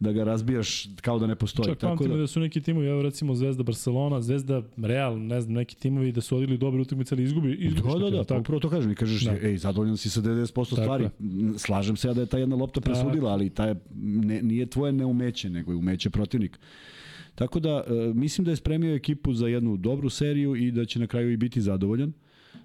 da ga razbijaš kao da ne postoji. Čak Tako da... da su neki timovi, evo recimo Zvezda Barcelona, Zvezda Real, ne znam, neki timovi da su odigli dobre utakmice, ali izgubi, izgubi Da, da, da, tako. upravo to kažem i kažeš, da. ej, zadovoljan si sa 90% stvari. Slažem se ja da je ta jedna lopta presudila, ali ta je, ne, nije tvoje neumeće, nego je umeće protivnik. Tako da, e, mislim da je spremio ekipu za jednu dobru seriju i da će na kraju i biti zadovoljan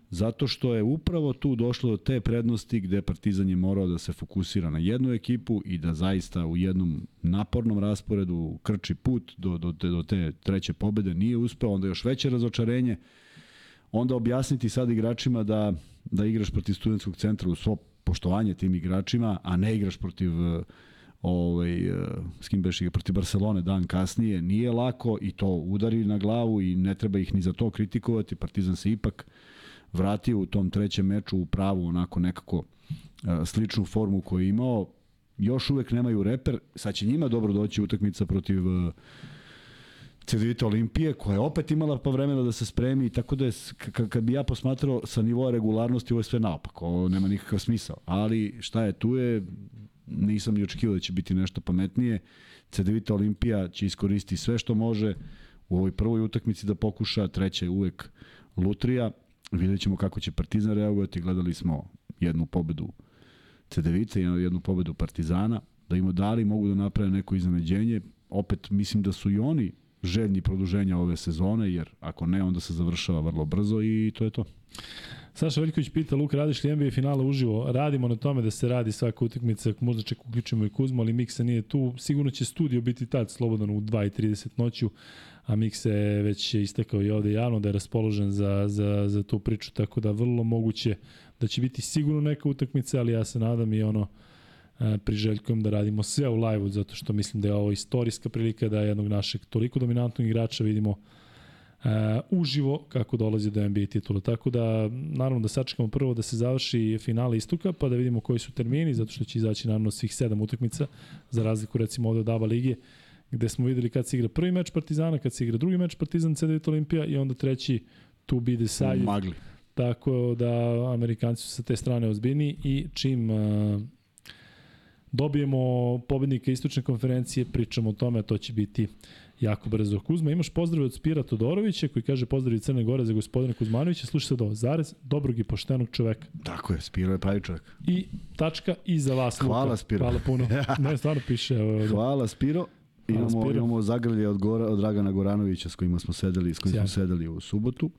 zato što je upravo tu došlo do te prednosti gde Partizan je morao da se fokusira na jednu ekipu i da zaista u jednom napornom rasporedu krči put do, do, te, do te treće pobede. Nije uspeo, onda još veće razočarenje, onda objasniti sad igračima da, da igraš protiv studentskog centra u svo poštovanje tim igračima, a ne igraš protiv ovaj, s kim beš igra protiv Barcelone dan kasnije, nije lako i to udari na glavu i ne treba ih ni za to kritikovati, Partizan se ipak vratio u tom trećem meču u pravu onako nekako e, sličnu formu koju je imao. Još uvek nemaju reper, sad će njima dobro doći utakmica protiv e, Cedevita Olimpije, koja je opet imala pa vremena da se spremi, tako da je, kad bi ja posmatrao sa nivoa regularnosti, ovo je sve naopak, ovo nema nikakav smisao. Ali šta je, tu je, nisam ni očekivao da će biti nešto pametnije. Cedevita Olimpija će iskoristiti sve što može u ovoj prvoj utakmici da pokuša, treća je uvek Lutrija, Vidjet ćemo kako će Partizan reagovati. Gledali smo jednu pobedu Cedevice, jednu pobedu Partizana. Da im dali mogu da naprave neko iznenađenje. Opet mislim da su i oni željni produženja ove sezone, jer ako ne, onda se završava vrlo brzo i to je to. Saša Veljković pita, Luka, radiš li NBA finale uživo? Radimo na tome da se radi svaka utakmica, možda ček uključimo i Kuzmo, ali Miksa nije tu. Sigurno će studio biti tad slobodan u 2.30 noću a Mikse je već istakao i ovde javno da je raspoložen za, za, za tu priču, tako da vrlo moguće da će biti sigurno neka utakmica, ali ja se nadam i ono e, priželjkujem da radimo sve u live zato što mislim da je ovo istorijska prilika da jednog našeg toliko dominantnog igrača vidimo uh, uživo kako dolazi do NBA titula. Tako da, naravno da sačekamo prvo da se završi finale istuka, pa da vidimo koji su termini, zato što će izaći naravno svih sedam utakmica, za razliku recimo ovde od ABA lige. Uh, gde smo videli kad se igra prvi meč Partizana, kad se igra drugi meč Partizan CDVita Olimpija i onda treći to be decided. Magli. Tako da Amerikanci su sa te strane ozbiljni i čim uh, dobijemo pobednika istočne konferencije, pričamo o tome, a to će biti jako brzo. Kuzma, imaš pozdrav od Spira Todorovića koji kaže pozdrav iz Crne Gore za gospodina Kuzmanovića. Slušaj sad ovo, zarez dobrog i poštenog čoveka. Tako je, Spiro je pravi čovjek. I tačka i za vas, Hvala, Luka. Spiro. Hvala puno. ne, stvarno piše. Evo, Hvala Spiro. Imamo, imamo zagrlje od, Gora, od Dragana Goranovića s kojima smo sedeli, s kojim Sjajno. smo sedeli u subotu.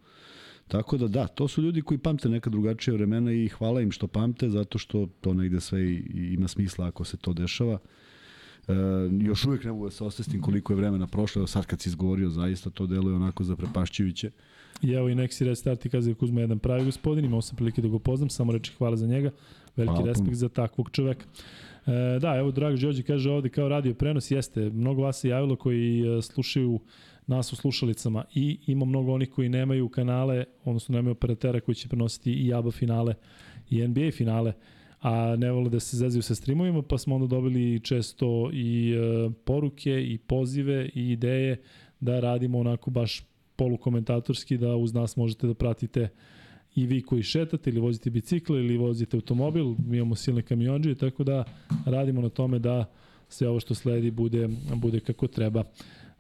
Tako da da, to su ljudi koji pamte neka drugačija vremena i hvala im što pamte, zato što to negde sve i, i ima smisla ako se to dešava. E, još uvijek ne mogu da se osvestim koliko je vremena prošlo, evo sad kad si izgovorio, zaista to deluje onako zaprepašćujuće. I evo i Nexi Restart i je Kuzma jedan pravi gospodin, imao sam prilike da ga poznam, samo reči hvala za njega, veliki Hvala respekt za takvog čoveka. E, da, evo Drag Đođe kaže ovde kao radio prenos, jeste, mnogo vas se javilo koji e, slušaju nas u slušalicama i ima mnogo onih koji nemaju kanale, odnosno nemaju operatera koji će prenositi i ABA finale i NBA finale, a ne vole da se zezaju sa streamovima, pa smo onda dobili često i e, poruke i pozive i ideje da radimo onako baš polukomentatorski da uz nas možete da pratite i vi koji šetate ili vozite bicikl ili vozite automobil, mi imamo silne kamionđe, tako da radimo na tome da sve ovo što sledi bude, bude kako treba.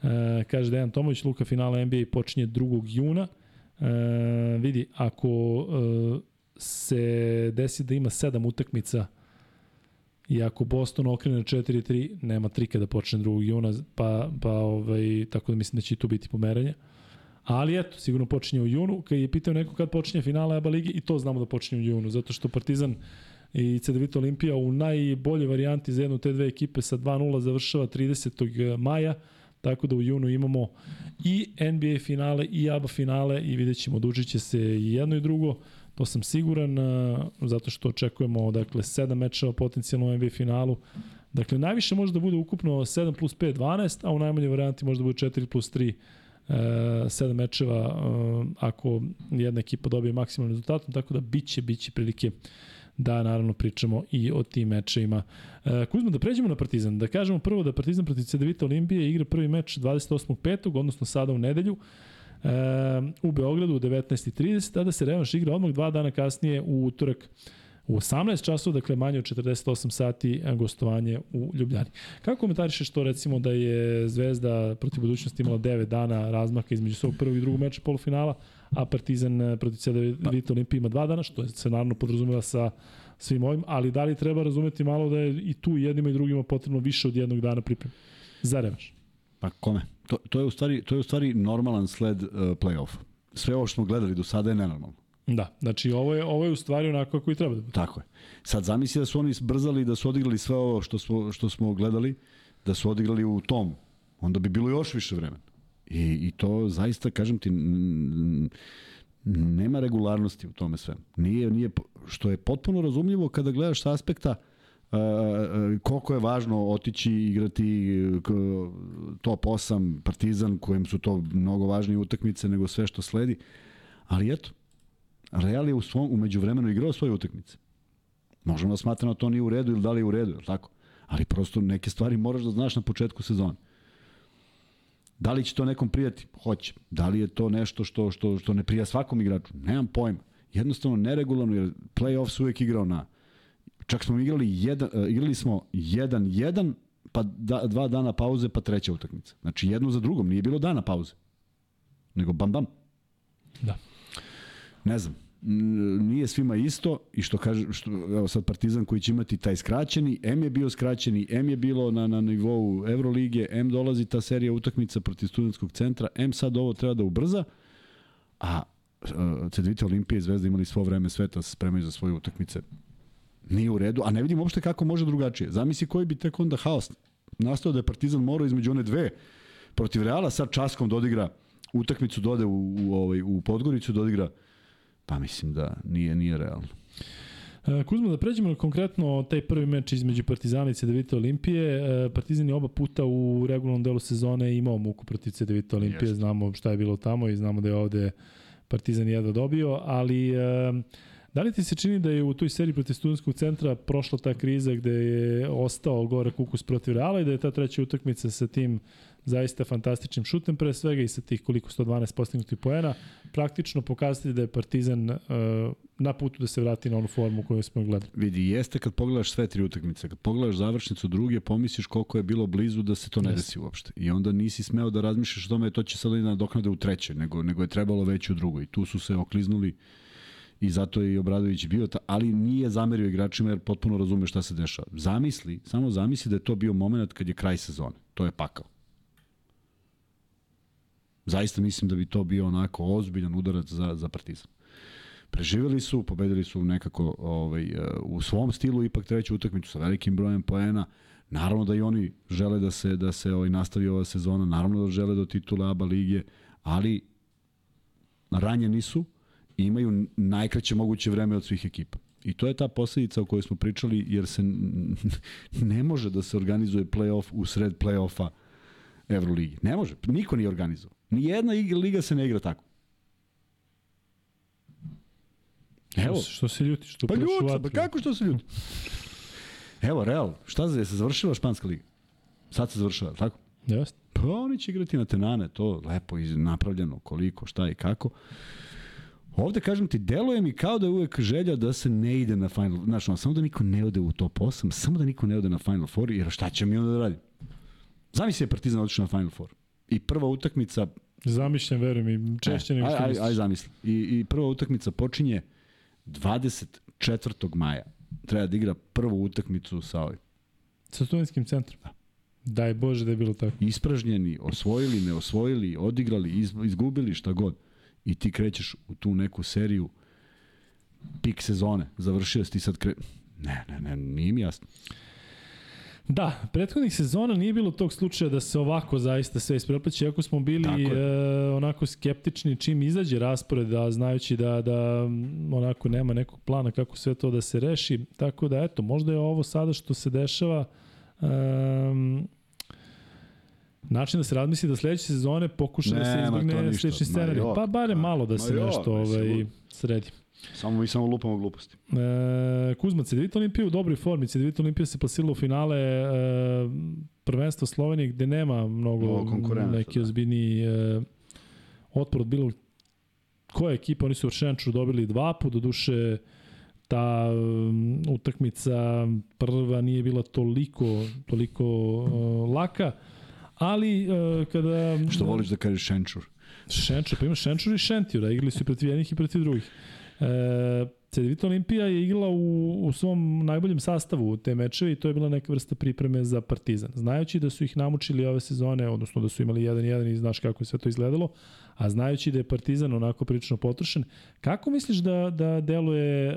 E, kaže Dejan Tomović, Luka finala NBA počinje 2. juna. E, vidi, ako e, se desi da ima sedam utakmica i ako Boston okrene 4-3, nema trika da počne 2. juna, pa, pa ovaj, tako da mislim da će i tu biti pomeranje. Ali eto, sigurno počinje u junu. Kad je pitao neko kad počinje finala EBA lige, i to znamo da počinje u junu, zato što Partizan i CDVita Olimpija u najboljoj varijanti za jednu te dve ekipe sa 2-0 završava 30. maja, tako da u junu imamo i NBA finale i ABA finale i vidjet ćemo dužit će se i jedno i drugo. To sam siguran, a, zato što očekujemo dakle, 7 mečeva potencijalno u NBA finalu. Dakle, najviše može da bude ukupno 7 plus 5, 12, a u najmanjoj varijanti može da bude 4 plus 3, e, 7 mečeva e, ako jedna ekipa dobije maksimalni rezultat, tako da biće, biće prilike da naravno pričamo i o tim mečevima. E, Kuzma, da pređemo na Partizan, da kažemo prvo da Partizan protiv CDVita Olimpije igra prvi meč 28.5. odnosno sada u nedelju e, u Beogradu u 19.30, tada se revanš igra odmah dva dana kasnije u utorak u 18 časova, dakle manje od 48 sati e, gostovanje u Ljubljani. Kako komentarišeš to recimo da je Zvezda protiv budućnosti imala 9 dana razmaka između svog prvog i drugog meča polufinala, a Partizan e, protiv CDVita Olimpije ima dva dana, što se naravno podrazumeva sa svim ovim, ali da li treba razumeti malo da je i tu jednima i drugima potrebno više od jednog dana pripreme za revanš? Pa kome? To, to, je u stvari, to je u stvari normalan sled uh, play-off. Sve ovo što smo gledali do sada je nenormalno. Da, znači ovo je, ovo je u stvari onako kako i treba da bude. Tako je. Sad zamisli da su oni brzali da su odigrali sve ovo što smo, što smo gledali, da su odigrali u tom. Onda bi bilo još više vremena. I, i to zaista, kažem ti, nema regularnosti u tome sve. Nije, nije, što je potpuno razumljivo kada gledaš sa aspekta uh, koliko je važno otići igrati top 8 Partizan kojem su to mnogo važnije utakmice nego sve što sledi. Ali eto, Real je u svom umeđu vremenu igrao svoje utakmice. Možemo da smatramo da to nije u redu ili da li je u redu, je li tako? Ali prosto neke stvari moraš da znaš na početku sezone. Da li će to nekom prijati? Hoće. Da li je to nešto što, što, što ne prija svakom igraču? Nemam pojma. Jednostavno neregularno, jer play-off se uvek igrao na... Čak smo igrali, jedan, uh, igrali smo 1-1, pa da, dva dana pauze, pa treća utakmica. Znači jedno za drugom, nije bilo dana pauze. Nego bam bam. Da. Ne znam, nije svima isto i što kaže što evo sad Partizan koji će imati taj skraćeni, M je bio skraćeni, M je bilo na na nivou Evrolige, M dolazi ta serija utakmica protiv studentskog centra, M sad ovo treba da ubrza, a uh, Cedevita Olimpija i Zvezda imali svo vreme sveta da se spremaju za svoje utakmice. Nije u redu, a ne vidim uopšte kako može drugačije. Zamisli koji bi tek onda haos nastao da je Partizan morao između one dve protiv Reala sad časkom dodigra utakmicu dode u, u, ovaj, u Podgoricu dodigra Pa mislim da nije nije realno. E, Kuzma, da pređemo na konkretno taj prvi meč između Partizana i CDVita Olimpije. E, Partizan je oba puta u regularnom delu sezone imao muku protiv CDVita Olimpije. Jeste. Znamo šta je bilo tamo i znamo da je ovde Partizan jedva dobio, ali e, Da li ti se čini da je u toj seriji protiv studentskog centra prošla ta kriza gde je ostao gore kukus protiv Reala i da je ta treća utakmica sa tim zaista fantastičnim šutem pre svega i sa tih koliko 112 postignutih poena, praktično pokazati da je Partizan uh, na putu da se vrati na onu formu koju smo gledali. Vidi, jeste kad pogledaš sve tri utakmice, kad pogledaš završnicu druge, pomisliš koliko je bilo blizu da se to ne desi uopšte. I onda nisi smeo da razmišljaš o tome to će sad da doknade u trećoj, nego, nego je trebalo već u drugoj. I tu su se okliznuli i zato je i Obradović bio, ta, ali nije zamerio igračima jer potpuno razume šta se dešava. Zamisli, samo zamisli da je to bio moment kad je kraj sezone. To je pakao. Zaista mislim da bi to bio onako ozbiljan udarac za, za Partizan. Preživeli su, pobedili su nekako ovaj, u svom stilu ipak treću utakmicu sa velikim brojem poena. Naravno da i oni žele da se da se ovaj nastavi ova sezona, naravno da žele do titula ABA lige, ali ranjeni su imaju najkraće moguće vreme od svih ekipa. I to je ta posledica o kojoj smo pričali, jer se ne može da se organizuje play-off u sred play-offa Euroligi. Ne može. Niko nije organizovao. Nijedna liga se ne igra tako. Evo. Što, što se ljuti? Što pa ljuti, pa kako što se ljuti? Evo, Real, šta se, se završila španska liga? Sad se završava, tako? Jeste. Pa oni će igrati na tenane, to lepo napravljeno, koliko, šta i kako. Ovde, kažem ti, deluje mi kao da je uvek želja da se ne ide na Final, znaš, no, samo da niko ne ode u top 8, samo da niko ne ode na Final Four, jer šta će mi onda da radi? Zamisli je Partizan otišao na Final Four. I prva utakmica... Zamišljam, verujem, i češće nego što aj, aj, aj, zamisli. I, I prva utakmica počinje 24. maja. Treba da igra prvu utakmicu sa ovim. Sa studentskim centrom? Da. Daj Bože da je bilo tako. Ispražnjeni, osvojili, ne osvojili, odigrali, izgubili, šta god. I ti krećeš u tu neku seriju pik sezone. Završio si ti sad kre... Ne, ne, ne, nije mi jasno. Da, prethodnih sezona nije bilo tog slučaja da se ovako zaista sve ispreplaće, iako smo bili e, onako skeptični čim izađe raspored, da, znajući da, da onako nema nekog plana kako sve to da se reši. Tako da, eto, možda je ovo sada što se dešava um, način da se razmisli da sledeće sezone pokuša da se izbjegne sledeći scenarij. Pa bare malo da se nešto ovaj, sredi. Samo mi samo lupamo gluposti. E, Kuzma, Cedevita Olimpija u dobroj formi. Cedevita Olimpija se plasila u finale e, prvenstva Slovenije gde nema mnogo, neki da. ozbiljni e, otpor od bilo koja ekipa. Oni su u Šenču dobili dva put, do duše ta um, utakmica prva nije bila toliko toliko uh, laka, ali uh, kada... Što voliš da kažeš Šenčur? Šenčur, pa ima Šenčur i Šentjura, igrali su protiv jednih i protiv drugih. E, Cedevita Olimpija je igrala u, u svom najboljem sastavu te mečeve i to je bila neka vrsta pripreme za Partizan. Znajući da su ih namučili ove sezone, odnosno da su imali 1-1 i znaš kako je sve to izgledalo, a znajući da je Partizan onako prilično potrošen, kako misliš da, da deluje e,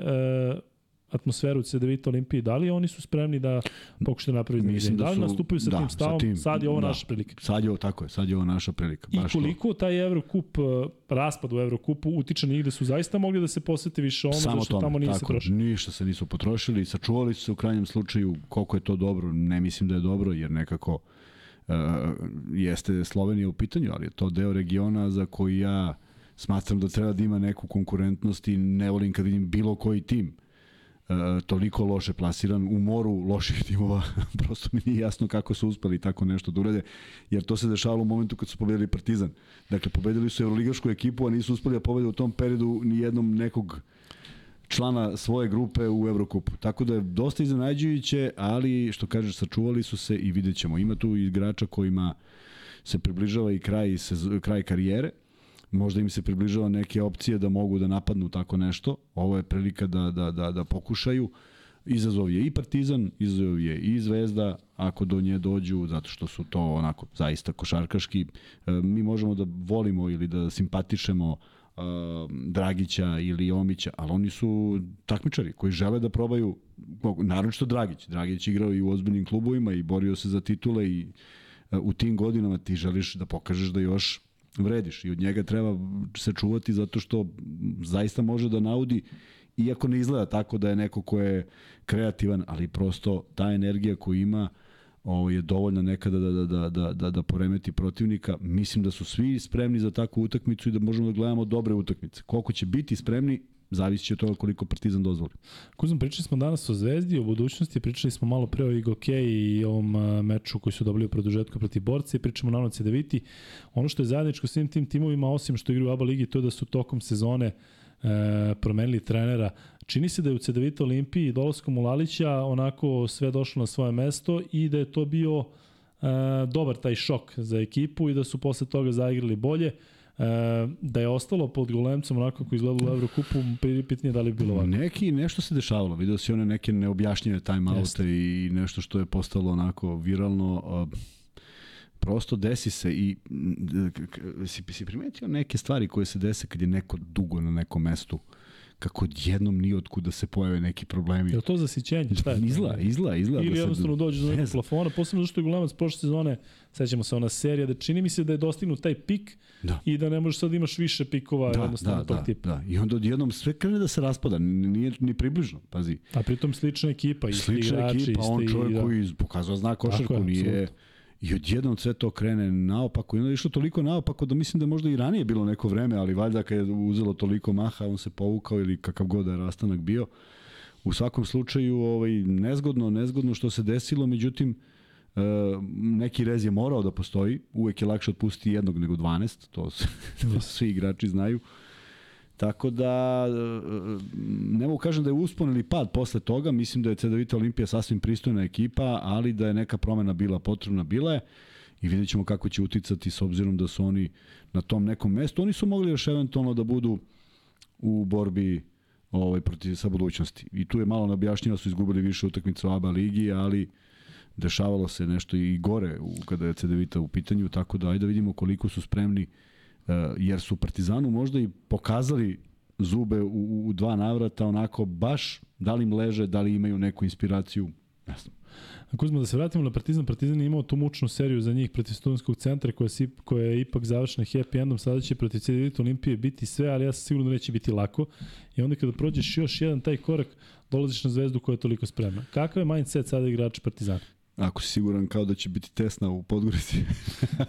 atmosferu CDVita Olimpije, da li oni su spremni da pokušaju da napraviti Mislim da, da li nastupaju sa da, tim stavom, sa tim, sad je ovo da, naša prilika. Sad je ovo tako je, sad je ovo naša prilika. I koliko to. taj Evrokup, uh, raspad u Evrokupu utiče na da su zaista mogli da se posvete više ovom, Samo zašto tamo nije tako, se trošili. Ništa se nisu potrošili, sačuvali su se u krajnjem slučaju koliko je to dobro, ne mislim da je dobro, jer nekako uh, jeste Slovenija u pitanju, ali je to deo regiona za koji ja smatram da treba da ima neku konkurentnost i ne volim kad vidim bilo koji tim e, toliko loše plasiran u moru loših timova, prosto mi nije jasno kako su uspeli tako nešto da urede, jer to se dešavalo u momentu kad su pobedili Partizan. Dakle, pobedili su Euroligašku ekipu, a nisu uspeli da pobede u tom periodu ni jednom nekog člana svoje grupe u Evrokupu. Tako da je dosta iznenađujuće, ali što kažeš, sačuvali su se i vidjet ćemo. Ima tu igrača kojima se približava i kraj, kraj karijere, možda im se približava neke opcije da mogu da napadnu tako nešto. Ovo je prilika da, da, da, da pokušaju. Izazov je i Partizan, izazov je i Zvezda, ako do nje dođu, zato što su to onako zaista košarkaški. E, mi možemo da volimo ili da simpatišemo uh, Dragića ili Omića, ali oni su takmičari koji žele da probaju, naročito Dragić. Dragić igrao i u ozbiljnim klubovima i borio se za titule i uh, u tim godinama ti želiš da pokažeš da još vrediš i od njega treba se čuvati zato što zaista može da naudi iako ne izgleda tako da je neko ko je kreativan, ali prosto ta energija koju ima ovo je dovoljna nekada da, da, da, da, da, da poremeti protivnika. Mislim da su svi spremni za takvu utakmicu i da možemo da gledamo dobre utakmice. Koliko će biti spremni, Zavisi od toga koliko Partizan dozvoli. Kuzman, pričali smo danas o Zvezdi, o budućnosti, pričali smo malo pre o Igoke i ovom a, meču koji su dobili u produžetku protiv Borca i pričamo na Noce Deviti. Ono što je zajedničko svim tim timovima, osim što igraju u ABA ligi, to je da su tokom sezone e, promenili trenera. Čini se da je u Cedevita Olimpiji dolaskom u Lalića onako sve došlo na svoje mesto i da je to bio e, dobar taj šok za ekipu i da su posle toga zaigrali bolje. E, da je ostalo pod golemcem onako kako izgleda u Evrokupu, pitanje da li bi bilo ovako. Neki, nešto se dešavalo. Video si one neke neobjašnjive timeoute i nešto što je postalo onako viralno. prosto desi se i si, si primetio neke stvari koje se dese kad je neko dugo na nekom mestu kako jednom nije od kuda se pojave neki problemi. Je to zasićenje? Šta je to? Izla, izla, izla. Ili da jednostavno dođe do nekog plafona, posebno zašto je Gulemac prošle sezone, sećamo se ona serija, da čini mi se da je dostignut taj pik da. i da ne možeš sad imaš više pikova da, jednostavno da, tog da, tipa. Da, i onda odjednom sve krene da se raspada, nije ni približno, pazi. A pritom slična ekipa, isti slična igrači, ekipa, on čovjek da. koji pokazao znak košarku, je, nije... Absolutno I odjednom sve to krene naopako. I onda je išlo toliko naopako da mislim da možda i ranije bilo neko vreme, ali valjda kad je uzelo toliko maha, on se povukao ili kakav god da je rastanak bio. U svakom slučaju ovaj, nezgodno, nezgodno što se desilo, međutim, e, neki rez je morao da postoji. Uvek je lakše otpustiti jednog nego 12, to, to svi igrači znaju. Tako da, ne mogu kažem da je uspon ili pad posle toga, mislim da je CDVita Olimpija sasvim pristojna ekipa, ali da je neka promena bila potrebna, bila je i vidjet ćemo kako će uticati s obzirom da su oni na tom nekom mestu. Oni su mogli još eventualno da budu u borbi ovaj, protiv sa budućnosti. I tu je malo neobjašnjivo, su izgubili više utakmica u ABA ligi, ali dešavalo se nešto i gore u, kada je CDVita u pitanju, tako da ajde da vidimo koliko su spremni jer su Partizanu možda i pokazali zube u, u dva navrata onako baš da li im leže, da li imaju neku inspiraciju, ne znam. Kuzma, da se vratimo na Partizan, Partizan je imao tu mučnu seriju za njih protiv studentskog centra koja, si, koja je ipak završena happy endom, sada će protiv CDVita Olimpije biti sve, ali ja sam sigurno da neće biti lako. I onda kada prođeš još jedan taj korak, dolaziš na zvezdu koja je toliko spremna. Kakav je mindset sada igrača Partizana? Ako si siguran kao da će biti tesna u Podgorici.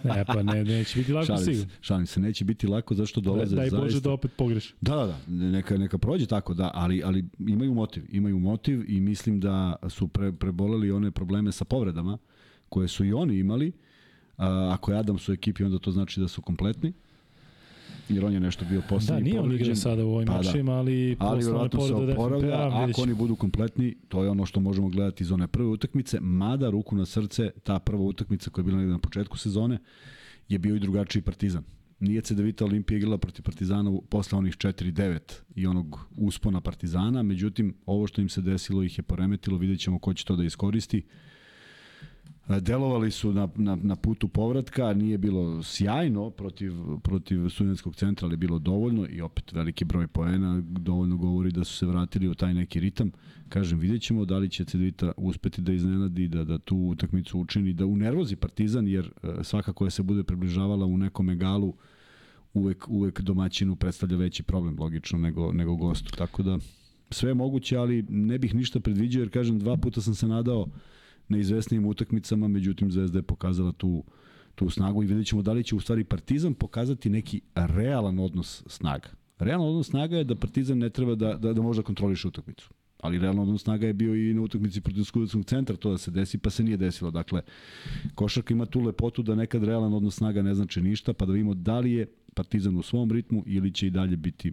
ne, pa ne, neće biti lako šalim sigurno. Se, šalim se, neće biti lako zašto dolaze Daj zaista. Bože da opet pogreš. Da, da, da, neka, neka prođe tako, da, ali, ali imaju motiv, imaju motiv i mislim da su pre, preboleli one probleme sa povredama koje su i oni imali. A, ako je Adams u ekipi, onda to znači da su kompletni jer on je nešto bio poslednji Da, nije on igra sada u ovim pa, mačima, da. ali, ali verovatno se oporavlja, ako oni budu kompletni, to je ono što možemo gledati iz one prve utakmice, mada ruku na srce, ta prva utakmica koja je bila na početku sezone, je bio i drugačiji Partizan. Nije Cedevita Olimpija igrala protiv Partizana posle onih 4-9 i onog uspona Partizana, međutim, ovo što im se desilo ih je poremetilo, vidjet ćemo ko će to da iskoristi. Delovali su na, na, na putu povratka, nije bilo sjajno protiv, protiv studentskog centra, ali bilo dovoljno i opet veliki broj poena dovoljno govori da su se vratili u taj neki ritam. Kažem, vidjet ćemo da li će Cedvita uspeti da iznenadi, da, da tu utakmicu učini, da unervozi Partizan, jer svaka koja se bude približavala u nekom egalu uvek, uvek domaćinu predstavlja veći problem, logično, nego, nego gostu. Tako da sve je moguće, ali ne bih ništa predviđao, jer kažem, dva puta sam se nadao na izvesnijim utakmicama, međutim Zvezda je pokazala tu, tu snagu i vidjet ćemo da li će u stvari Partizan pokazati neki realan odnos snaga. Realan odnos snaga je da Partizan ne treba da, da, da može da kontroliše utakmicu. Ali realno odnos snaga je bio i na utakmici protiv Skudetskog centra to da se desi, pa se nije desilo. Dakle, košarka ima tu lepotu da nekad realan odnos snaga ne znači ništa, pa da vidimo da li je Partizan u svom ritmu ili će i dalje biti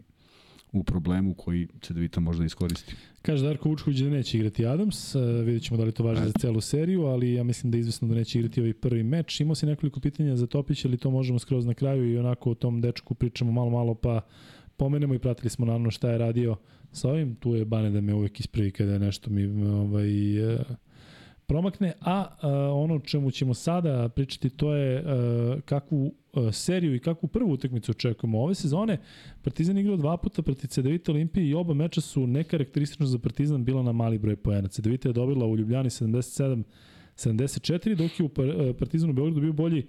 u problemu koji Cedevita možda iskoristi. Kaže Darko Vučković da neće igrati Adams, uh, vidjet ćemo da li to važi za celu seriju, ali ja mislim da je izvesno da neće igrati ovaj prvi meč. Imao si nekoliko pitanja za Topić, ali to možemo skroz na kraju i onako o tom dečku pričamo malo malo pa pomenemo i pratili smo naravno šta je radio sa ovim. Tu je Bane da me uvek ispravi kada je nešto mi ovaj, uh, promakne, a uh, ono čemu ćemo sada pričati to je uh, kakvu uh, seriju i kakvu prvu utakmicu očekujemo ove sezone. Partizan igrao dva puta protiv CDVita Olimpije i oba meča su nekarakteristično za Partizan bila na mali broj poena. CDVita je dobila u Ljubljani 77 74, dok je u Partizanu u Beogradu bio bolji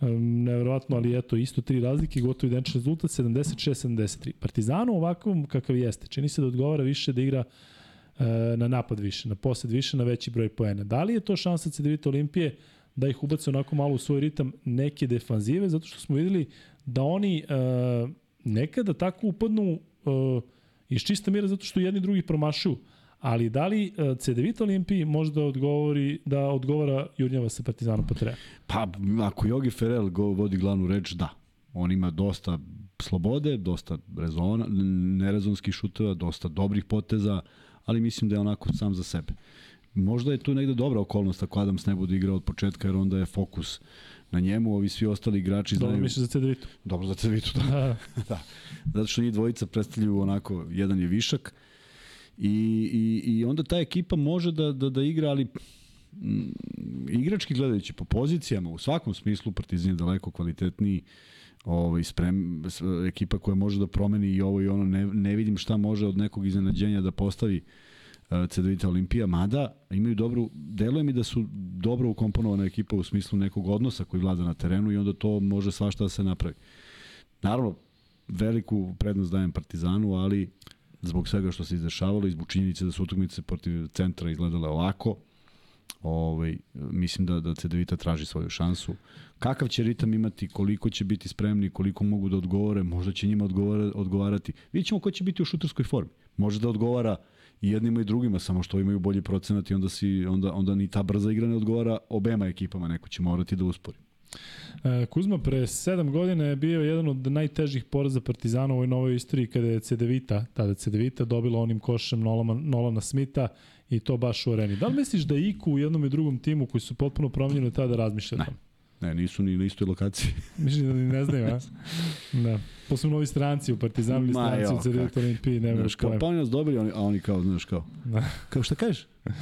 um, nevjerovatno, ali eto, isto tri razlike, gotovo identičan rezultat, 76-73. Partizanu ovakvom kakav jeste, čini se da odgovara više da igra uh, E, na napad više, na posed više, na veći broj poena. Da li je to šansa CDVita Olimpije da ih ubace onako malo u svoj ritam neke defanzive, zato što smo videli da oni uh, nekada tako upadnu uh, Iz čista mira zato što jedni drugi promašuju. Ali da li uh, CDVita Olimpiji može da odgovori da odgovara Jurnjava sa Partizanom pa treba? Pa, ako Jogi Ferel go vodi glavnu reč, da. On ima dosta slobode, dosta rezona, nerezonskih šuteva, dosta dobrih poteza, ali mislim da je onako sam za sebe. Možda je tu negde dobra okolnost ako Adams ne bude igrao od početka, jer onda je fokus na njemu, ovi svi ostali igrači Dobro znaju... misliš za CDVitu. Dobro za Cevitu, da. Da. da. Zato što njih dvojica predstavljaju onako, jedan je višak i, i, i onda ta ekipa može da, da, da igra, ali m, igrački gledajući po pozicijama, u svakom smislu Partizan je daleko kvalitetniji ovaj, sprem, ekipa koja može da promeni i ovo i ono, ne, ne vidim šta može od nekog iznenađenja da postavi uh, CDVita Olimpija, mada imaju dobru, deluje mi da su dobro ukomponovana ekipa u smislu nekog odnosa koji vlada na terenu i onda to može svašta da se napravi. Naravno, veliku prednost dajem Partizanu, ali zbog svega što se izdešavalo i zbog činjenice da su utakmice protiv centra izgledale ovako, ovaj, mislim da, da CDVita traži svoju šansu. Kakav će ritam imati, koliko će biti spremni, koliko mogu da odgovore, možda će njima odgovara, odgovarati. Vidjet ćemo ko će biti u šuterskoj formi. Može da odgovara i jednima i drugima, samo što imaju bolji procenat i onda, si, onda, onda ni ta brza igra ne odgovara obema ekipama, neko će morati da uspori. E, Kuzma pre sedam godina je bio jedan od najtežih poraza Partizana u ovoj novoj istoriji kada je CDVita, tada CDVita dobila onim košem Nolana, Nolana Smita i to baš u areni. Da li misliš da Iku u jednom i drugom timu koji su potpuno promenjeni tada razmišljaju o Ne. Ne, nisu ni na istoj lokaciji. Mislim da ni ne znaju, a? Da. Posebno ovi stranci u Partizanu ili stranci jo, u CDVita Olimpiji, nemaju Znaš, kao, pa oni nas dobili, oni, a oni kao, znaš, kao, Da. kao šta kažeš?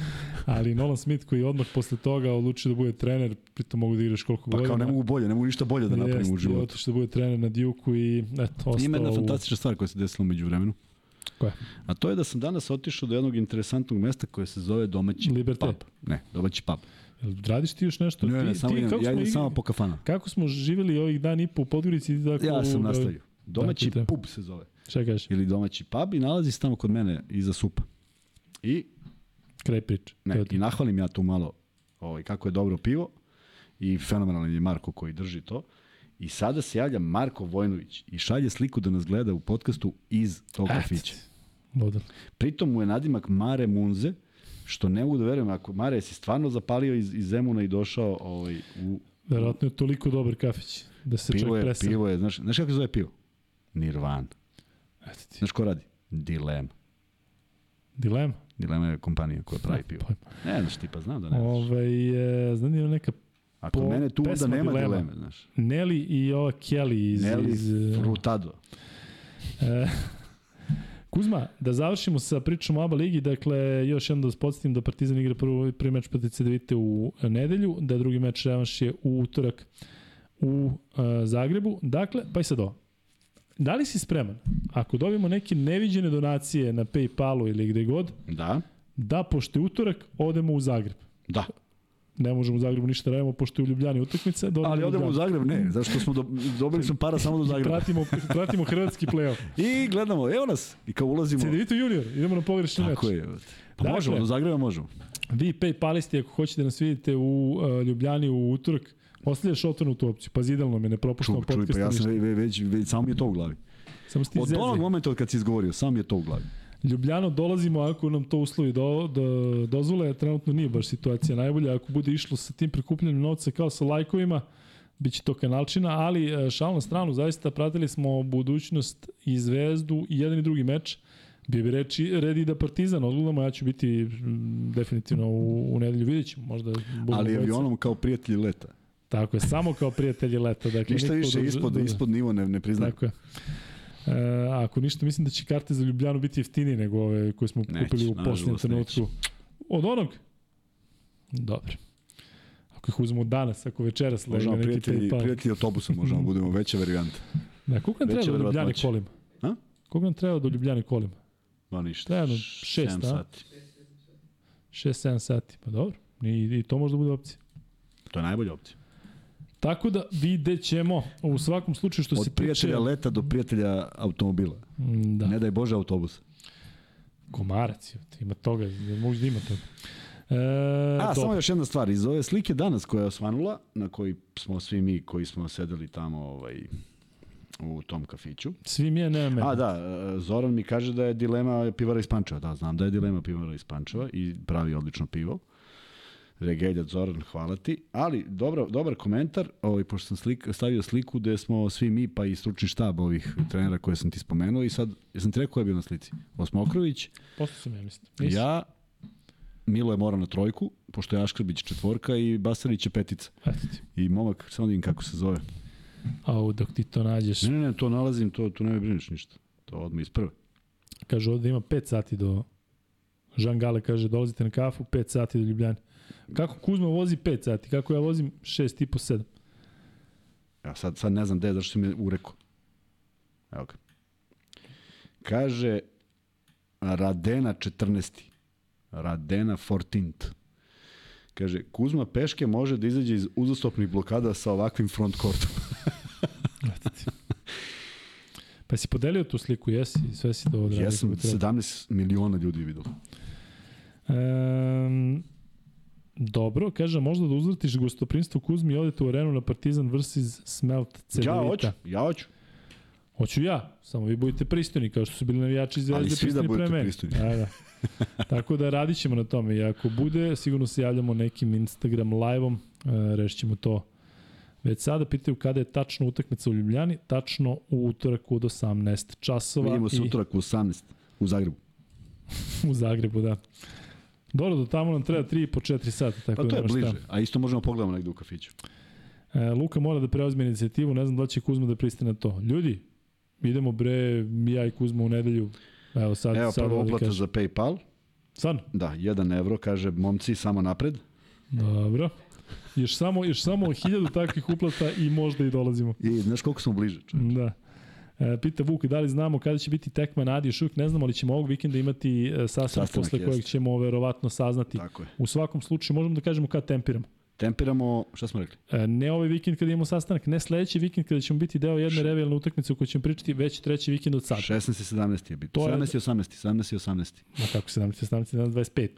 Ali Nolan Smith koji odmah posle toga odlučio da bude trener, pritom mogu da igraš koliko Pa godina. kao ne mogu bolje, ne mogu ništa bolje da napravim u Jeste, životu. otišao da bude trener na Duke i eto, ostao Ima jedna fantastična stvar koja se desila među vremenu. Koja? A to je da sam danas otišao do jednog interesantnog mesta koje se zove domaći Liberté. pub. Ne, domaći pub. Radiš ti još nešto? Ne, ti, ne, samo ti, idem, ja idem igri- samo po kafana. Kako smo živjeli ovih dan i po u Podgorici? ti Tako, Ja sam nastavio. Domaći Tako je. pub se zove. Šta kažeš? Ili domaći pub i nalazi se tamo kod mene iza supa. I, Kraj priče. To ne, i nahvalim ja tu malo ovaj, kako je dobro pivo i fenomenalan je Marko koji drži to. I sada se javlja Marko Vojnović i šalje sliku da nas gleda u podcastu iz tog kafića. Pritom mu je nadimak Mare Munze, što ne mogu da verujem, ako Mare si stvarno zapalio iz, iz Zemuna i došao ovaj, u Verovatno je toliko dobar kafić da se pivo čovjek je, presam. pivo je, znaš, znaš kako se zove pivo? Nirvan. Eto ti. Znaš ko radi? Dilema. Dilema? Dilema je kompanija koja pravi pivo. Ne znaš ti, pa znam da ne znaš. Ove, e, znam da ima neka Ako po- mene tu onda nema Dilema. dileme, znaš. Nelly i ova Kelly iz... Nelly iz e, Frutado. E, Kuzma, da završimo sa pričom o ABA ligi, dakle, još jednom da vas podsjetim da Partizan igra prvi, prvi meč protiv CDVite u nedelju, da drugi meč revanš je u utorak u uh, Zagrebu. Dakle, pa i sad ovo. Da li si spreman, ako dobijemo neke neviđene donacije na Paypalu ili gde god, Da, da pošto je utorak, odemo u Zagreb. da. Ne možemo u Zagrebu ništa da radimo, pošto je u Ljubljani utakmica. Ali odemo u. Zagreb, ne, zašto smo do, dobili smo para samo do Zagreba. Pratimo, pratimo hrvatski play-off. I gledamo, evo nas. I kao ulazimo. CDVite junior, idemo na pogrešni meč. Tako je. Pa Dakle, možemo, do Zagreba možemo. Vi Paypalisti, ako hoćete da nas vidite u uh, Ljubljani u utorak, ostavljaš otvorenu tu opciju. Pazi, idealno me, ne propuštamo Čuj, čuj, podcast. pa ja sam već, već, već, samo mi je to u glavi. Samo Od onog momenta od kad si izgovorio, samo mi je to u glavi. Ljubljano dolazimo ako nam to uslovi do, do, dozvole, trenutno nije baš situacija najbolja. Ako bude išlo sa tim prikupljanjem novca kao sa lajkovima, bit će to kanalčina, ali e, šal na stranu, zaista pratili smo budućnost i Zvezdu i jedan i drugi meč. Bio bi reči, red i da Partizan odgledamo, ja ću biti definitivno u, u nedelju, vidjet ćemo, možda Ali avionom kao prijatelji leta. Tako je, samo kao prijatelji leta. Dakle, Ništa više da- ispod, da- ispod nivo ne, ne priznajem. Tako je. E, ako ništa, mislim da će karte za Ljubljanu biti jeftinije nego ove koje smo Neće, kupili u nažalost, posljednjem trenutku. Od onog? Dobro. Ako ih uzmemo danas, ako večeras legne Možemo neki prijatelji, PayPal. prijatelji autobusom, možemo budemo veća varijanta. Da, koliko nam treba do Ljubljane kolima? A? Koliko nam treba do Ljubljane kolima? Ma ništa. Treba šest, Sedam a? sati. 6-7 sati. Pa dobro. I, I to može da bude opcija. To je najbolja opcija. Tako da vidjet ćemo u svakom slučaju što Od se tiče... prijatelja leta do prijatelja automobila. Mm, Da. Ne daj Bože autobus. Komarac, ima toga, možda ima toga. E, A, dobro. samo još jedna stvar. Iz ove slike danas koja je osvanula, na koji smo svi mi koji smo sedeli tamo ovaj, u tom kafiću. Svi mi je nema mene. A da, e, Zoran mi kaže da je dilema pivara iz Pančeva. Da, znam da je dilema pivara iz Pančeva i pravi odlično pivo. Regeljat Zoran, hvala ti. Ali, dobra, dobar komentar, ovaj, pošto sam slik, stavio sliku gde smo svi mi, pa i stručni štab ovih trenera koje sam ti spomenuo i sad, jesam ti rekao ko je bio na slici? Osmokrović, Posle sam ja mislim. Nisi? ja, Milo je mora na trojku, pošto je Aškrbić četvorka i Basarić je petica. Eto ti. I momak, samo da vidim kako se zove. Au, dok ti to nađeš. Ne, ne, ne, to nalazim, to, tu ne brineš ništa. To odmah iz prve. Kaže ovde ima 5 sati do... Jean Gale kaže dolazite na kafu 5 sati do Ljubljane. Kako Kuzma vozi 5 sati? Kako ja vozim 6 i po 7? Ja sad, sad ne znam gde, zašto si me urekao. Evo ga. Kaže Radena 14. Radena 14. Kaže, Kuzma peške može da izađe iz uzastopnih blokada sa ovakvim front kortom. Pa si podelio tu sliku, jesi? Sve si to odradio. Ja sam kako treba. 17 miliona ljudi vidio. Um, dobro, kaže, možda da uzvrtiš gostoprinstvo Kuzmi i odete u arenu na Partizan vs. Smelt Cedevita. Ja hoću, ja hoću. Hoću ja, samo vi budite pristojni, kao što su bili navijači iz Ali Zvezde svi da pristojni pre budete mene. pristojni. Da, da. Tako da radit ćemo na tome i ako bude, sigurno se javljamo nekim Instagram live-om, e, rešit ćemo to već sada. Pitaju kada je tačno utakmica u Ljubljani, tačno u utorak od 18 časova Vidimo se i utorak u 18 u Zagrebu. u Zagrebu, da. Dobro, do tamo nam treba 3 po 4 sata, tako Pa to da je nema šta. bliže. A isto možemo pogledamo negde u kafiću. E, Luka mora da preozme inicijativu, ne znam da će Kuzma da pristane na to. Ljudi, idemo bre, ja i Kuzma u nedelju. Evo sad, Evo sad prva ovdje uplata kažem. za PayPal. Stvarno? Da, 1 evro, kaže momci samo napred. Dobro. Još samo, još samo hiljadu takvih uplata i možda i dolazimo. I znaš koliko smo bliže? čoveče? Da. E, pita Vuk, da li znamo kada će biti tekma Nadi, još uvijek ne znamo, ali ćemo ovog vikenda imati e, sastanak, posle jeste. kojeg ćemo verovatno saznati. Tako je. U svakom slučaju možemo da kažemo kad tempiramo. Tempiramo, šta smo rekli? E, ne ovaj vikend kada imamo sastanak, ne sledeći vikend kada ćemo biti deo jedne revijalne utakmice u kojoj ćemo pričati već treći vikend od sada. 16 i 17 je biti. To je- 17 i 18. 17 i 18. Ma kako 17, 17, 17, 25.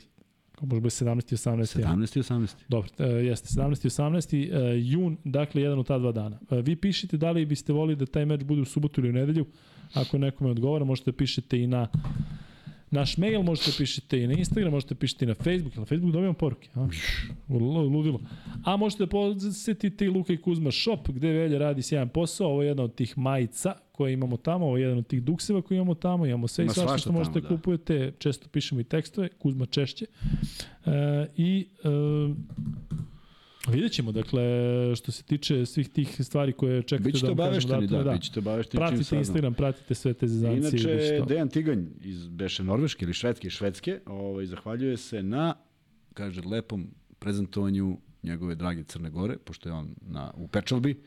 Može biti 17 i 18? ja? 17 i 18. Dobro, e, jeste, 17. i 18. E, jun, dakle, jedan od ta dva dana. E, vi pišite da li biste volili da taj meč bude u subotu ili u nedelju. Ako nekome odgovara, možete da pišete i na naš mail, možete pišete i na Instagram, možete pišete i na Facebook. Na Facebook dobijamo poruke. A? Lu- Ludilo. A možete da posetite i Luka i Kuzma shop, gde Velja radi sjajan posao. Ovo je jedna od tih majica koje imamo tamo, ovo je jedan od tih dukseva koje imamo tamo. Imamo sve i svašta što možete tamo, da. kupujete. Često pišemo i tekstove, Kuzma češće. E, I e, vidjet ćemo, dakle, što se tiče svih tih stvari koje čekate Bićete da vam kažemo obavešteni, datume, da, bićete obavešteni čim Pratite. Instagram, pratite sve te zezancije. i Inače. Dejan Tiganj iz Beše Norveške ili Švedske, Švedske, ovaj, zahvaljuje se na, kaže, lepom prezentovanju njegove drage Crne Gore, pošto je on na, u Pečalbi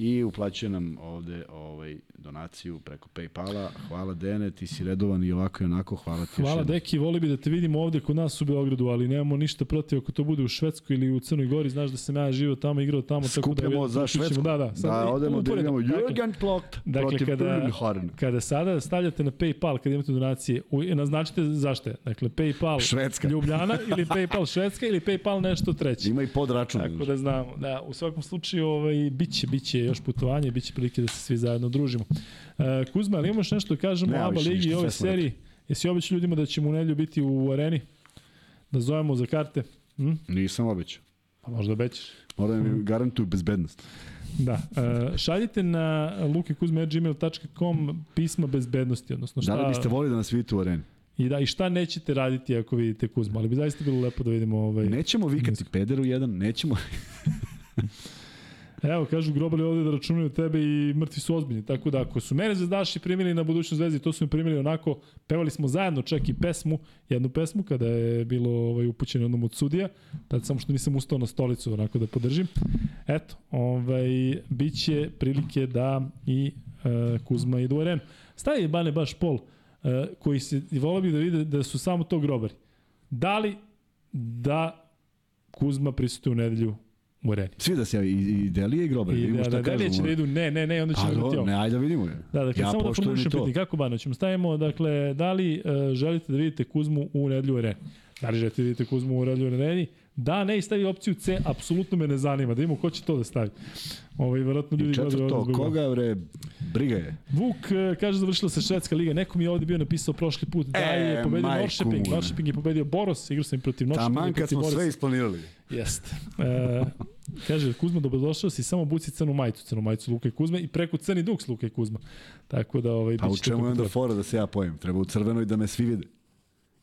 i uplaćuje nam ovde ovaj, donaciju preko Paypala. Hvala Dene, ti si redovan i ovako i onako, hvala ti Hvala. Deki, voli bi da te vidimo ovde kod nas u Beogradu, ali nemamo ništa protiv ako to bude u Švedskoj ili u Crnoj Gori, znaš da sam ja živio tamo, igrao tamo. tako da Skupljamo za Švedsku. Da, da. sad da odemo da idemo Dakle, Jürgen Klopp dakle, protiv kada-. Kada sada stavljate na PayPal, kada imate donacije, u, naznačite zašto je. Dakle, PayPal Švedska. Ljubljana ili PayPal Švedska ili PayPal nešto treće. Ima i podračun. Tako da znamo. Da, u svakom slučaju ovaj, biće, biće još putovanje, biće prilike da se svi zajedno družimo. E, Kuzma, ali imaš nešto da kažemo o Nema ABA ligi i ovoj seriji? Jesi obećao ljudima da ćemo u nedelju biti u areni? Da zovemo za karte? Hm? Nisam obećao. Pa možda obećaš. Moram mi garantuju bezbednost. Da. E, šaljite na lukekuzme.gmail.com pisma bezbednosti, odnosno šta... Da li biste volili da nas vidite u areni? I, da, I šta nećete raditi ako vidite Kuzma, ali bi zaista bilo lepo da vidimo ovaj... Nećemo vikati pederu jedan, nećemo... Evo, kažu grobali ovde da računaju tebe i mrtvi su ozbiljni, tako da ako su mene zvezdaši primili na budućnost zvezdi, to su mi primili onako, pevali smo zajedno čak i pesmu, jednu pesmu kada je bilo ovaj, upućeno jednom od sudija, tad samo što nisam ustao na stolicu onako da podržim. Eto, ovaj, bit će prilike da i e, Kuzma idu u arenu. Stavi Bane baš pol, e, koji se, i volao bih da vide da su samo to grobari. Da li da Kuzma prisutuje u nedelju u areni? Svi da se javi, i, i Delije i Grobar. I da, da, da, kažu. će da idu, ne, ne, ne, onda ćemo A, imati do, ovo. ne, ajde da vidimo. Da, dakle, ja samo da formulišem pitanje, kako Bano, ćemo stavimo, dakle, da li uh, želite da vidite Kuzmu u nedelju u areni? Da li želite da vidite Kuzmu u nedelju u areni? Da, ne, stavi opciju C, apsolutno me ne zanima. Da imamo ko će to da stavi. Ovo, i verovatno ljudi gledaju četvrto, koga bre, briga je. Vuk e, kaže završila se švedska liga. Neko mi je ovde bio napisao prošli put da je pobedio mu. Norrköping je pobedio Boros, igrao sam i protiv Norrköpinga. Taman kad smo Borosa. sve isplanirali. Jeste. E, kaže, Kuzma, dobrodošao si, samo buci crnu majicu, crnu majicu Luka i Kuzma i preko crni duks Luka i Kuzma. Tako da, ovaj, Pa u čemu je onda fora da se ja pojem? Treba u crvenoj da me svi vide.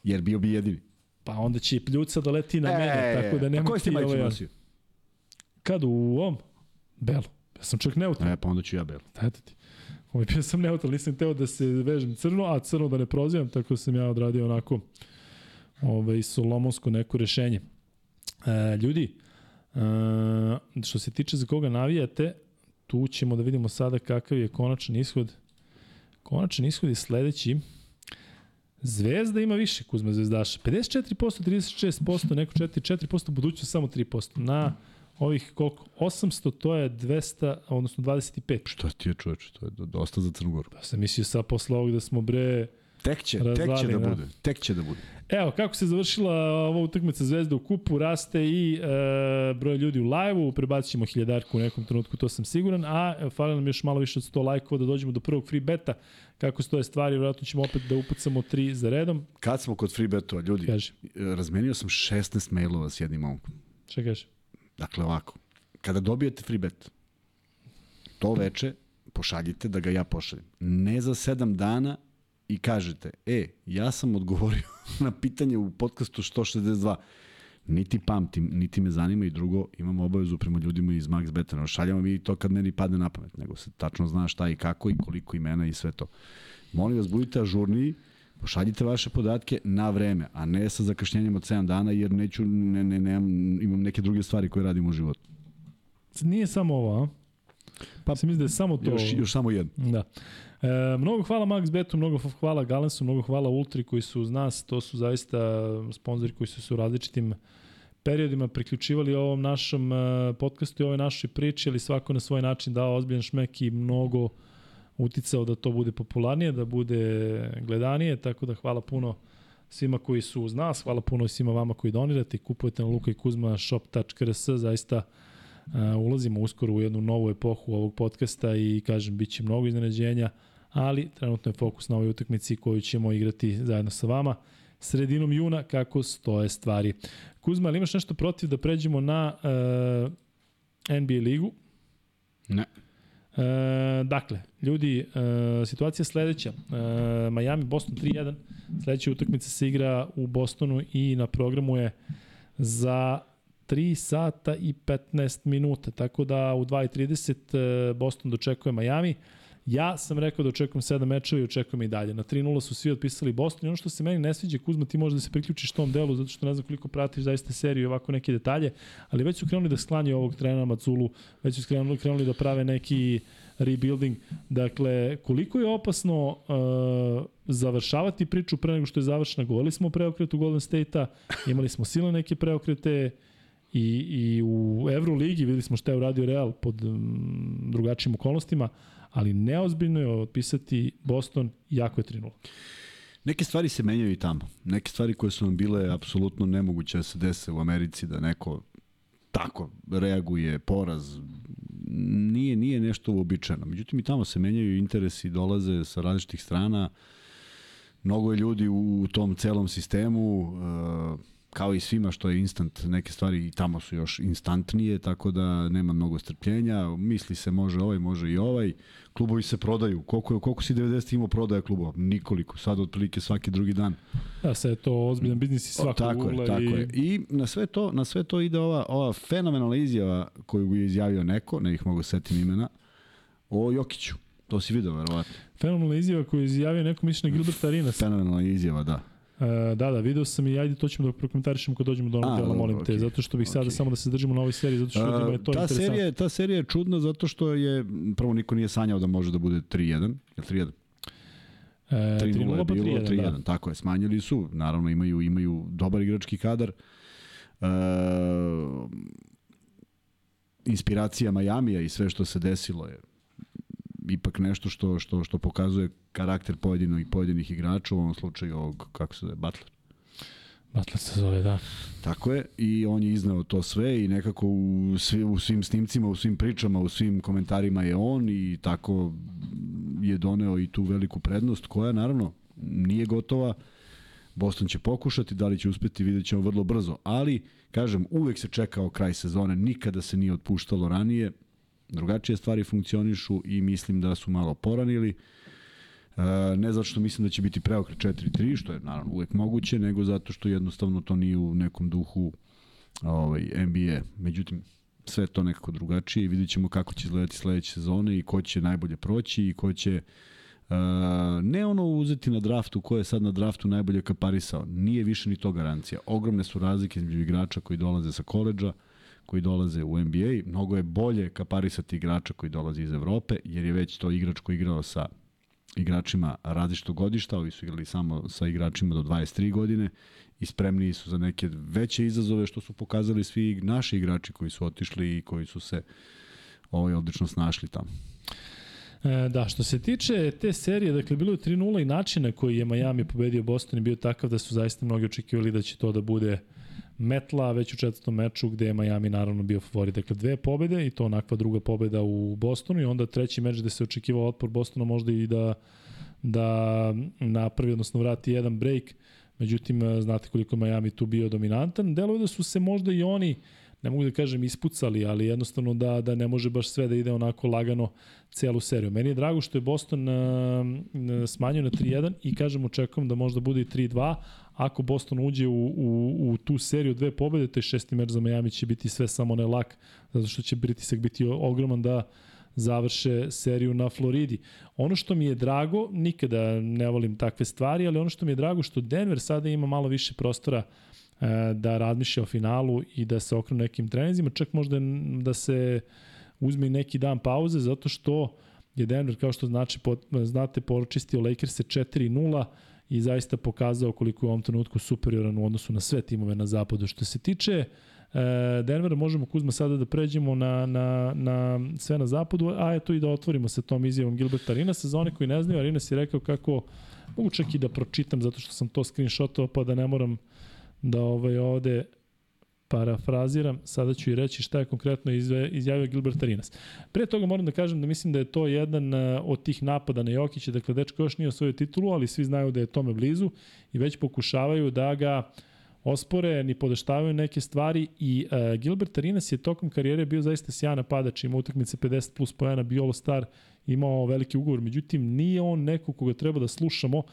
Jer bio bi jedini. Pa onda će i pljuca da leti na mene, tako da nema koji ste ti majicu ovaj... nosio? Kad u ovom? Belo. Ja sam čak neutral. E, pa onda ću ja belo. Eto ti. Ovaj bio sam neutral, nisam teo da se vežem crno, a crno da ne prozivam, tako sam ja odradio onako ovaj, solomonsko neko rešenje. E, ljudi, e, što se tiče za koga navijate, tu ćemo da vidimo sada kakav je konačan ishod. Konačan ishod je sledeći. Zvezda ima više Kuzma Zvezdaša. 54%, 36%, neko 4, 4%, budućnost samo 3%. Na ovih koliko? 800, to je 200, odnosno 25. Šta ti je čoveče? To je do- dosta za Crnogoru. Pa sam mislio sad posle ovog da smo bre... Tek će, tek će Razvali, da da. bude. Tek će da bude. Evo, kako se završila ova utakmica Zvezda u kupu, raste i e, broj ljudi u live-u, prebacit ćemo hiljadarku u nekom trenutku, to sam siguran, a fali nam još malo više od 100 lajkova da dođemo do prvog free beta, kako stoje stvari, vjerojatno ćemo opet da upucamo tri za redom. Kad smo kod free betova, ljudi, Kaži, razmenio sam 16 mailova s jednim momkom. šta kaže? Dakle, ovako. Kada dobijete free bet, to veče pošaljite da ga ja pošaljem. Ne za 7 dana i kažete, e, ja sam odgovorio na pitanje u podcastu 162. Niti pamtim, niti me zanima i drugo, imam obavezu prema ljudima iz Max Beta. Ne šaljamo mi to kad meni padne na pamet, nego se tačno zna šta i kako i koliko imena i sve to. Molim vas, budite ažurniji, pošaljite vaše podatke na vreme, a ne sa zakašnjenjem od 7 dana, jer neću, ne, ne, ne, imam neke druge stvari koje radim u životu. Nije samo ovo, a? Pa, mislim da je samo to. Još, još samo jedno. Da. E, mnogo hvala Max Betu, mnogo hvala Galensu, mnogo hvala Ultri koji su uz nas, to su zaista sponzori koji su se u različitim periodima priključivali ovom našem e, podcastu i ovoj našoj priči, ali svako na svoj način dao ozbiljan šmek i mnogo uticao da to bude popularnije, da bude gledanije, tako da hvala puno svima koji su uz nas, hvala puno svima vama koji donirate i kupujete na Luka i Kuzma shop.rs, zaista Uh, ulazimo uskoro u jednu novu epohu ovog podcasta i kažem bit će mnogo iznenađenja, ali trenutno je fokus na ovoj utakmici koju ćemo igrati zajedno sa vama sredinom juna kako stoje stvari. Kuzma, ali imaš nešto protiv da pređemo na uh, NBA ligu? Ne. E, dakle, ljudi, e, situacija je sledeća. E, Miami, Boston 3-1. Sledeća utakmica se igra u Bostonu i na programu je za 3 sata i 15 minuta, tako da u 2.30 Boston dočekuje Miami. Ja sam rekao da očekujem 7 mečeva i očekujem i dalje. Na 3-0 su svi otpisali Boston i ono što se meni ne sviđa, Kuzma, ti možda da se priključiš tom delu, zato što ne znam koliko pratiš zaista seriju i ovako neke detalje, ali već su krenuli da sklanjaju ovog trenera Maculu, već su krenuli, krenuli da prave neki rebuilding. Dakle, koliko je opasno uh, završavati priču pre nego što je završena. Govorili smo o preokretu Golden State-a, imali smo silne neke preokrete, I, i u Euroligi videli smo šta je uradio Real pod um, drugačijim okolnostima, ali neozbiljno je otpisati Boston jako je 3-0. Neke stvari se menjaju i tamo. Neke stvari koje su nam bile apsolutno nemoguće da se dese u Americi, da neko tako reaguje, poraz, nije, nije nešto uobičajeno. Međutim, i tamo se menjaju interesi, dolaze sa različitih strana, mnogo je ljudi u tom celom sistemu, uh, kao i svima što je instant, neke stvari i tamo su još instantnije, tako da nema mnogo strpljenja, misli se može ovaj, može i ovaj, klubovi se prodaju, koliko, je, koliko si 90 imao prodaja klubova? Nikoliko, sad otprilike svaki drugi dan. Da, sad je to ozbiljan biznis i svako tako ugla. je, tako i... je. I na sve to, na sve to ide ova, ova fenomenalna izjava koju je izjavio neko, ne ih mogu setim imena, o Jokiću. To si video, verovatno. Fenomenalna izjava koju je izjavio neko mišljenje Gilberta Arenas. Fenomenalna izjava, da. Uh, da, da, video sam i ajde to ćemo da prokomentarišemo kad dođemo do onog dela, molim te, okej. zato što bih sada Okej. samo da se držimo na ovoj seriji, zato što ljudima je to ta interesantno. serija, ta serija je čudna zato što je, prvo niko nije sanjao da može da bude 3-1, je 3-1? E, 3-0 3-0 je bilo, 3-1, 3-1, da. tako je, smanjili su, naravno imaju, imaju dobar igrački kadar. E, inspiracija Majamija i sve što se desilo je ipak nešto što, što, što pokazuje karakter pojedinog i pojedinih igrača, u ovom slučaju ovog, kako se zove, Butler. Atlas se zove, da. Tako je, i on je iznao to sve i nekako u, svi, u svim snimcima, u svim pričama, u svim komentarima je on i tako je doneo i tu veliku prednost koja naravno nije gotova. Boston će pokušati, da li će uspeti vidjet ćemo vrlo brzo, ali kažem, uvek se čekao kraj sezone, nikada se nije otpuštalo ranije, drugačije stvari funkcionišu i mislim da su malo poranili. E, ne zato što mislim da će biti preokret 4-3, što je naravno uvek moguće, nego zato što jednostavno to nije u nekom duhu ovaj, NBA. Međutim, sve to nekako drugačije i vidjet ćemo kako će izgledati sledeće sezone i ko će najbolje proći i ko će Uh, ne ono uzeti na draftu ko je sad na draftu najbolje kaparisao. Nije više ni to garancija. Ogromne su razlike između igrača koji dolaze sa koleđa, koji dolaze u NBA. Mnogo je bolje kaparisati igrača koji dolaze iz Evrope, jer je već to igrač koji igrao sa igračima različitog godišta, ovi su igrali samo sa igračima do 23 godine i spremni su za neke veće izazove što su pokazali svi naši igrači koji su otišli i koji su se ovaj odlično snašli tamo. E, da, što se tiče te serije, dakle, bilo je 3-0 i način na koji je Miami pobedio Boston je bio takav da su zaista mnogi očekivali da će to da bude metla već u četvrtom meču gde je Miami naravno bio favorit. Dakle, dve pobede i to onakva druga pobeda u Bostonu i onda treći meč gde se očekivao otpor Bostona možda i da, da napravi, odnosno vrati jedan break. Međutim, znate koliko je Miami tu bio dominantan. Deluje da su se možda i oni ne mogu da kažem ispucali, ali jednostavno da, da ne može baš sve da ide onako lagano celu seriju. Meni je drago što je Boston uh, smanjio na 3-1 i kažem očekujem da možda bude i 3-2. Ako Boston uđe u, u, u tu seriju dve pobede, taj šesti meč za Miami će biti sve samo ne lak, zato što će pritisak biti ogroman da završe seriju na Floridi. Ono što mi je drago, nikada ne volim takve stvari, ali ono što mi je drago što Denver sada ima malo više prostora E, da razmišlja o finalu i da se okrenu nekim trenizima, čak možda da se uzme neki dan pauze, zato što je Denver, kao što znači, po, znate, poročistio Lakers 4-0 i zaista pokazao koliko je u ovom trenutku superioran u odnosu na sve timove na zapadu. Što se tiče e, Denvera, možemo Kuzma sada da pređemo na, na, na sve na zapadu, a eto i da otvorimo sa tom izjavom Gilberta Arinasa. Za one koji ne znaju, Arinas je rekao kako, mogu čak i da pročitam zato što sam to screenshotovao pa da ne moram da ovaj ovde parafraziram, sada ću i reći šta je konkretno izjavio Gilbert Arinas. Pre toga moram da kažem da mislim da je to jedan eh, od tih napada na Jokića, dakle dečko još nije osvojio titulu, ali svi znaju da je tome blizu i već pokušavaju da ga ospore, ni podeštavaju neke stvari i uh, Gilbert Arinas je tokom karijere bio zaista sjajan napadač, ima utakmice 50 plus pojena, bio All Star, imao veliki ugovor, međutim nije on neko koga treba da slušamo,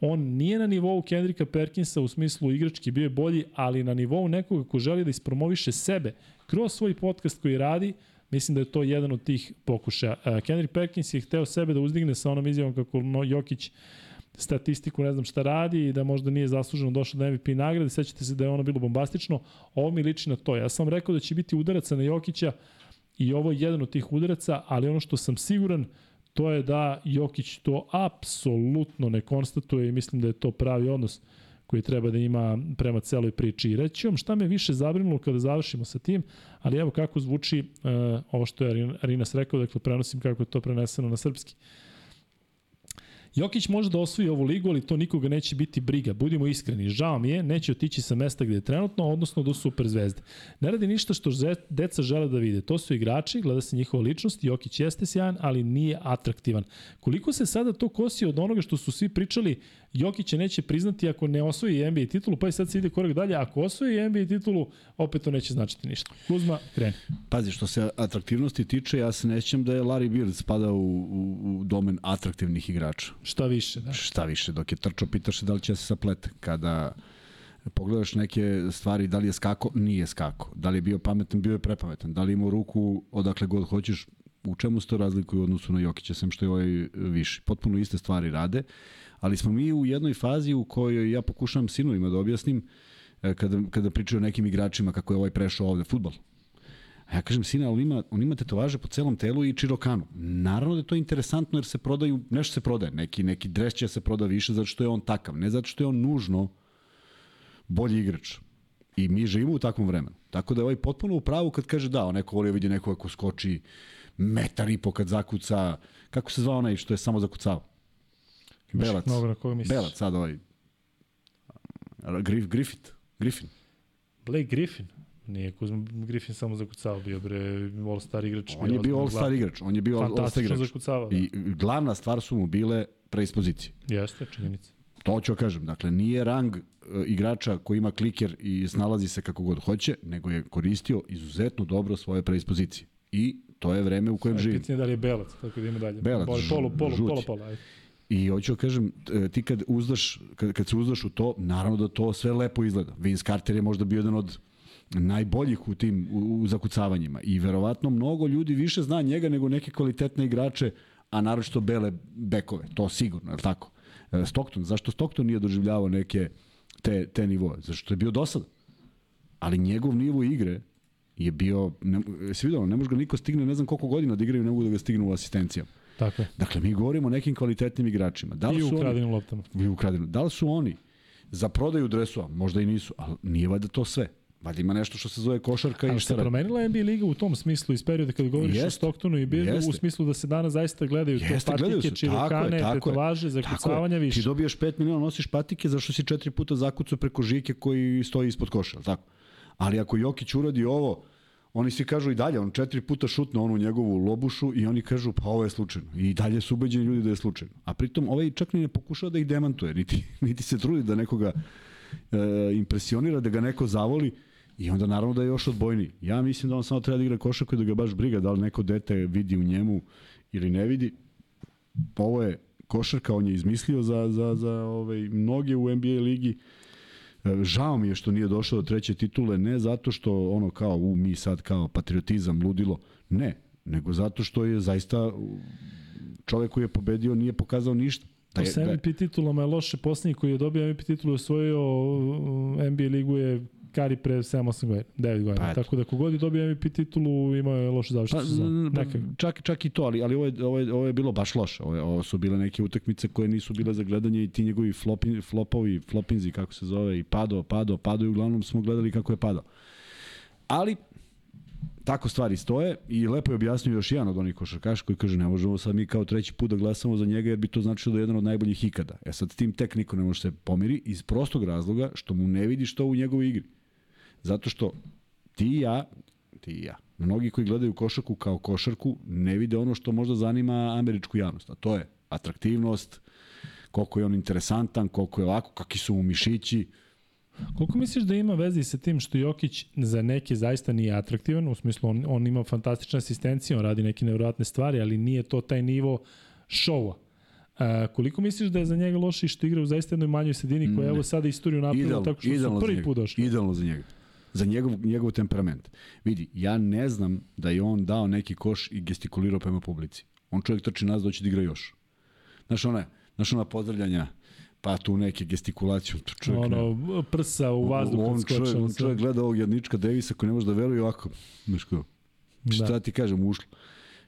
on nije na nivou Kendrika Perkinsa u smislu igrački, bio je bolji, ali na nivou nekoga ko želi da ispromoviše sebe kroz svoj podcast koji radi, mislim da je to jedan od tih pokušaja. Uh, Kendrick Perkins je hteo sebe da uzdigne sa onom izjavom kako Jokić statistiku, ne znam šta radi i da možda nije zasluženo došao do MVP nagrade. Sećate se da je ono bilo bombastično. Ovo mi liči na to. Ja sam rekao da će biti udaraca na Jokića i ovo je jedan od tih udaraca, ali ono što sam siguran, to je da Jokić to apsolutno ne konstatuje i mislim da je to pravi odnos koji treba da ima prema celoj priči. I reći vam šta me više zabrinulo kada završimo sa tim, ali evo kako zvuči uh, ovo što je Arinas rekao, dakle prenosim kako je to preneseno na srpski. Uh, Jokić može da osvoji ovu ligu, ali to nikoga neće biti briga. Budimo iskreni, žao mi je, neće otići sa mesta gde je trenutno, odnosno do super zvezde. Ne radi ništa što deca žele da vide. To su igrači, gleda se njihova ličnost, Jokić jeste sjajan, ali nije atraktivan. Koliko se sada to kosi od onoga što su svi pričali, Jokića neće priznati ako ne osvoji NBA titulu, pa i sad se ide korak dalje, ako osvoji NBA titulu, opet to neće značiti ništa. Kuzma, kreni. Pazi, što se atraktivnosti tiče, ja se nećem da je Larry Bird spada u, u, u domen atraktivnih igrača. Šta više, da. Šta više, dok je trčao, pitaš se da li će se saplete. Kada pogledaš neke stvari, da li je skako, nije skako. Da li je bio pametan, bio je prepametan. Da li imao ruku odakle god hoćeš, u čemu se to razlikuje u odnosu na Jokića, sem što je ovaj viši. Potpuno iste stvari rade, ali smo mi u jednoj fazi u kojoj ja pokušavam sinovima da objasnim e, kada, kada pričaju o nekim igračima kako je ovaj prešao ovde futbol. A ja kažem, sine, on ima, on ima tetovaže po celom telu i čirokanu. Naravno da je to interesantno jer se prodaju, nešto se prodaje, neki, neki dres će se proda više zato što je on takav, ne zato što je on nužno bolji igrač. I mi živimo u takvom vremenu. Tako da je ovaj potpuno u pravu kad kaže da, neko voli da vidi nekoga ko skoči metar i po kad zakuca, kako se zvao onaj što je samo zakucao? Belac. Mnogo na koga misliš? Belac, sad ovaj. Grif, Griffith. Griffin. Blake Griffin. Nije Kuzma Griffin samo zakucao, bio bre all-star igrač. On je bio all-star igrač, on je bio all-star igrač. zakucavao. Da. I glavna stvar su mu bile preispozicije. Jeste, činjenica. To ću kažem, dakle nije rang e, igrača koji ima kliker i snalazi se kako god hoće, nego je koristio izuzetno dobro svoje preispozicije. I to je vreme u kojem Ajde, živim. Pitanje je da li je belac, tako da ima dalje. Belac, Polo, polo, polo, polo, polo, ajde. I hoću da kažem, e, ti kad uzdaš, kad, kad se uzdaš u to, naravno da to sve lepo izgleda. Vince Carter je možda bio jedan od najboljih u tim u, u zakucavanjima i verovatno mnogo ljudi više zna njega nego neke kvalitetne igrače, a naročito bele bekove, to sigurno, je li tako? E, Stockton, zašto Stockton nije doživljavao neke te, te nivoe? Zašto je bio dosada? Ali njegov nivo igre je bio, ne, si vidio, ne može ga niko stigne, ne znam koliko godina da igraju, ne mogu da ga stignu u asistencijama. Tako je. Dakle, mi govorimo o nekim kvalitetnim igračima. Da li I su oni, ukradenim loptama. i ukradenu. Da li su oni za prodaju dresova? Možda i nisu, ali nije valjda to sve. Valjda ima nešto što se zove košarka i Ali šta se radi. promenila NBA liga u tom smislu iz perioda kada govoriš Jeste. o Stocktonu i Birdu, u smislu da se danas zaista gledaju Jeste, te gledaju patike, se. Čirokane, tetovaže, zakucavanja više. Ti dobiješ 5 miliona, nosiš patike zašto si četiri puta zakucao preko žike koji stoji ispod koša, tako? Ali ako Jokić uradi ovo, oni svi kažu i dalje, on četiri puta šutne onu njegovu lobušu i oni kažu pa ovo je slučajno. I dalje su ubeđeni ljudi da je slučajno. A pritom ovaj čak ni ne pokušava da ih demantuje, niti, niti se trudi da nekoga e, impresionira, da ga neko zavoli i onda naravno da je još odbojniji. Ja mislim da on samo treba da igra košarku i da ga baš briga da li neko dete vidi u njemu ili ne vidi. Ovo je košarka, on je izmislio za, za, za ovaj, mnoge u NBA ligi. Žao mi je što nije došao do treće titule, ne zato što ono kao u mi sad kao patriotizam, ludilo, ne, nego zato što je zaista čovek koji je pobedio nije pokazao ništa. To je- sa je- MVP titulama je loše. Poslednji koji je dobio MVP titulu i osvojio NBA ligu je Kari pre 7-8 godina, 9 godina. Pa. Tako da kogod je dobio MVP titulu imao je loše završenu Pa, sezonu. pa, čak, čak i to, ali, ali ovo, je, ovo, je, ovo je bilo baš loše. Ovo, je, ovo su bile neke utakmice koje nisu bile za gledanje i ti njegovi flopin, flopovi, flopinzi, kako se zove, i pado, pado, pado i uglavnom smo gledali kako je padao. Ali, tako stvari stoje i lepo je objasnio još jedan od onih košarkaša koji kaže ne možemo sad mi kao treći put da glasamo za njega jer bi to značilo da je jedan od najboljih ikada. E sad tim tek niko ne može se pomiri iz prostog razloga što mu ne vidi što u njegovoj igri. Zato što ti i ja, ti i ja, mnogi koji gledaju košarku kao košarku ne vide ono što možda zanima američku javnost, a to je atraktivnost, koliko je on interesantan, koliko je ovako, kakvi su mu mišići, Koliko misliš da ima veze sa tim što Jokić za neke zaista nije atraktivan, u smislu on, on ima fantastične asistencije, on radi neke nevjerojatne stvari, ali nije to taj nivo šova. A, koliko misliš da je za njega loše što igra u zaista jednoj manjoj sredini koja je evo sada istoriju napravila tako što su idealno prvi put došli? Idealno za njega. Za njegov, njegov temperament. Vidi, ja ne znam da je on dao neki koš i gestikulirao prema publici. On čovjek trči nas doći da igra još. Znaš ona, znaš ona pozdravljanja, pa tu neke gestikulacije. tu Čovjek ne- Ono, prsa u vazduhu on čovjek, on čovjek gleda ovog jednička Davisa koji ne može da veruje ovako. Znaš kao, šta Da. ti kažem, ušlo.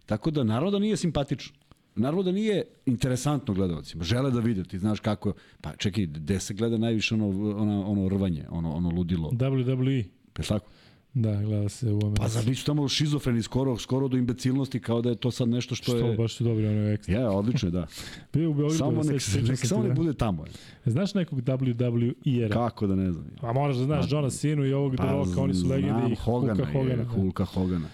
Tako da, naravno da nije simpatično. Naravno da nije interesantno gledalcima. Žele da vide, ti znaš kako... Pa čekaj, gde se gleda najviše ono, ono, ono rvanje, ono, ono ludilo? WWE. Je tako? Da, gleda se u Americi. Pa zar nisu tamo šizofreni skoro, skoro do imbecilnosti kao da je to sad nešto što, Što, je... baš su dobri ono ekstra. Ja, odlično je, da. Bio u Beogradu, samo nek, sećam se, nek, sam samo nek da- bude tamo. je. Znaš nekog WWE-era? Kako da ne znam. A moraš da znaš Johna Sinu i ovog pa, Roka, oni su legende i Hogana, Hulka Hogana. Je, Hulka Hogana.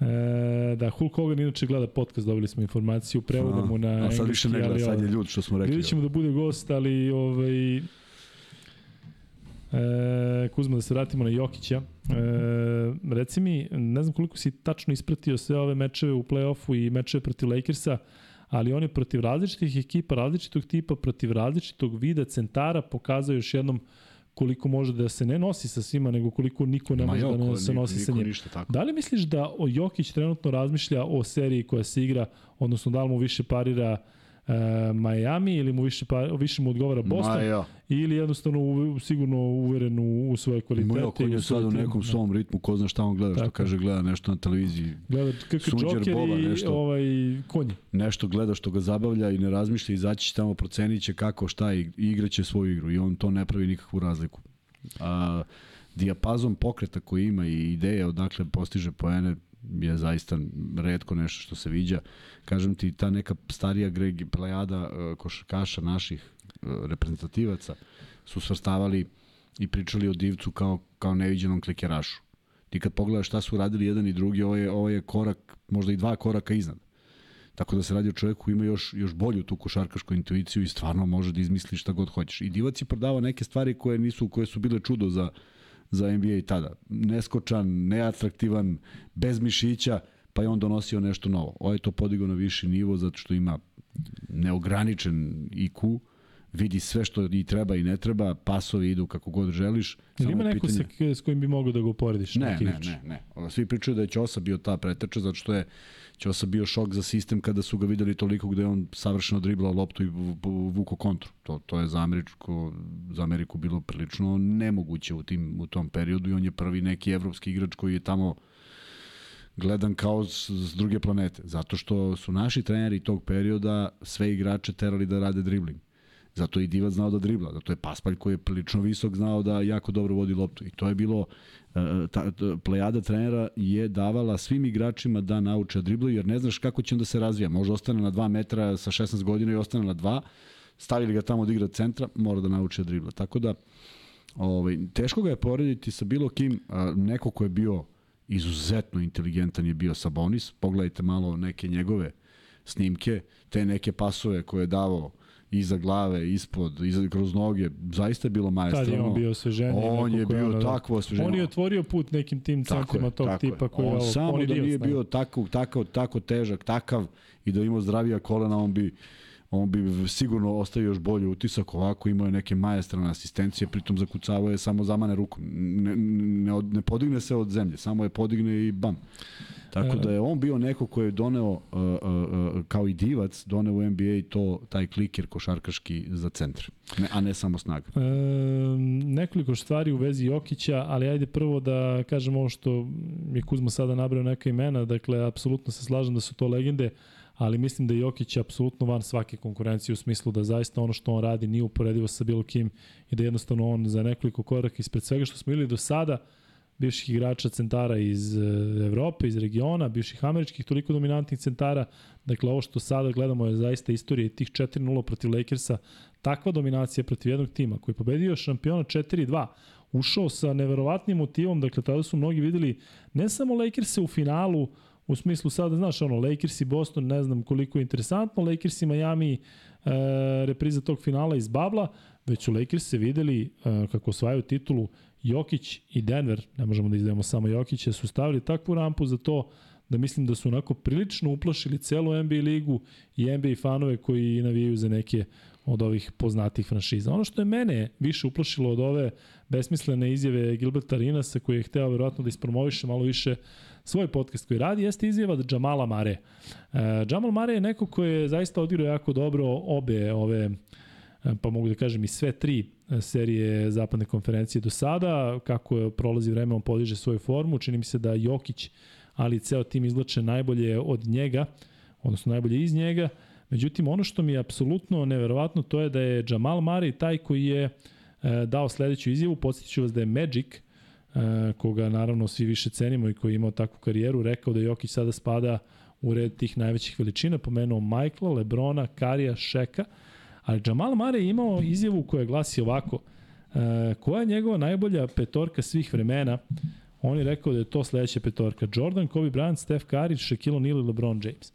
E, da, Hulk Hogan inače gleda podcast, dobili smo informaciju, prevodamo na A sad više engleski, ne gleda, ali sad je ovo- ljud što smo rekli. Vidjet ćemo da bude gost, ali ovaj, e, Kuzma, da se vratimo na Jokića. E, reci mi, ne znam koliko si tačno ispratio sve ove mečeve u play-offu i mečeve protiv Lakersa, ali on je protiv različitih ekipa, različitog tipa, protiv različitog vida centara pokazao još jednom koliko može da se ne nosi sa svima, nego koliko niko ne Ma može jo, da ne, se niko- nosi sa niko njim. ništa tako. Da li misliš da Jokić trenutno razmišlja o seriji koja se igra, odnosno da li mu više parira e, Miami ili mu više, pa, više mu odgovara Boston Ma jo, ili jednostavno u, sigurno uveren u, u svoje kvalitete. Mojo on je sad u tim. nekom Da. svom ritmu, ko zna šta on gleda, što Tako. kaže gleda nešto na televiziji, Gleda kako Sunđer Joker Boba, i nešto. ovaj, konji. nešto gleda što ga zabavlja i ne razmišlja, izaći će tamo, procenit će kako, šta i, i igraće svoju igru i on to ne pravi nikakvu razliku. A, dijapazon pokreta koji ima i ideje odakle postiže poene je zaista redko nešto što se viđa. Kažem ti, ta neka starija Greg plejada e, košarkaša naših e, reprezentativaca su svrstavali i pričali o Divcu kao, kao neviđenom klikerašu. Ti kad pogledaš šta su radili jedan i drugi, ovo je, ovo je korak, možda i dva koraka iznad. Tako da se radi o čovjeku koji ima još, još bolju tu košarkašku intuiciju i stvarno može da izmisli šta god hoćeš. I Divac je prodavao neke stvari koje nisu koje su bile čudo za, za NBA i tada. Neskočan, neatraktivan, bez mišića, pa je on donosio nešto novo. Ovo je to podigao na viši nivo zato što ima neograničen IQ, vidi sve što i treba i ne treba, pasovi idu kako god želiš. Ili ima neko pitanje... s kojim bi mogao da ga uporediš? Ne, ne, ne, ne. Svi pričaju da je Ćosa bio ta preteča, zato što je Ćosa bio šok za sistem kada su ga videli toliko gde on savršeno driblao loptu i vuko kontru. To, to je za, Američko, za Ameriku bilo prilično nemoguće u, tim, u tom periodu i on je prvi neki evropski igrač koji je tamo gledan kao s, s druge planete. Zato što su naši treneri tog perioda sve igrače terali da rade dribling. Zato je i Divac znao da dribla, zato je Paspalj koji je prilično visok znao da jako dobro vodi loptu. I to je bilo, e, ta, plejada trenera je davala svim igračima da nauče driblu, jer ne znaš kako će onda se razvija. Može ostane na 2 metra sa 16 godina i ostane na 2, stavili ga tamo da igra centra, mora da nauči da dribla. Tako da, ovaj, teško ga je porediti sa bilo kim, neko ko je bio izuzetno inteligentan je bio Sabonis, pogledajte malo neke njegove snimke, te neke pasove koje je davao iza glave, ispod, iza, kroz noge, zaista je bilo majestrano. Tad je on bio osveženje. On je bio ono, takvo osveženje. On je otvorio put nekim tim centrima tog tako tipa koji on je ovo, samo on da nije bio tako, tako, tako težak, takav i da imao zdravija kolena, on bi on bi sigurno ostavio još bolji utisak, ovako imao je neke majestrane asistencije, pritom zakucavao je samo zamane rukom. Ne, ne, ne podigne se od zemlje, samo je podigne i bam. Tako da je on bio neko ko je doneo, uh, uh, uh, kao i divac, doneo u NBA to, taj kliker košarkaški za centar, ne, a ne samo snaga. E, nekoliko stvari u vezi Jokića, ali ajde prvo da kažem ovo što je Kuzma sada nabrao neka imena, dakle, apsolutno se slažem da su to legende, ali mislim da je apsolutno van svake konkurencije u smislu da zaista ono što on radi nije uporedivo sa bilo kim i da jednostavno on za nekoliko koraka ispred svega što smo imali do sada, bivših igrača centara iz e, Evrope, iz regiona, bivših američkih, toliko dominantnih centara. Dakle, ovo što sada gledamo je zaista istorija tih 4-0 protiv Lakersa. Takva dominacija protiv jednog tima koji je pobedio šampiona 4-2, ušao sa neverovatnim motivom, dakle, tada su mnogi videli ne samo Lakers u finalu, u smislu sada, znaš, ono, Lakers i Boston, ne znam koliko je interesantno, Lakers i Miami, e, repriza tog finala iz Babla, već su Lakers se videli e, kako osvajaju titulu Jokić i Denver, ne možemo da izdajemo samo Jokića, su stavili takvu rampu za to da mislim da su onako prilično uplašili celu NBA ligu i NBA fanove koji navijaju za neke od ovih poznatih franšiza. Ono što je mene više uplašilo od ove besmislene izjave Gilberta Rinasa koji je hteo verovatno da ispromoviše malo više svoj podcast koji radi, jeste izjava od Jamala Mare. E, Jamal Mare je neko koji je zaista odigrao jako dobro obe ove, e, pa mogu da kažem i sve tri serije zapadne konferencije do sada, kako je prolazi vreme, on podiže svoju formu, čini mi se da Jokić, ali i ceo tim izlače najbolje od njega, odnosno najbolje iz njega, međutim ono što mi je apsolutno neverovatno to je da je Jamal Murray taj koji je e, dao sledeću izjavu, podsjetiću vas da je Magic, e, koga naravno svi više cenimo i koji je imao takvu karijeru, rekao da Jokić sada spada u red tih najvećih veličina, pomenuo Michaela, Lebrona, Karija, Šeka, Ali Jamal Mare je imao izjavu koja glasi ovako, e, koja je njegova najbolja petorka svih vremena? On je rekao da je to sledeća petorka. Jordan, Kobe Bryant, Steph Curry, Shaquille O'Neal i LeBron James.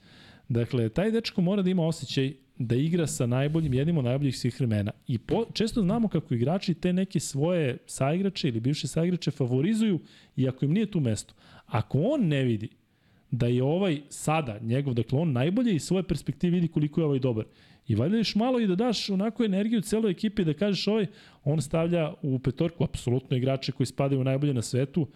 Dakle, taj dečko mora da ima osjećaj da igra sa najboljim, jednim od najboljih svih vremena. I po, često znamo kako igrači te neke svoje saigrače ili bivše saigrače favorizuju i ako im nije tu mesto. Ako on ne vidi da je ovaj sada njegov, dakle on najbolje iz svoje perspektive vidi koliko je ovaj dobar I valjda još malo i da daš onako energiju celoj ekipi da kažeš ovaj, on stavlja u petorku apsolutno igrače koji spadaju najbolje na svetu,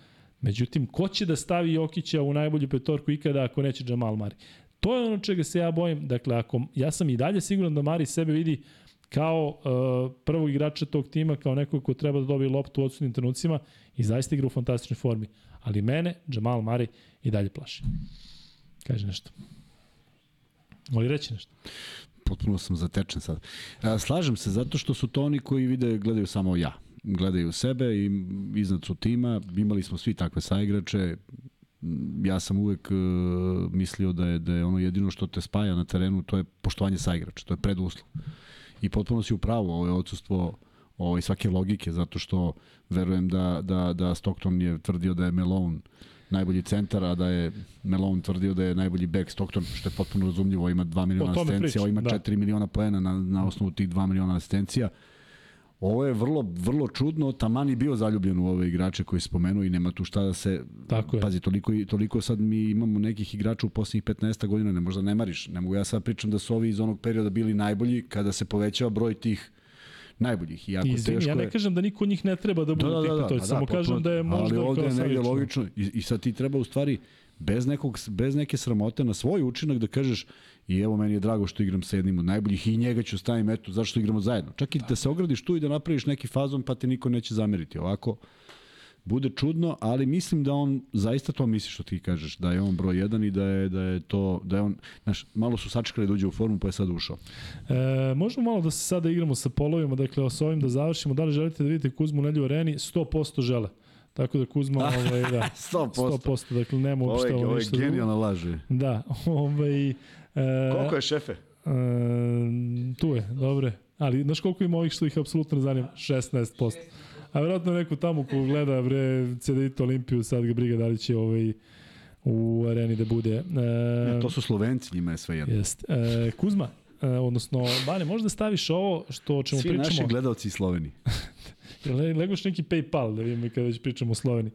međutim, ko će da stavi Jokića u najbolju petorku ikada ako neće Jamal Mari? To je ono čega se ja bojim. Dakle, ako, ja sam i dalje siguran da Mari sebe vidi kao uh, prvog igrača tog tima, kao nekog ko treba da dobije loptu u odsudnim trenucima i zaista igra u fantastičnoj formi. Ali mene, Jamal Mari, i dalje plaši. Kaže nešto. Moli reći nešto potpuno sam zatečen sad. Slažem se, zato što su to oni koji vide, gledaju samo ja. Gledaju sebe i iznad su tima. Imali smo svi takve saigrače. Ja sam uvek uh, mislio da je, da je ono jedino što te spaja na terenu, to je poštovanje saigrača, to je preduslov. I potpuno si u pravu, ovo je odsustvo ovaj, svake logike, zato što verujem da, da, da Stockton je tvrdio da je Malone najbolji centar, a da je Malone tvrdio da je najbolji back Stockton, što je potpuno razumljivo, ima 2 miliona asistencija, ovo ima da. 4 miliona poena na, na osnovu tih 2 miliona asistencija. Ovo je vrlo, vrlo čudno, Taman je bio zaljubljen u ove igrače koji spomenu i nema tu šta da se... Tako je. Pazi, toliko, toliko sad mi imamo nekih igrača u poslednjih 15 godina, ne možda ne mariš. Ne mogu ja sad pričam da su ovi iz onog perioda bili najbolji kada se povećava broj tih najboljih. I jako Izvim, teško ja ne kažem da niko od njih ne treba da bude da, da, da, da, to, da, samo da, kažem da je možda ali ovde je negde logično i, i sad ti treba u stvari bez, nekog, bez neke sramote na svoj učinak da kažeš i evo meni je drago što igram sa jednim od najboljih i njega ću stavim eto zašto igramo zajedno. Čak i da se ogradiš tu i da napraviš neki fazon pa te niko neće zameriti. Ovako bude čudno, ali mislim da on zaista to misli što ti kažeš, da je on broj 1 i da je da je to da je on, znaš, malo su sačekali da uđe u formu, pa je sad ušao. E, možemo malo da se sada igramo sa polovima, dakle sa ovim da završimo. Da li želite da vidite Kuzmu Nelju areni? 100% žele. Tako da Kuzma, ovaj, da, 100%. 100%, dakle nema uopšte ovo ništa. Ovo je genijalna laže. Da, ovaj... E, Koliko je šefe? E, tu je, dobre. Ali, znaš koliko ima ovih što ih apsolutno ne zanima? 16%. A vjerojatno neko tamo ko gleda bre CDIT Olimpiju, sad ga briga da li će ovaj u areni da bude. E, ja, to su Slovenci, njima je sve jedno. Jest. E, Kuzma, e, odnosno, Bane, možda staviš ovo što o čemu Svi pričamo. Svi naši gledalci iz Sloveniji. Legoš neki Paypal, da vidimo kada već pričamo o Sloveniji.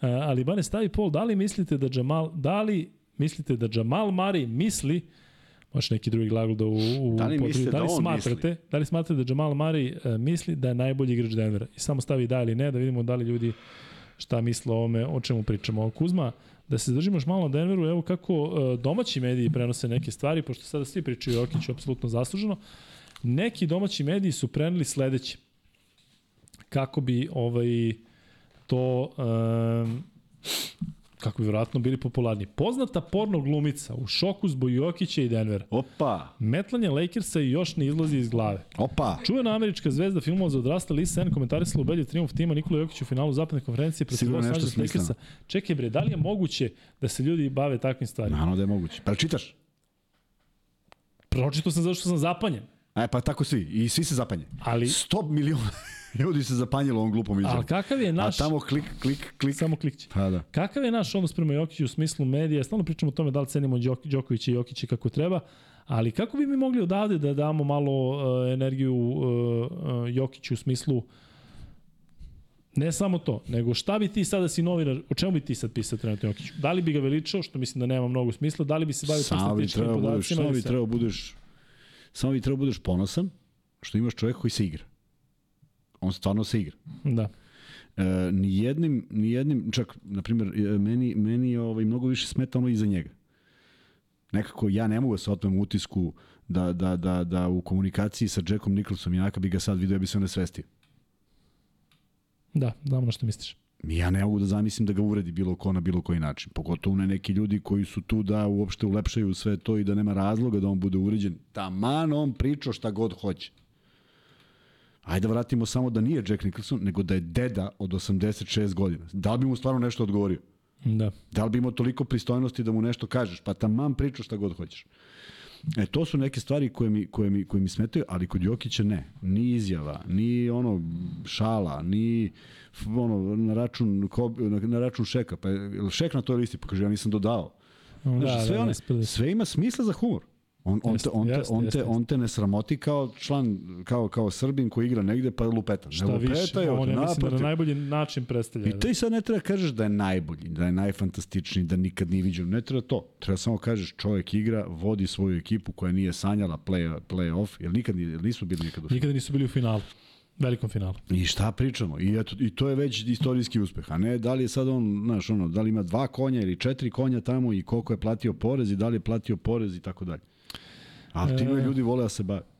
E, ali Bane, stavi pol, da li mislite da Jamal, da li mislite da Jamal Mari misli Može neki drugi glagol da u, u da li, potrebi, da li da smatrate, misli? da li smatrate da Jamal Murray uh, misli da je najbolji igrač Denvera? I samo stavi da ili ne, da vidimo da li ljudi šta misle o ome, o čemu pričamo. Kuzma, da se zadržimo još malo na Denveru, evo kako uh, domaći mediji prenose neke stvari, pošto sada svi pričaju o Jokiću apsolutno zasluženo. Neki domaći mediji su preneli sledeće. Kako bi ovaj to um, kako bi vjerojatno bili popularni. Poznata porno glumica u šoku zbog Jokića i Denvera. Opa! Metlanje Lakersa i još ne izlazi iz glave. Opa! Čuvena američka zvezda filmova za odrasle Lisa N komentarisala u belju triumf tima Nikola Jokić u finalu zapadne konferencije protiv Los Angeles Lakersa. Čekaj bre, da li je moguće da se ljudi bave takvim stvarima? Naravno da je moguće. Pa čitaš? Pročito sam zašto sam zapanjen. E, pa tako svi. I svi se zapanje. Ali... 100 miliona ljudi se zapanjilo ovom glupom izjavom. Ali kakav je naš... A tamo klik, klik, klik. Samo klikće. Pa da. Kakav je naš odnos prema Jokiću u smislu medija? Stalno pričamo o tome da li cenimo Đokovića i Jokića kako treba, ali kako bi mi mogli odavde da damo malo uh, energiju uh, uh, Jokiću u smislu Ne samo to, nego šta bi ti sada da si novinar, o čemu bi ti sad pisao trenutno Jokiću? Da li bi ga veličao, što mislim da nema mnogo smisla, da li bi se bavio statističkim podacima? Samo bi trebao budeš, samo bi trebao budeš ponosan što imaš čovjeka koji se igra. On stvarno se igra. Da. E, ni jednim, ni jednim, čak, na primjer, e, meni, meni ovaj, mnogo više smeta ono iza njega. Nekako ja ne mogu da se otmem utisku da, da, da, da u komunikaciji sa Jackom Nicholsom i bi ga sad vidio, ja bi se on svestio. Da, znam na što misliš. Ja ne mogu da zamislim da ga uredi bilo ko na bilo koji način. Pogotovo ne neki ljudi koji su tu da uopšte ulepšaju sve to i da nema razloga da on bude uređen. Taman on pričao šta god hoće. Ajde da vratimo samo da nije Jack Nicholson, nego da je deda od 86 godina. Da li bi mu stvarno nešto odgovorio? Da. Da li bi imao toliko pristojnosti da mu nešto kažeš? Pa tam priča šta god hoćeš. E, to su neke stvari koje mi, koje mi, koje mi smetaju, ali kod Jokića ne. Ni izjava, ni ono šala, ni ono, na račun, na, na račun šeka. Pa šek na toj listi? Pa kaže, ja nisam dodao. Da, znači, sve, da, one, sve ima smisla za humor. On, on, te, on, te, on, te, on te ne sramoti kao član, kao, kao Srbin koji igra negde pa lupeta. Šta ne više, je, on je mislim da na najbolji način predstavlja. I ti sad ne treba kažeš da je najbolji, da je najfantastičniji, da nikad nije viđen. Ne treba to. Treba samo kažeš čovjek igra, vodi svoju ekipu koja nije sanjala play, play off, jer nikad nisu bili nikad u finalu. Nikad nisu bili u finalu. Velikom finalu. I šta pričamo? I, eto, I to je već istorijski uspeh. A ne da li je sad on, znaš, ono, da li ima dva konja ili četiri konja tamo i koliko je platio porez i da li je platio porez i tako dalje. Ali time e... ljudi vole da se bave.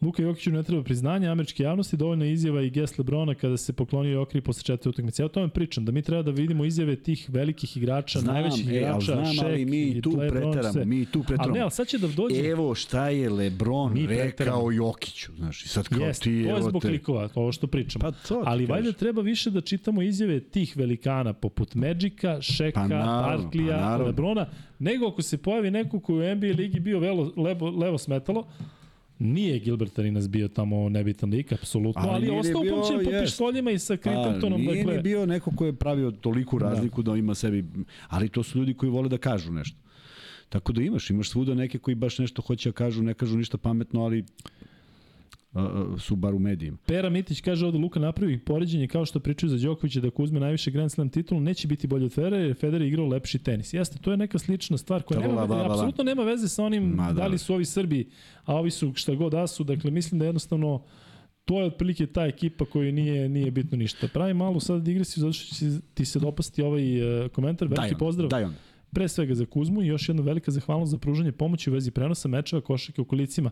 Luka Jokiću ne treba priznanje američke javnosti, dovoljna izjava i gest Lebrona kada se poklonio Okri posle četiri utakmice. Ja o tome pričam, da mi treba da vidimo izjave tih velikih igrača, znam, najvećih e, igrača, znam, Šek ali mi tu Lebron, preteramo, mi tu preteramo. Ali ne, ali sad će da dođe... Evo šta je Lebron mi rekao preteramo. Jokiću, znaš, i sad kao Jest, ti... to je zbog te... klikova, ovo što pričam. Pa to ali valjda treba više da čitamo izjave tih velikana, poput Magica, Šeka, pa Barklija, pa Lebrona, nego ako se pojavi neko koji u NBA ligi bio velo, levo, levo smetalo, Nije Gilbert Arenas bio tamo nebitan lik, apsolutno, ali, ali je ostao bio, upamćen po pištoljima i sa Crittentonom. Nije dakle... ni bio neko ko je pravio toliku da. razliku da. da ima sebi, ali to su ljudi koji vole da kažu nešto. Tako da imaš, imaš svuda neke koji baš nešto hoće da kažu, ne kažu ništa pametno, ali su bar u medijima. Pera Mitić kaže ovde Luka napravi poređenje kao što pričaju za Đokovića da ako uzme najviše Grand Slam titulu neće biti bolje od Federera jer Federer je igrao lepši tenis. Jeste, to je neka slična stvar koja nema, ba, ba, ba. apsolutno nema veze sa onim Ma, da. da li su ovi Srbi, a ovi su šta god da su. Dakle, mislim da jednostavno to je otprilike ta ekipa koja nije nije bitno ništa. Pravi malu sad digresiju zato što će ti se dopasti ovaj uh, komentar. Veliki daj pozdrav. Daj on. Pre svega za Kuzmu i još jedna velika zahvalnost za pružanje pomoći u vezi prenosa mečeva košake u kolicima.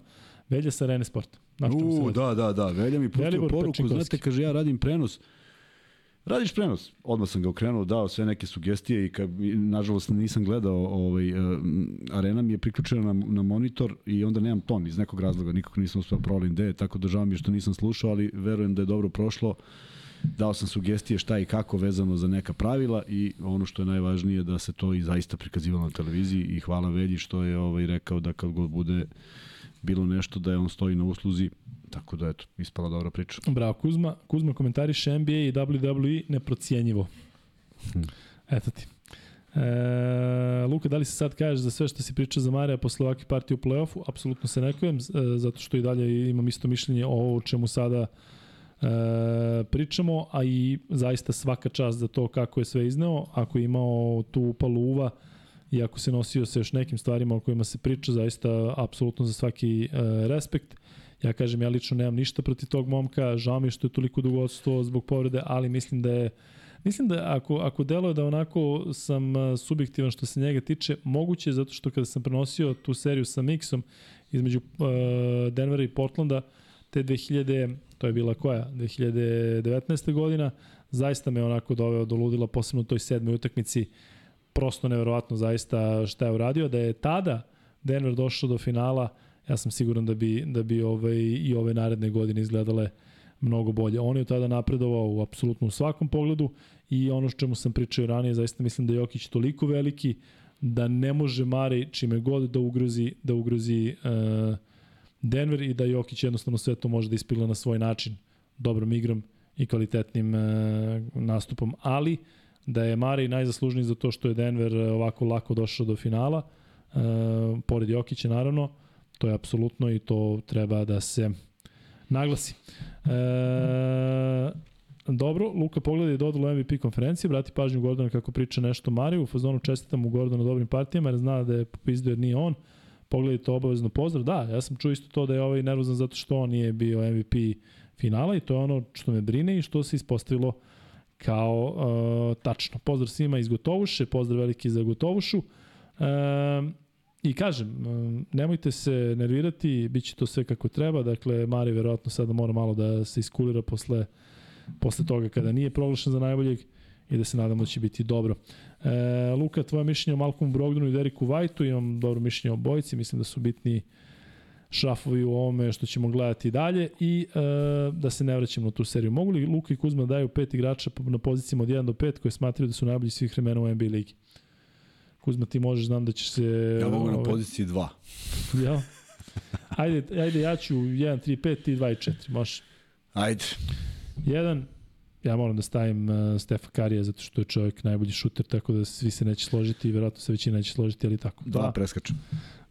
Velja sa Rene Sport. U, da, da, da. Velja mi pustio poruku, znate, kaže, ja radim prenos. Radiš prenos? Odmah sam ga okrenuo, dao sve neke sugestije i kad, nažalost nisam gledao, ovaj, uh, arena mi je priključena na, na monitor i onda nemam ton iz nekog razloga, nikako nisam uspeo provalim gde, tako da žao mi je što nisam slušao, ali verujem da je dobro prošlo. Dao sam sugestije šta i kako vezano za neka pravila i ono što je najvažnije da se to i zaista prikazivalo na televiziji i hvala Velji što je ovaj rekao da kad god bude bilo nešto da je on stoji na usluzi, tako da eto, ispala dobra priča. Bravo, Kuzma, Kuzma komentariše NBA i WWE neprocijenjivo. Hm. Eto ti. E, Luka, da li se sad kažeš za sve što si pričao za Marija posle ovakve partije u play-offu? Apsolutno se ne kujem, e, zato što i dalje imam isto mišljenje o ovo čemu sada e, pričamo, a i zaista svaka čast za to kako je sve izneo. Ako je imao tu upalu uva, i ako se nosio sa još nekim stvarima o kojima se priča, zaista apsolutno za svaki uh, respekt. Ja kažem, ja lično nemam ništa protiv tog momka, žao mi što je toliko dugo zbog povrede, ali mislim da je Mislim da ako, ako deluje da onako sam uh, subjektivan što se njega tiče, moguće zato što kada sam prenosio tu seriju sa Mixom između uh, Denvera i Portlanda, te 2000, to je bila koja, 2019. godina, zaista me onako doveo do ludila, posebno u toj sedmoj utakmici prosto neverovatno zaista šta je uradio. Da je tada Denver došao do finala, ja sam siguran da bi, da bi ovaj, i ove naredne godine izgledale mnogo bolje. On je tada napredovao u apsolutno u svakom pogledu i ono što čemu sam pričao ranije, zaista mislim da je Jokić toliko veliki da ne može Mari čime god da ugrozi, da ugrozi uh, Denver i da Jokić jednostavno sve to može da ispila na svoj način, dobrom igrom i kvalitetnim uh, nastupom, ali da je Mari najzaslužniji za to što je Denver e, ovako lako došao do finala, e, pored Jokića naravno, to je apsolutno i to treba da se naglasi. E, dobro, Luka pogleda i dodalo MVP konferencije, vrati pažnju Gordona kako priča nešto Mariju, u fazonu čestitam u Gordonu dobrim partijama, jer zna da je popizdio jer nije on, pogledajte obavezno pozdrav, da, ja sam čuo isto to da je ovaj nervozan zato što on nije bio MVP finala i to je ono što me brine i što se ispostavilo kao uh, tačno. Pozdrav svima iz Gotovuše, pozdrav veliki za Gotovušu. Uh, I kažem, uh, nemojte se nervirati, bit će to sve kako treba, dakle, Mari verovatno sada mora malo da se iskulira posle, posle toga kada nije proglašen za najboljeg i da se nadamo da će biti dobro. E, Luka, tvoje mišljenje o Malcolmu Brogdonu i Deriku Whiteu, imam dobro mišljenje o bojici, mislim da su bitni šrafovi u ovome što ćemo gledati dalje i e, da se ne vraćamo na tu seriju. Mogu li Luka i Kuzma da daju pet igrača na pozicijama od 1 do 5 koje smatraju da su najbolji svih vremena u NBA ligi? Kuzma, ti možeš, znam da ćeš se... Ja mogu na poziciji 2. ja? Ajde, ajde, ja ću 1, 3, 5, ti 2 i 4, može? Ajde. 1, ja moram da stavim uh, Stefa Karija zato što je čovjek najbolji šuter, tako da svi se neće složiti i verovatno se većina neće složiti, ali tako. Da, preskačem.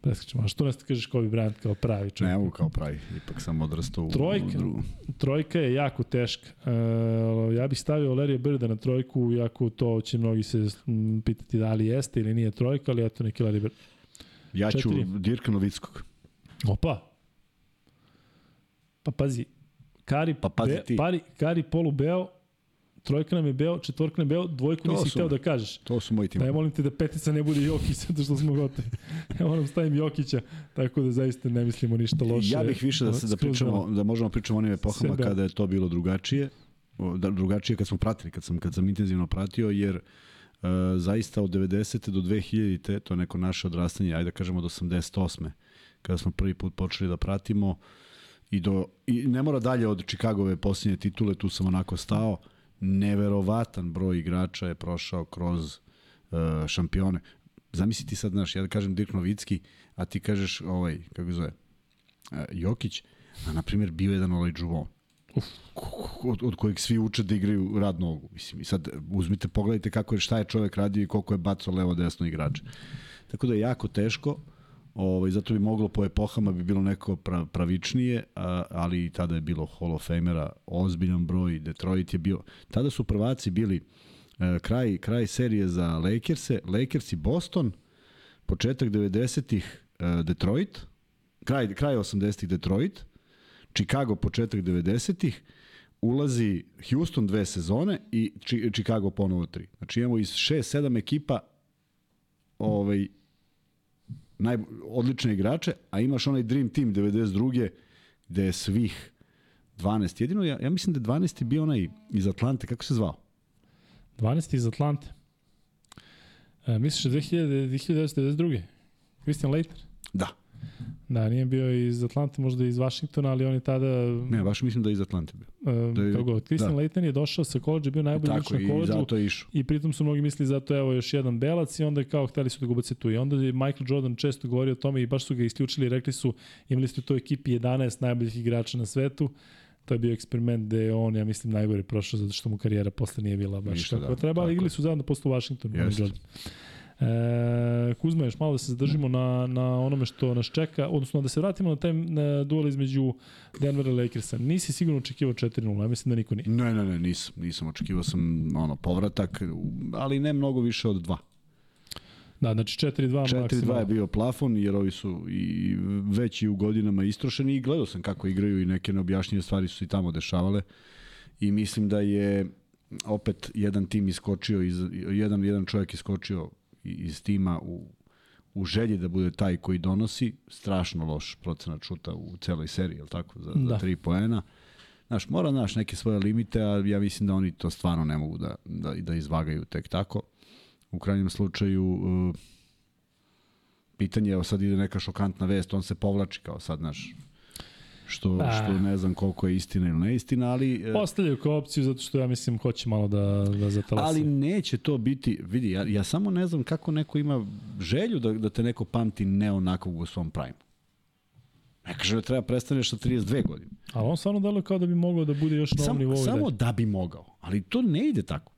Preskačemo. A što nas kažeš Kobe Bryant kao pravi čovjek? Ne mogu kao pravi, ipak sam odrastao u, trojka, u drugu. Trojka je jako teška. Uh, ja bih stavio Larry Birda na trojku, jako to će mnogi se pitati da li jeste ili nije trojka, ali eto neki Larry Bird. Ja ću Četiri. Dirka Novickog. Opa. Pa pazi, Kari, pa pazi ti. Pari, Kari Polu Beo, trojka nam je Beo, četvorka nam je Beo, dvojku to nisi hteo da kažeš. To su moji timovi. Ja molim te da petica ne bude Jokić, zato što smo gotovi. ja moram stavim Jokića, tako da zaista ne mislimo ništa loše. Ja bih više da, se, da, pričamo, da možemo pričamo o onim epohama kada je to bilo drugačije. Da, drugačije kad smo pratili, kad sam, kad sam intenzivno pratio, jer uh, zaista od 90. do 2000. to je neko naše odrastanje, ajde da kažemo od 88. kada smo prvi put počeli da pratimo i, do, i ne mora dalje od Čikagove posljednje titule, tu sam onako stao. Uh, neverovatan broj igrača je prošao kroz uh, šampione. Zamisli ti sad, znaš, ja da kažem Dirk Novicki, a ti kažeš, ovaj, kako zove, e, Jokić, a na primjer bio jedan Olaj Džuvon. Od, od kojeg svi uče da igraju rad nogu. Mislim, i sad uzmite, pogledajte kako je, šta je čovek radio i koliko je bacao levo desno igrače. Tako da je jako teško, ovaj, zato bi moglo po epohama bi bilo neko pra, pravičnije, a, ali i tada je bilo Hall of Famera, ozbiljan broj, Detroit je bio, tada su prvaci bili e, kraj, kraj serije za Lakers-e, Lakers i Boston, početak 90-ih e, Detroit, kraj, kraj 80-ih Detroit, Chicago početak 90-ih, ulazi Houston dve sezone i Chicago ponovo tri. Znači imamo iz 6-7 ekipa ovaj, naj, odlične igrače, a imaš onaj Dream Team 92. gde je svih 12. Jedino, ja, ja mislim da je 12. bio onaj iz Atlante, kako se zvao? 12. iz Atlante. E, misliš 2000, 1992. Christian Leitner? Da. Da, nije bio iz Atlante, možda iz Vašingtona, ali on je tada... Ne, baš mislim da je iz Atlante bio. Uh, da je, kako god. Christian da. Leighton je došao sa koleđa, bio najbolji na koleđu. I zato je išao. I pritom su mnogi mislili zato evo još jedan belac i onda kao hteli su da ga ubace tu. I onda je Michael Jordan često govorio o tome i baš su ga isključili i rekli su imali ste u toj ekipi 11 najboljih igrača na svetu. To je bio eksperiment gde je on, ja mislim, najgore prošao zato što mu karijera posle nije bila baš Ništa, kako da, treba, ali igli su zajedno posle u Washingtonu. Jeste. E, Kuzma, još malo da se zadržimo na, na onome što nas čeka, odnosno da se vratimo na taj na duel između Denvera i Lakersa. Nisi sigurno očekivao 4-0, ja mislim da niko nije. Ne, ne, ne, nisam. Nisam očekivao sam ono, povratak, ali ne mnogo više od 2. Da, znači 4-2 4-2 je bio plafon, jer ovi su i veći u godinama istrošeni i gledao sam kako igraju i neke neobjašnjive stvari su i tamo dešavale i mislim da je opet jedan tim iskočio, iz, jedan, jedan čovjek iskočio iz tima u, u želji da bude taj koji donosi, strašno loš procenat šuta u celoj seriji, je tako, za, da. za tri poena. Znaš, mora naš neke svoje limite, a ja mislim da oni to stvarno ne mogu da, da, da izvagaju tek tako. U krajnjem slučaju, uh, pitanje, evo sad ide neka šokantna vest, on se povlači kao sad, naš, što, A. što ne znam koliko je istina ili neistina, ali... E, Ostavljaju kao opciju zato što ja mislim hoće malo da, da zatalasi. Ali neće to biti, vidi, ja, ja samo ne znam kako neko ima želju da, da te neko pamti ne onakvog u svom prime. Ne kaže da treba prestaneš sa 32 godine. Ali on stvarno deluje kao da bi mogao da bude još na ovom nivou. Samo da bi mogao, ali to ne ide tako.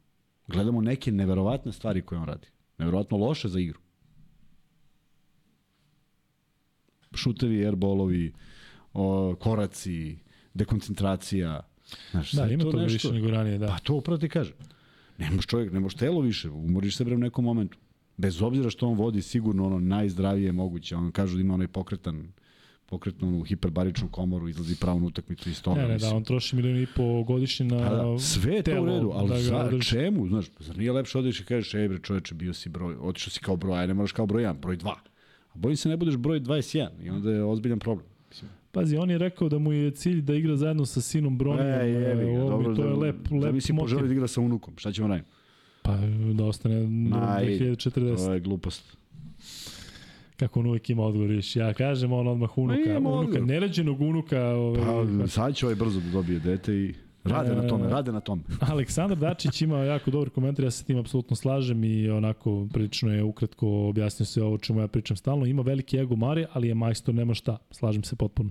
Gledamo neke neverovatne stvari koje on radi. Neverovatno loše za igru. Šutevi, airbolovi, o, koraci, dekoncentracija. Znaš, da, ima to, to više nego ranije, da. Pa to upravo ti kažem. Ne možeš čovjek, ne možeš telo više, umoriš se bre u nekom momentu. Bez obzira što on vodi sigurno ono najzdravije moguće. On kažu da ima onaj pokretan pokretnu hiperbaričnu komoru, izlazi pravo na utakmicu iz toga. Ne, ne, da, on troši milion i po godišnje na pa da, Sve je to u redu, ali da za održi. čemu? Znaš, zar nije lepše odiš i kažeš, ej bre čoveče, bio si broj, otišao si kao broj, aj ne moraš kao broj 1, broj 2. A bojim se ne budeš broj 21 i onda je ozbiljan problem. Pazi, on je rekao da mu je cilj da igra zajedno sa sinom Bronijom. E, jebi ga, dobro, to je lep, lep Zamisli poželi da igra sa unukom, šta ćemo raditi? Pa da ostane do 2040. To je glupost. Kako on uvek ima odgovor, viš. Ja kažem, on odmah unuka, unuka, neređenog unuka. Ovaj, pa, sad će ovaj brzo da dobije dete i Rade na tome, rade na tome. Aleksandar Dačić ima jako dobar komentar, ja se tim apsolutno slažem i onako prilično je ukratko objasnio se ovo čemu ja pričam stalno. Ima veliki ego Mare, ali je majstor, nema šta. Slažem se potpuno.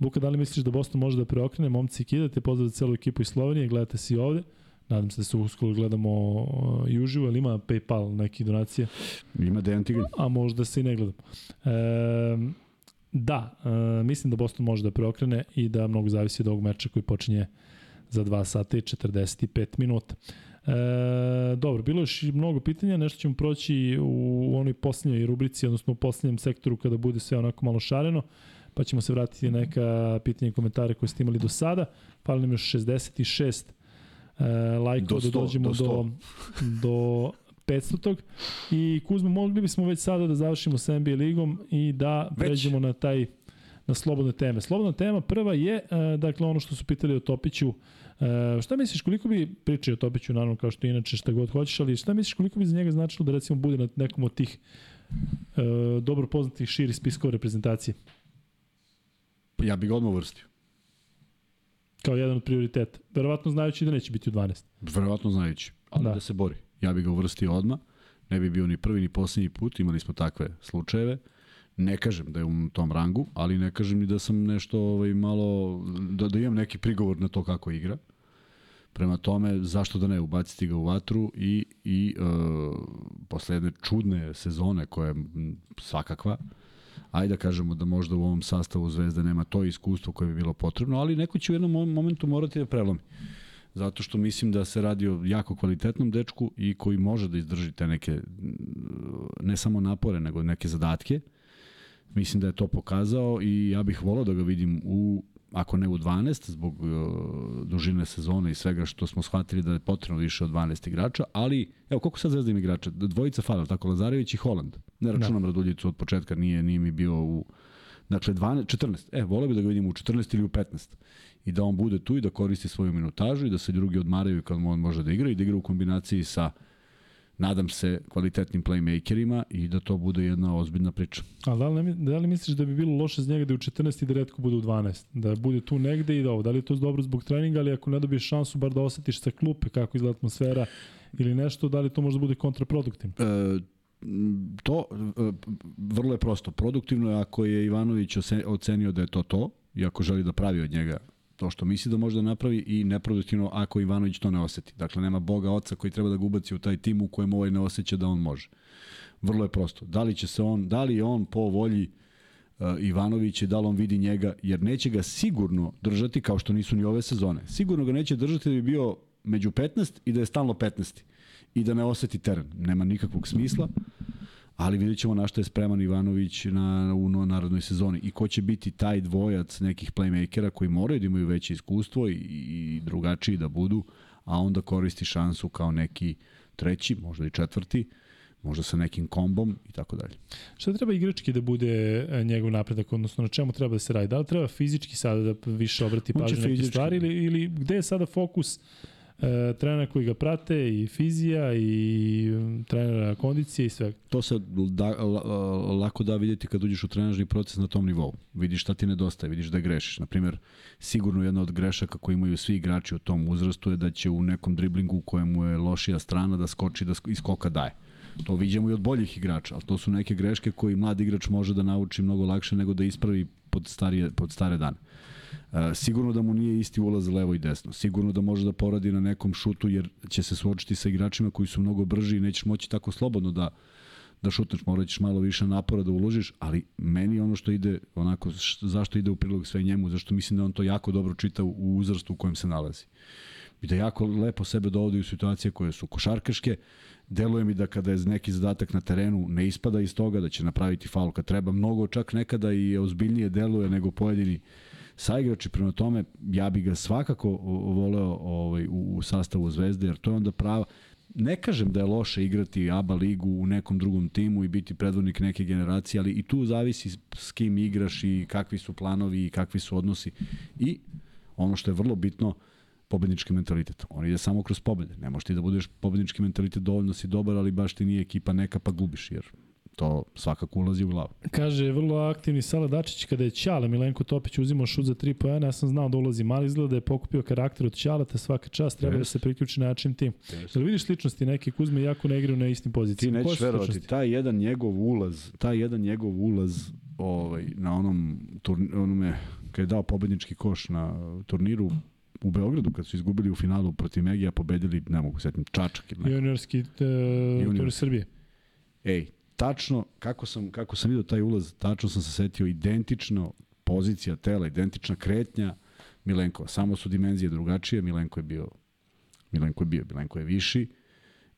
Luka, da li misliš da Boston može da preokrene? Momci kidate, pozdrav za celu ekipu iz Slovenije, gledate se i ovde. Nadam se da se uskoro gledamo uh, i uživo, ali ima Paypal neki donacije? Ima Dejan Tigran. A možda se i ne gledam. E, da, e, mislim da Boston može da preokrene i da mnogo zavisi od ovog meča koji počinje za 2 sata i 45 minuta. E, dobro, bilo je mnogo pitanja, nešto ćemo proći u, onoj posljednjoj rubrici, odnosno u posljednjem sektoru kada bude sve onako malo šareno, pa ćemo se vratiti na neka pitanja i komentare koje ste imali do sada. Fali nam još 66 e, lajkova da dođemo do, do, do 500. I Kuzma, mogli bismo već sada da završimo sa NBA ligom i da već. pređemo na taj na slobodne teme. Slobodna tema prva je, e, dakle, ono što su pitali o Topiću, E, šta misliš, koliko bi, pričao o Topiću, naravno, kao što inače šta god hoćeš, ali šta misliš koliko bi za njega značilo da recimo bude na nekom od tih e, dobro poznatih širi spiskova reprezentacije? Ja bih ga odmah uvrstio. Kao jedan od prioriteta. Verovatno znajući da neće biti u 12. Verovatno znajući, ali da, da se bori. Ja bih ga uvrstio odmah. Ne bi bio ni prvi ni poslednji put, imali smo takve slučajeve. Ne kažem da je u tom rangu, ali ne kažem ni da sam nešto ovaj, malo, da, da imam neki prigovor na to kako igra. Prema tome, zašto da ne ubaciti ga u vatru i, i e, posle jedne čudne sezone koja je svakakva, ajde da kažemo da možda u ovom sastavu Zvezda nema to iskustvo koje bi bilo potrebno, ali neko će u jednom momentu morati da prelomi. Zato što mislim da se radi o jako kvalitetnom dečku i koji može da izdrži te neke, ne samo napore, nego neke zadatke. Mislim da je to pokazao i ja bih volao da ga vidim u ako ne u 12 zbog uh, dužine sezone i svega što smo shvatili da je potrebno više od 12 igrača, ali evo koliko sad zvezda ima igrača? Dvojica fala, tako Lazarević i Holand. Ne računam da. Raduljicu od početka, nije, nije mi bio u Dakle, 12, 14. E, voleo bi da ga vidimo u 14 ili u 15. I da on bude tu i da koristi svoju minutažu i da se drugi odmaraju kad on može da igra i da igra u kombinaciji sa uh, nadam se, kvalitetnim playmakerima i da to bude jedna ozbiljna priča. A da li, da li misliš da bi bilo loše za njega da je u 14 i da redko bude u 12? Da bude tu negde i da ovo. Da li je to dobro zbog treninga, ali ako ne dobiješ šansu bar da osetiš sa klupe kako izgleda atmosfera ili nešto, da li to možda bude kontraproduktivno? E, to e, vrlo je prosto. Produktivno je ako je Ivanović ocenio da je to to i ako želi da pravi od njega to što misli da može da napravi i neproduktivno ako Ivanović to ne oseti. Dakle, nema Boga oca koji treba da ga ubaci u taj tim u kojem ovaj ne osjeća da on može. Vrlo je prosto. Da li će se on, da li on po volji uh, Ivanovića da li on vidi njega, jer neće ga sigurno držati kao što nisu ni ove sezone. Sigurno ga neće držati da bi bio među 15 i da je stalno 15. I da ne oseti teren. Nema nikakvog smisla ali vidjet ćemo na što je spreman Ivanović na, u narodnoj sezoni i ko će biti taj dvojac nekih playmakera koji moraju da imaju veće iskustvo i, i drugačiji da budu, a onda koristi šansu kao neki treći, možda i četvrti, možda sa nekim kombom i tako dalje. Šta treba igrački da bude e, njegov napredak, odnosno na čemu treba da se radi? Da li treba fizički sada da više obrati pažnju neke stvari ili, ili gde je sada fokus e, trenera koji ga prate i fizija i um, trenera kondicije i sve. To se da, lako da vidjeti kad uđeš u trenažni proces na tom nivou. Vidiš šta ti nedostaje, vidiš da grešiš. Naprimer, sigurno jedna od grešaka koje imaju svi igrači u tom uzrastu je da će u nekom driblingu u kojemu je lošija strana da skoči da iskoka daje. To vidimo i od boljih igrača, ali to su neke greške koji mlad igrač može da nauči mnogo lakše nego da ispravi pod, starije, pod stare dane. E, sigurno da mu nije isti ulaz levo i desno. Sigurno da može da poradi na nekom šutu jer će se suočiti sa igračima koji su mnogo brži i nećeš moći tako slobodno da da šutneš, morat ćeš malo više napora da uložiš, ali meni ono što ide, onako, zašto ide u prilog sve njemu, zašto mislim da on to jako dobro čita u uzrastu u kojem se nalazi. I da jako lepo sebe dovodi u situacije koje su košarkaške, deluje mi da kada je neki zadatak na terenu ne ispada iz toga, da će napraviti faul kad treba, mnogo čak nekada i ozbiljnije deluje nego pojedini uh, saigrači, prema tome ja bih ga svakako voleo ovaj, u, u sastavu Zvezde, jer to je onda prava, ne kažem da je loše igrati ABA ligu u nekom drugom timu i biti predvodnik neke generacije, ali i tu zavisi s kim igraš i kakvi su planovi i kakvi su odnosi. I ono što je vrlo bitno, pobednički mentalitet. On ide samo kroz pobede. Ne možeš ti da budeš pobednički mentalitet dovoljno si dobar, ali baš ti nije ekipa neka pa gubiš, jer to svakako ulazi u glavu. Kaže, vrlo aktivni Sala Dačić, kada je Ćale Milenko Topić uzimao šut za 3 pojena, ja sam znao da ulazi mali izgleda da je pokupio karakter od Ćala, te svaka čast treba yes. da se priključi na način tim. Yes. Jel vidiš sličnosti neke Kuzme jako ne igraju na istim pozicijama? Ti nećeš verovati, taj jedan njegov ulaz, taj jedan njegov ulaz ovaj, na onom turni, onome, kada je dao pobednički koš na turniru, u Beogradu kad su izgubili u finalu protiv Megija, pobedili, ne mogu setim, Čačak ili neko. Juniorski uh, Junior. Srbije. Ej, tačno, kako sam, kako sam vidio taj ulaz, tačno sam se setio identično pozicija tela, identična kretnja Milenko. Samo su dimenzije drugačije, Milenko je bio Milenko je bio, Milenko je viši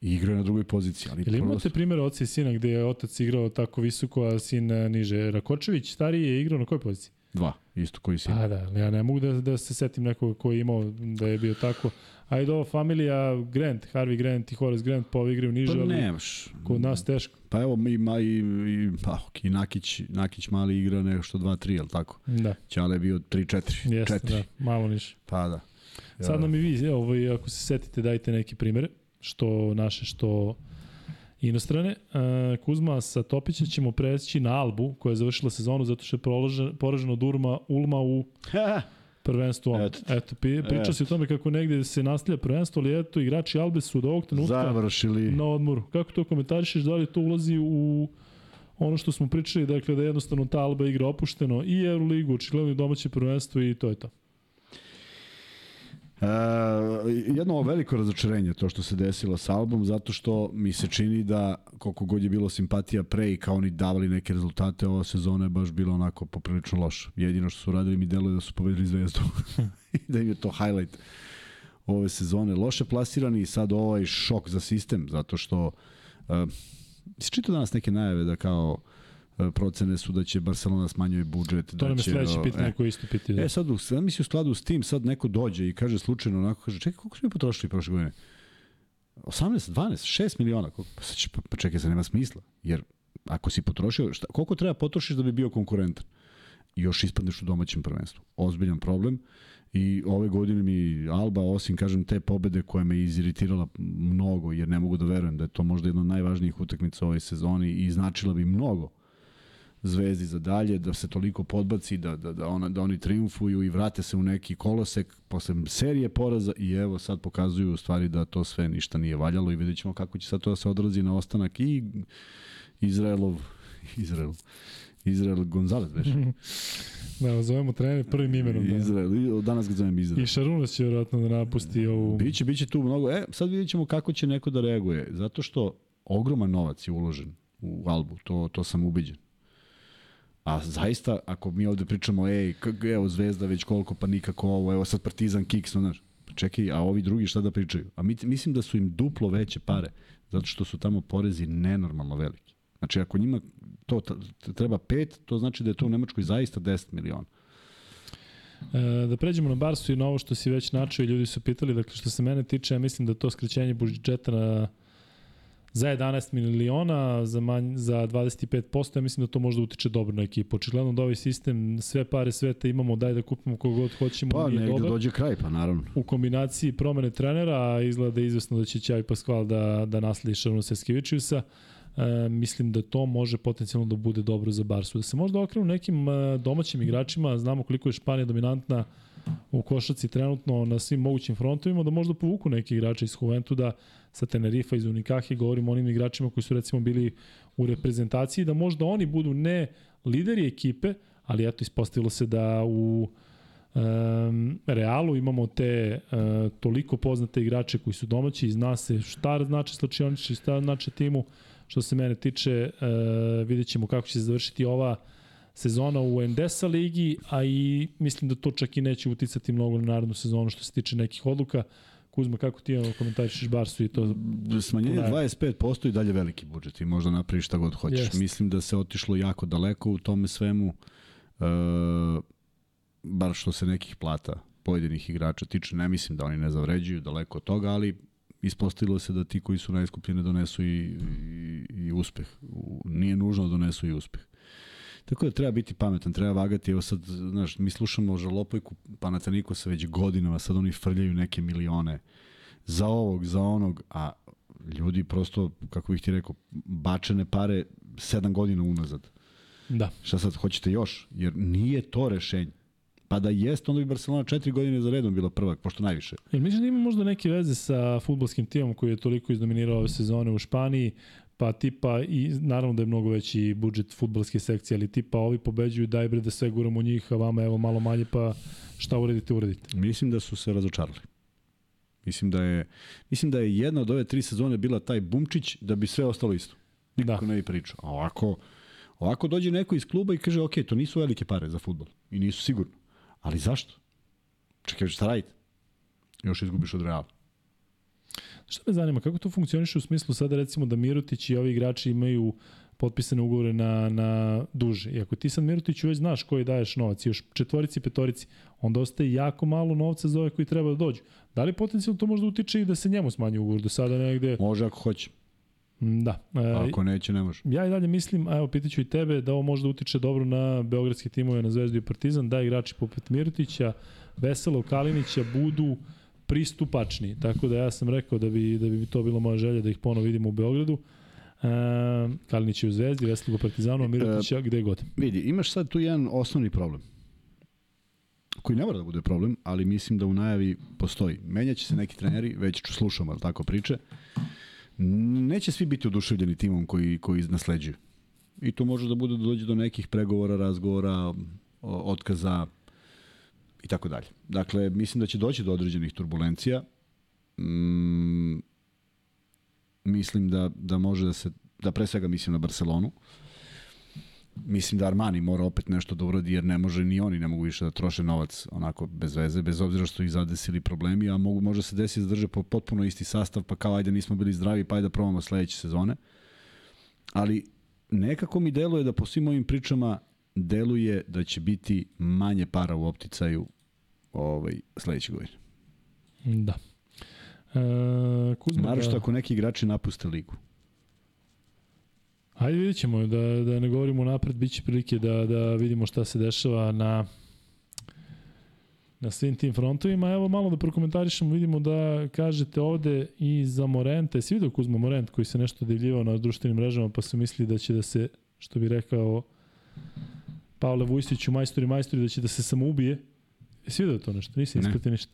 i igrao na drugoj poziciji. Ali Ili imate prosto... primjer oca i sina gde je otac igrao tako visoko, a sin e, niže? Rakočević stariji je igrao na kojoj poziciji? Dva, isto koji sin. Pa da, ja ne mogu da, da se setim nekoga koji je imao da je bio tako. Ajde ova familija Grant, Harvey Grant i Horace Grant po ovoj igraju niže, pa, nemaš. kod nas teško. Pa evo mi ma i, i pa ok, Nakić, Nakić mali igra nešto 2-3, je li tako? Da. Ćale je bio 3-4. Jeste, 4. da, malo niže. Pa da. Ja. Sad nam i vi, evo, ovaj, ako se setite, dajte neke primere, što naše, što inostrane. Uh, Kuzma sa Topića ćemo preći na Albu, koja je završila sezonu zato što je poraženo od Urma, Ulma u prvenstvo. Eto, eto priča eto. se o tome kako negde se nastavlja prvenstvo, ali eto, igrači Albe su do ovog trenutka Završili. na odmoru. Kako to komentarišeš, da li to ulazi u ono što smo pričali, dakle da jednostavno ta Alba igra opušteno i Euroligu, očigledno i domaće prvenstvo i to je to. E, jedno veliko razočarenje to što se desilo sa album, zato što mi se čini da koliko god je bilo simpatija pre i kao oni davali neke rezultate, ova sezona je baš bila onako poprilično loša. Jedino što su radili mi deluje da su pobedili zvezdu i da im je to highlight ove sezone. Loše plasirani i sad ovaj šok za sistem, zato što uh, čitao danas neke najave da kao procene su da će Barcelona smanjuje budžet. To da nam je sledeće pitanje e. koje isto pitanje. Da. E sad, sad misli u skladu s tim, sad neko dođe i kaže slučajno onako, kaže, čekaj, koliko smo mi potrošili prošle godine? 18, 12, 6 miliona. Pa, pa, pa čekaj, sad nema smisla. Jer ako si potrošio, šta, koliko treba potrošiš da bi bio konkurentan? Još ispadneš u domaćem prvenstvu. Ozbiljan problem. I ove godine mi Alba, osim, kažem, te pobede koja me iziritirala mnogo, jer ne mogu da verujem da je to možda jedna od najvažnijih utakmica ove sezoni i značila bi mnogo Zvezdi za dalje, da se toliko podbaci, da, da, da, ona, da oni triumfuju i vrate se u neki kolosek posle serije poraza i evo sad pokazuju u stvari da to sve ništa nije valjalo i vidjet ćemo kako će sad to da se odrazi na ostanak i Izraelov, Izrael, Izrael Gonzalez već. Da, zovemo trener prvim imenom. Da. Izrael, danas ga zovem Izrael. I Šarunas će vjerojatno da napusti ovu... Biće, biće tu mnogo. E, sad vidjet ćemo kako će neko da reaguje. Zato što ogroman novac je uložen u Albu, to, to sam ubeđen. A zaista, ako mi ovde pričamo, ej, evo Zvezda već koliko, pa nikako ovo, evo sad Partizan kiks, znaš, pa čekaj, a ovi drugi šta da pričaju? A mi, mislim da su im duplo veće pare, zato što su tamo porezi nenormalno veliki. Znači, ako njima to treba pet, to znači da je to u Nemačkoj zaista 10 miliona. E, da pređemo na Barsu i na ovo što si već načeo i ljudi su pitali, dakle što se mene tiče, ja mislim da to skrećenje budžeta na za 11 miliona, za, manj, za 25%, ja mislim da to možda utiče dobro na ekipu. Očigledno da ovaj sistem, sve pare sveta imamo, daj da kupimo kogod hoćemo, pa, nije dobar. dođe kraj, pa naravno. U kombinaciji promene trenera, izgleda da izvesno da će Ćavi Paskval da, da nasledi Šaruna Seskevičiusa, e, mislim da to može potencijalno da bude dobro za Barsu. Da se možda okrenu nekim e, domaćim igračima, znamo koliko je Španija dominantna u košaci trenutno na svim mogućim frontovima, da možda povuku neki igrače iz Juventu da sa Tenerifa iz Unikahe, govorimo onim igračima koji su recimo bili u reprezentaciji, da možda oni budu ne lideri ekipe, ali eto ispostavilo se da u um, Realu imamo te uh, toliko poznate igrače koji su domaći i zna se šta znači slačionič i šta znači timu. Što se mene tiče, uh, vidjet ćemo kako će se završiti ova sezona u Endesa ligi, a i mislim da to čak i neće uticati mnogo na narodnu sezonu što se tiče nekih odluka. Kuzma, kako ti komentarišeš Barsu i to? Smanjenje 25% i dalje veliki budžet i možda napraviš šta god hoćeš. Jest. Mislim da se otišlo jako daleko u tome svemu, uh, bar što se nekih plata pojedinih igrača tiče, ne mislim da oni ne zavređuju daleko od toga, ali ispostavilo se da ti koji su najskuplji ne donesu i, i, i uspeh. Nije nužno da donesu i uspeh. Tako da treba biti pametan, treba vagati. Evo sad, znaš, mi slušamo o žalopojku Panatanikosa već godinama, sad oni frljaju neke milione za ovog, za onog, a ljudi prosto, kako bih ti rekao, bačene pare sedam godina unazad. Da. Šta sad, hoćete još? Jer nije to rešenje. Pa da jeste, onda bi Barcelona četiri godine za redom bila prvak, pošto najviše. Jel misliš da ima možda neke veze sa futbolskim timom koji je toliko izdominirao ove sezone u Španiji, pa tipa i naravno da je mnogo veći budžet futbalske sekcije, ali tipa ovi pobeđuju, daj bre da sve guramo njih, a vama evo malo manje, pa šta uredite, uredite. Mislim da su se razočarali. Mislim da je mislim da je jedna od ove tri sezone bila taj bumčić da bi sve ostalo isto. Nikako da. ne bi pričao. A ovako, ovako dođe neko iz kluba i kaže, ok, to nisu velike pare za futbol. I nisu sigurno. Ali zašto? Čekaj, šta radite? Još izgubiš od Reala. Šta me zanima, kako to funkcioniše u smislu sada recimo da Mirotić i ovi igrači imaju potpisane ugovore na, na duže. I ako ti sad Mirotiću već znaš koji daješ novac, još četvorici, petorici, onda ostaje jako malo novca za ove koji treba da dođu. Da li potencijalno to možda utiče i da se njemu smanji ugovor do sada negde? Može ako hoće. Mm, da. E, ako neće, ne može. Ja i dalje mislim, a evo pitaću i tebe, da ovo možda utiče dobro na beogradske timove, na Zvezdu i Partizan, da igrači poput Mirotića, Veselov, Kalinića budu pristupačni. Tako da ja sam rekao da bi, da bi to bilo moja želja da ih ponovo vidimo u Beogradu. E, Kalinić je u Zvezdi, Veselog u Partizanu, a Mirotić e, gde god. Vidi, imaš sad tu jedan osnovni problem koji ne mora da bude problem, ali mislim da u najavi postoji. Menjaće se neki treneri, već slušamo tako priče. Neće svi biti oduševljeni timom koji, koji nasleđuju. I tu može da bude da dođe do nekih pregovora, razgovora, otkaza i tako dalje. Dakle, mislim da će doći do određenih turbulencija. Mm, mislim da, da može da se, da pre svega mislim na Barcelonu. Mislim da Armani mora opet nešto da uradi jer ne može ni oni ne mogu više da troše novac onako bez veze, bez obzira što ih zadesili problemi, a mogu, može se desiti da drže po potpuno isti sastav, pa kao ajde nismo bili zdravi, pa ajde da probamo sledeće sezone. Ali nekako mi deluje da po svim ovim pričama deluje da će biti manje para u opticaju ovaj, sledeće godine. Da. E, Kuzma, Naravno što da... ako neki igrači napuste ligu. Ajde vidjet ćemo, da, da ne govorimo napred, bit će prilike da, da vidimo šta se dešava na na svim tim frontovima. Evo malo da prokomentarišemo, vidimo da kažete ovde i za Morente. Si vidio Kuzma Morent koji se nešto divljivao na društvenim mrežama pa su mislili da će da se, što bi rekao Pavle Vujsić u Majstori Majstori, da će da se samo ubije. Jesi vidio to nešto? Nisi ispratio ništa.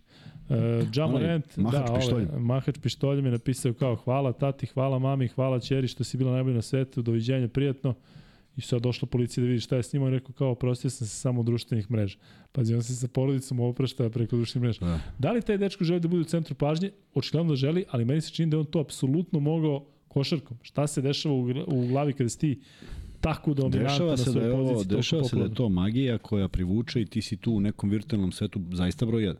Uh, ja Morant, mahač da, pištoljem. Ovaj, mahač pištoljem je napisao kao hvala tati, hvala mami, hvala čeri što si bila najbolja na svetu, doviđenja, prijatno. I sad došla policija da vidi šta je s njima i rekao kao prostio sam se samo društvenih mreža. Pazi, on se sa porodicom oprašta preko društvenih mreža. Da. da li taj dečko želi da bude u centru pažnje? Očigledno da želi, ali meni se čini da on to apsolutno mogao košarkom. Šta se dešava u, u glavi kada si ti tako dominantan dešava se da je ovo, Dešava se da je to magija koja privuče i ti si tu u nekom virtualnom svetu zaista broj 1.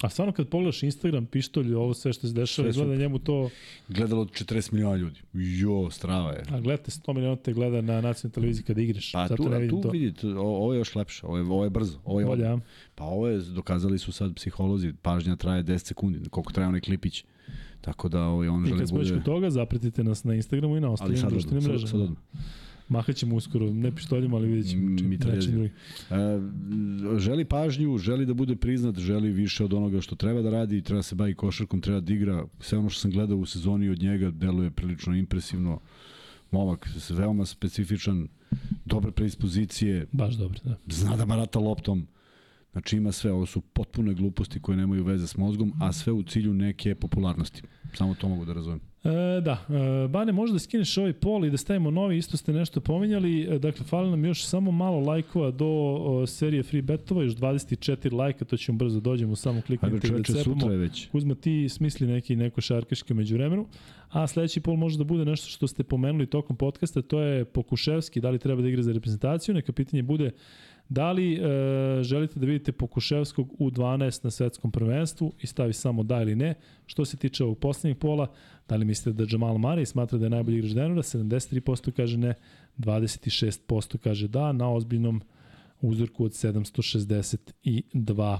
A stvarno kad pogledaš Instagram, pištolj, ovo sve što se dešava, izgleda su... njemu to... Gledalo 40 miliona ljudi. Jo, strava je. A gledate, 100 miliona te gleda na nacionalnoj televiziji kada igraš. Pa Zato tu, ne tu to. vidite, ovo je još lepše, ovo je, ovo je brzo. Ovo je Bolje, Pa ovo je, dokazali su sad psiholozi, pažnja traje 10 sekundi, koliko traje onaj klipić. Tako da ovaj, on želi bude... I kad toga, zapretite nas na Instagramu i na ostalim društvenim mrežama. Sad, sad, sad Mahaćemo uskoro, ne pištoljem, ali vidjet ćemo. Mitraljezima. E, želi pažnju, želi da bude priznat, želi više od onoga što treba da radi, treba se bavi košarkom, treba da igra. Sve ono što sam gledao u sezoni od njega deluje prilično impresivno. Momak, veoma specifičan, dobre predispozicije. Baš dobro, da. Zna da barata loptom. Znači ima sve, ovo su potpune gluposti koje nemaju veze s mozgom, a sve u cilju neke popularnosti. Samo to mogu da razumem. E, da, e, Bane, možda da skineš ovaj pol i da stavimo novi, isto ste nešto pominjali, e, dakle, fali nam još samo malo lajkova do o, serije free betova, još 24 lajka, to ćemo brzo dođemo, samo kliknite da cepamo. sutra je već. Kuzma, ti smisli neki neko šarkaški među vremenu, a sledeći pol može da bude nešto što ste pomenuli tokom podcasta, to je Pokuševski, da li treba da igra za reprezentaciju, neka pitanje bude Da li e, želite da vidite Pokuševskog u 12 na svetskom prvenstvu i stavi samo da ili ne? Što se tiče ovog poslednjeg pola, da li mislite da Jamal Murray smatra da je najbolji igrač Denvera? 73% kaže ne, 26% kaže da, na ozbiljnom uzorku od 762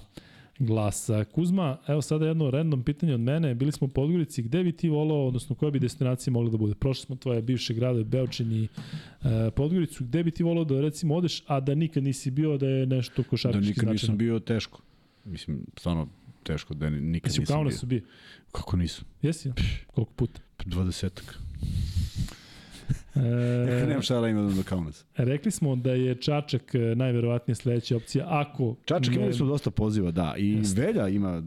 glasa. Kuzma, evo sada jedno random pitanje od mene. Bili smo u Podgorici, gde bi ti volao, odnosno koja bi destinacija mogla da bude? Prošli smo tvoje bivše grade, Beočin i e, Podgoricu. Gde bi ti volao da recimo odeš, a da nikad nisi bio, da je nešto košarkaški značajno? Da nikad nisam bio teško. Mislim, stvarno teško da nikad Jesi nisam bio. Jesi u bio? Kako nisam? Jesi? Koliko puta? 20 E, Nemam šta da ima do Kaunas. Rekli smo da je Čačak e, najverovatnije sledeća opcija. Ako Čačak ne... imali su dosta poziva, da. I Jeste. Velja ima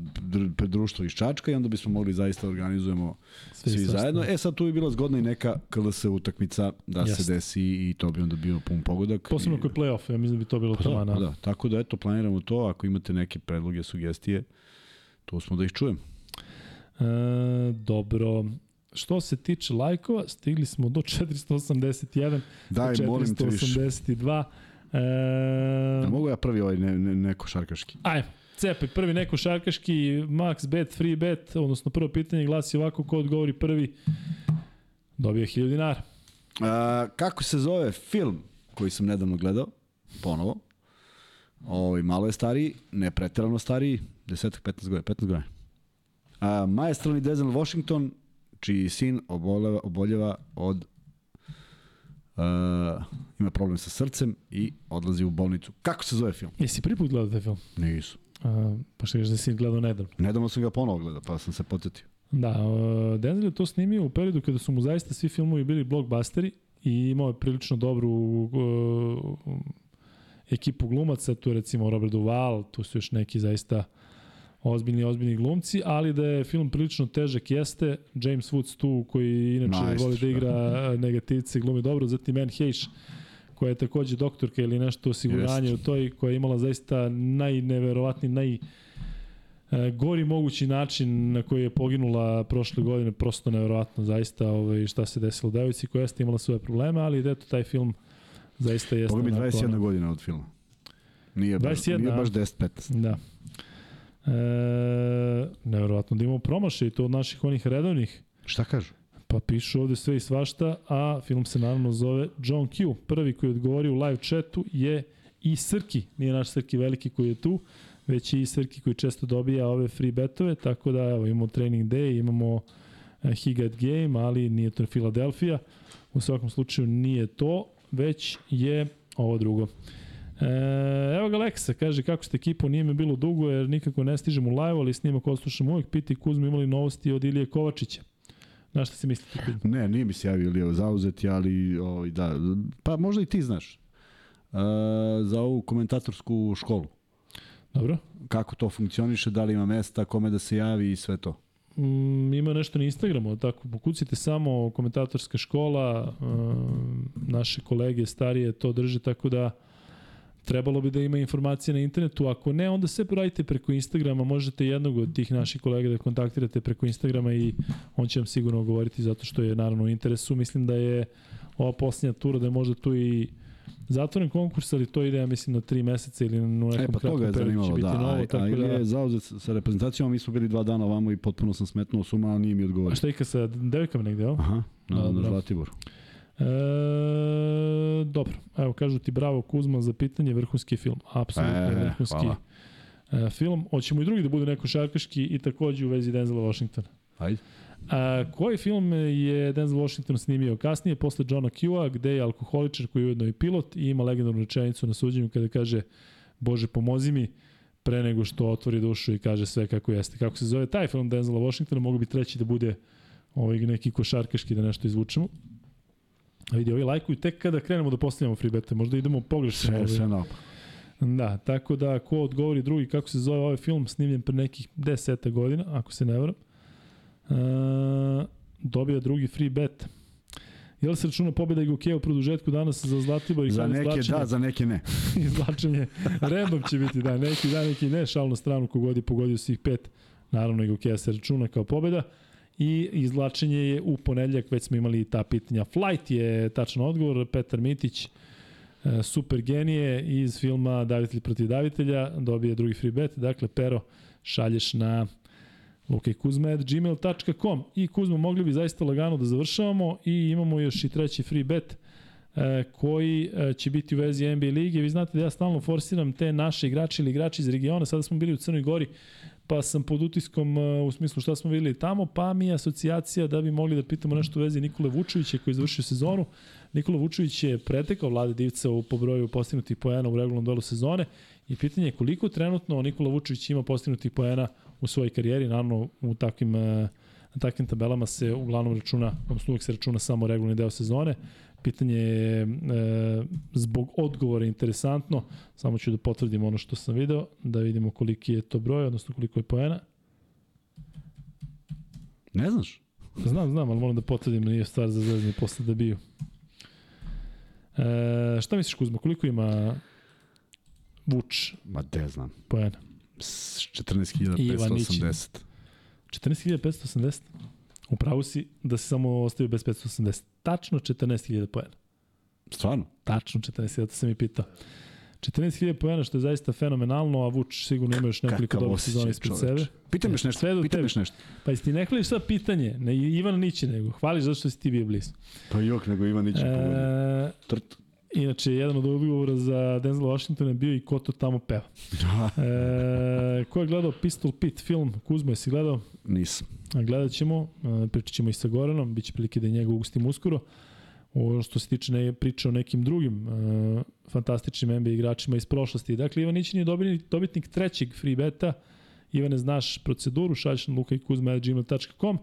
društvo iz Čačka i onda bismo mogli zaista da organizujemo svi, svi zajedno. E sad tu bi bila zgodna i neka KLS utakmica da Jeste. se desi i to bi onda bio pun pogodak. Posebno I... kod play-off, ja mislim da bi to bilo pa. Da, pa da, tako da eto planiramo to, ako imate neke predloge, sugestije, tu smo da ih čujem. E, dobro, Što se tiče lajkova, stigli smo do 481, Daj, do 482. E... Da mogu ja prvi ovaj ne, ne, neko šarkaški? Ajmo. Cepaj, prvi neko šarkaški, max bet, free bet, odnosno prvo pitanje glasi ovako, ko odgovori prvi, dobije 1000 dinara. A, kako se zove film koji sam nedavno gledao, ponovo, ovaj, malo je stariji, ne pretirano stariji, 10-15 godina, 15 godina. A, Maestralni Denzel Washington čiji sin oboljeva, oboljeva od uh, ima problem sa srcem i odlazi u bolnicu. Kako se zove film? Jesi prvi put gledao taj film? Nisu. Uh, pa što da si gledao nedavno? Nedavno sam ga ponovo gledao, pa sam se podsjetio. Da, uh, Denzel je to snimio u periodu kada su mu zaista svi filmovi bili blockbusteri i imao je prilično dobru uh, ekipu glumaca, tu je recimo Robert Duval, tu su još neki zaista ozbiljni, ozbiljni glumci, ali da je film prilično težak jeste. James Woods tu, koji inače nice, voli da igra negativce, glumi dobro, zatim Anne Heche, koja je takođe doktorka ili nešto osiguranje u toj, koja je imala zaista najneverovatniji, naj e, gori mogući način na koji je poginula prošle godine, prosto neverovatno zaista ovaj, šta se desilo devojci koja jeste imala svoje probleme, ali eto taj film zaista jeste Boga mi onako, 21 ono- godina od filma. Nije baš, 21, nije baš 10-15. Da. E, neverovatno da imamo promaše i to od naših onih redovnih. Šta kažu? Pa pišu ovde sve i svašta, a film se naravno zove John Q. Prvi koji odgovori u live chatu je i Srki, nije naš Srki veliki koji je tu, već i Srki koji često dobija ove free betove, tako da evo, imamo training day, imamo He Got Game, ali nije to Philadelphia. U svakom slučaju nije to, već je ovo drugo. E, evo ga Leksa, kaže kako ste ekipo, nije me bilo dugo jer nikako ne stižem u live, ali snimak odslušam uvijek, piti Kuzma imali novosti od Ilije Kovačića. Na šta se mislite? Kuzma? Ne, nije mi se javio Ilija zauzeti, ali ovaj, da, pa možda i ti znaš. Uh, za ovu komentatorsku školu. Dobro. Kako to funkcioniše, da li ima mesta, kome da se javi i sve to. Mm, ima nešto na Instagramu, tako pokucite samo komentatorska škola, um, naše kolege starije to drže, tako da trebalo bi da ima informacije na internetu. Ako ne, onda sve radite preko Instagrama, možete jednog od tih naših kolega da kontaktirate preko Instagrama i on će vam sigurno govoriti zato što je naravno u interesu. Mislim da je ova posljednja tura da je možda tu i zatvoren konkurs, ali to ide, ja mislim, na tri meseca ili na nekom E, pa kratkom je periodu će biti da. novo, a, a tako Ilija da... je zauzet sa reprezentacijom, mi smo bili dva dana ovamo i potpuno sam smetnuo suma, a nije mi A odgovorio. šta ika sa devojkama negde, ovo? Aha, na, na Dobro. Zlatiboru. E, dobro, evo kažu ti bravo Kuzma za pitanje, vrhunski film. Apsolutno E, vrhunski hvala. e, film. Hoćemo i drugi da bude neko šarkaški i takođe u vezi Denzela Washingtona. Ajde. A, koji film je Denzel Washington snimio kasnije, posle Johna Q-a, gde je alkoholičar koji je ujedno i pilot i ima legendarnu rečenicu na suđenju kada kaže Bože pomozi mi pre nego što otvori dušu i kaže sve kako jeste. Kako se zove taj film Denzela Washingtona, mogu bi treći da bude ovaj neki košarkaški da nešto izvučemo. A vidi, ovi lajkuju tek kada krenemo da postavljamo freebete, možda idemo pogrešno. Sve, ovaj. sve naopako. Da, tako da ko odgovori drugi kako se zove ovaj film snimljen pre nekih 10 godina, ako se ne varam, e, dobija drugi free bet. Jel se računa pobjeda Igokeja u produžetku danas za Zlatibor i Za neke izvlačenje? da, za neke ne. izvlačenje random će biti, da, neki da, neki ne, šalno stranu kogod je pogodio svih pet, naravno Igokeja se računa kao pobjeda i izvlačenje je u ponedljak, već smo imali ta pitanja. Flight je tačan odgovor, Petar Mitić, e, super genije iz filma Davitelj protiv davitelja, dobije drugi free bet, dakle Pero šalješ na lukajkuzma.gmail.com i Kuzma, mogli bi zaista lagano da završavamo i imamo još i treći free bet e, koji e, će biti u vezi NBA lige. Vi znate da ja stalno forsiram te naše igrače ili igrači iz regiona. Sada smo bili u Crnoj Gori, pa sam pod utiskom e, u smislu šta smo videli tamo, pa mi je asocijacija da bi mogli da pitamo nešto u vezi Nikole Vučevića koji je završio sezonu. Nikola Vučević je pretekao Vlade Divca u, po broju postignutih poena u regularnom delu sezone i pitanje je koliko trenutno Nikola Vučević ima postignutih poena u svojoj karijeri, naravno u takvim e, na takvim tabelama se uglavnom računa, odnosno uvek se računa samo regularni deo sezone. Pitanje je e, zbog odgovora interesantno, samo ću da potvrdim ono što sam video, da vidimo koliki je to broj, odnosno koliko je poena. Ne znaš? Znam, znam, ali moram da potvrdim, nije stvar za zvezdni posle da biju. E, šta misliš Kuzma, koliko ima Vuč Ma de znam. poena? S- 14.580. 14.580? Upravo si da si samo ostavio bez 580. Tačno 14.000 poena. Stvarno? Tačno 14.000, to sam i pitao. 14.000 poena što je zaista fenomenalno, a Vuč sigurno ima još nekoliko Kakav dobrih sezona ispred sebe. Pitaj me još nešto, Sve tebe. još nešto. Pa jesi ti ne hvališ sad pitanje, ne Ivan Nići nego, hvališ zato što si ti bio blizu. Pa jok, nego Ivan Nić je pogodio. E, Trt. Inače, jedan od odgovora za Denzel Washington je bio i ko to tamo peva. E, ko je gledao Pistol Pit film? Kuzma, jesi gledao? Nisam. A gledat ćemo, e, pričat ćemo i sa Goranom, bit će prilike da i njega ugustimo uskoro. O, što se tiče ne, priče o nekim drugim e, fantastičnim NBA igračima iz prošlosti. Dakle, Ivan Nićin je dobitnik, dobitnik trećeg free beta. Ivane, znaš proceduru, šalješ na lukajkuzma.gmail.com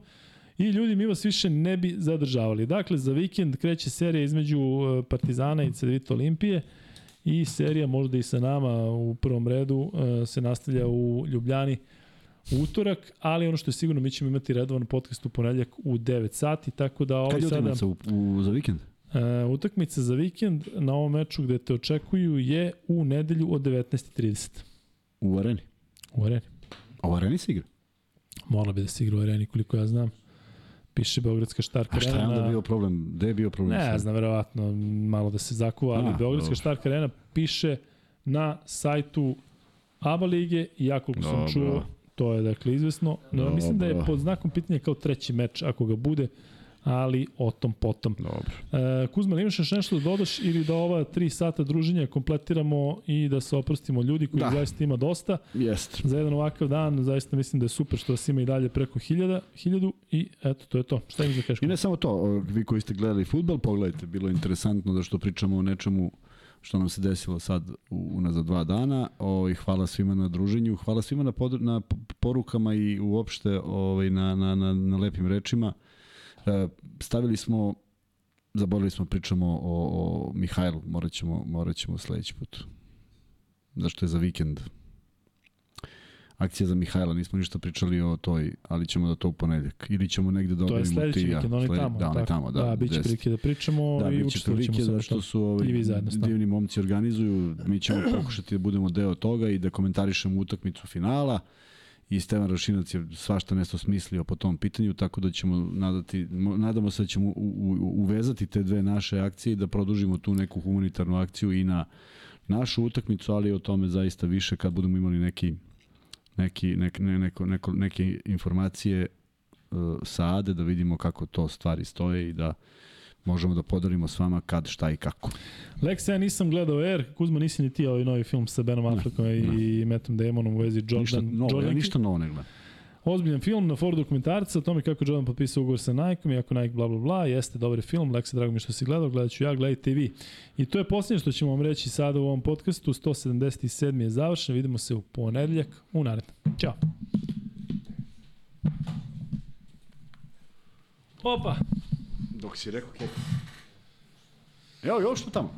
i ljudi, mi vas više ne bi zadržavali. Dakle, za vikend kreće serija između e, Partizana i Cedevita Olimpije i serija možda i sa nama u prvom redu e, se nastavlja u Ljubljani u utorak, ali ono što je sigurno, mi ćemo imati redovan podcast u ponedljak u 9 sati, tako da Kad ovaj je sada... utakmica u, u, za vikend? Uh, E, utakmica za vikend na ovom meču gde te očekuju je u nedelju od 19.30. U areni. U areni. A u areni se igra? Morala bi da se igra u areni, koliko ja znam. Piše Beogradska štarka A šta je arena. onda bio problem? Gde je bio problem? Ne, ja znam, verovatno, malo da se zakuva, ali A, Beogradska dobro. štarka arena piše na sajtu ABA lige i ja koliko sam čuo, to je dakle izvesno. No, mislim da je pod znakom pitanja kao treći meč ako ga bude, ali o tom potom. Dobro. E, Kuzman, imaš još nešto da dodaš ili da ova tri sata druženja kompletiramo i da se oprostimo ljudi koji Da. zaista ima dosta. Jeste. Za jedan ovakav dan zaista mislim da je super što vas ima i dalje preko hiljada, hiljadu i eto, to je to. Šta imaš da kažeš? I ne samo to, vi koji ste gledali futbal, pogledajte, bilo je interesantno da što pričamo o nečemu što nam se desilo sad unazad dva dana. O, i hvala svima na druženju, hvala svima na, pod, na porukama i uopšte ovaj, na, na, na, na lepim rečima. E, stavili smo, zaboravili smo, pričamo o, o Mihajlu, morat ćemo, morat ćemo sledeći put. Zašto je za vikend akcija za Mihajla, nismo ništa pričali o toj, ali ćemo da to u ponedjeljak. Ili ćemo negde da To je sledeći ti vikend, oni Slede- tamo. Da, oni tamo, da. da bit će prilike da pričamo Da, i učestvovat ćemo se zašto su ovaj, I vi zajedno s nama. divni momci organizuju. Mi ćemo pokušati da budemo deo toga i da komentarišemo utakmicu finala. I Stevan Rašinac je svašta nešto smislio po tom pitanju, tako da ćemo nadati, mo- nadamo se da ćemo u, u, uvezati te dve naše akcije i da produžimo tu neku humanitarnu akciju i na našu utakmicu, ali o tome zaista više kad budemo imali neki neki, nek, ne, neko, neko, neke informacije uh, sa Ade, da vidimo kako to stvari stoje i da možemo da podelimo s vama kad, šta i kako. Lex, ja nisam gledao Air, Kuzma nisi ni ti ovaj novi film sa Benom Affleckom i Mattom Damonom u vezi Jordan. ništa novo, ja Jordanki. ništa novo ne gledam. Ozbiljan film na foru dokumentarca o tome kako Jordan potpisao ugovor sa Nike-om i ako Nike bla bla bla, jeste dobar film, Lex, drago mi što si gledao, gledat ću ja, gledajte i vi. I to je posljednje što ćemo vam reći sada u ovom podcastu, 177. je završen, vidimo se u ponedeljak, u narednom. Ćao. Opa! Dok si rekao kje? Evo, još što tamo?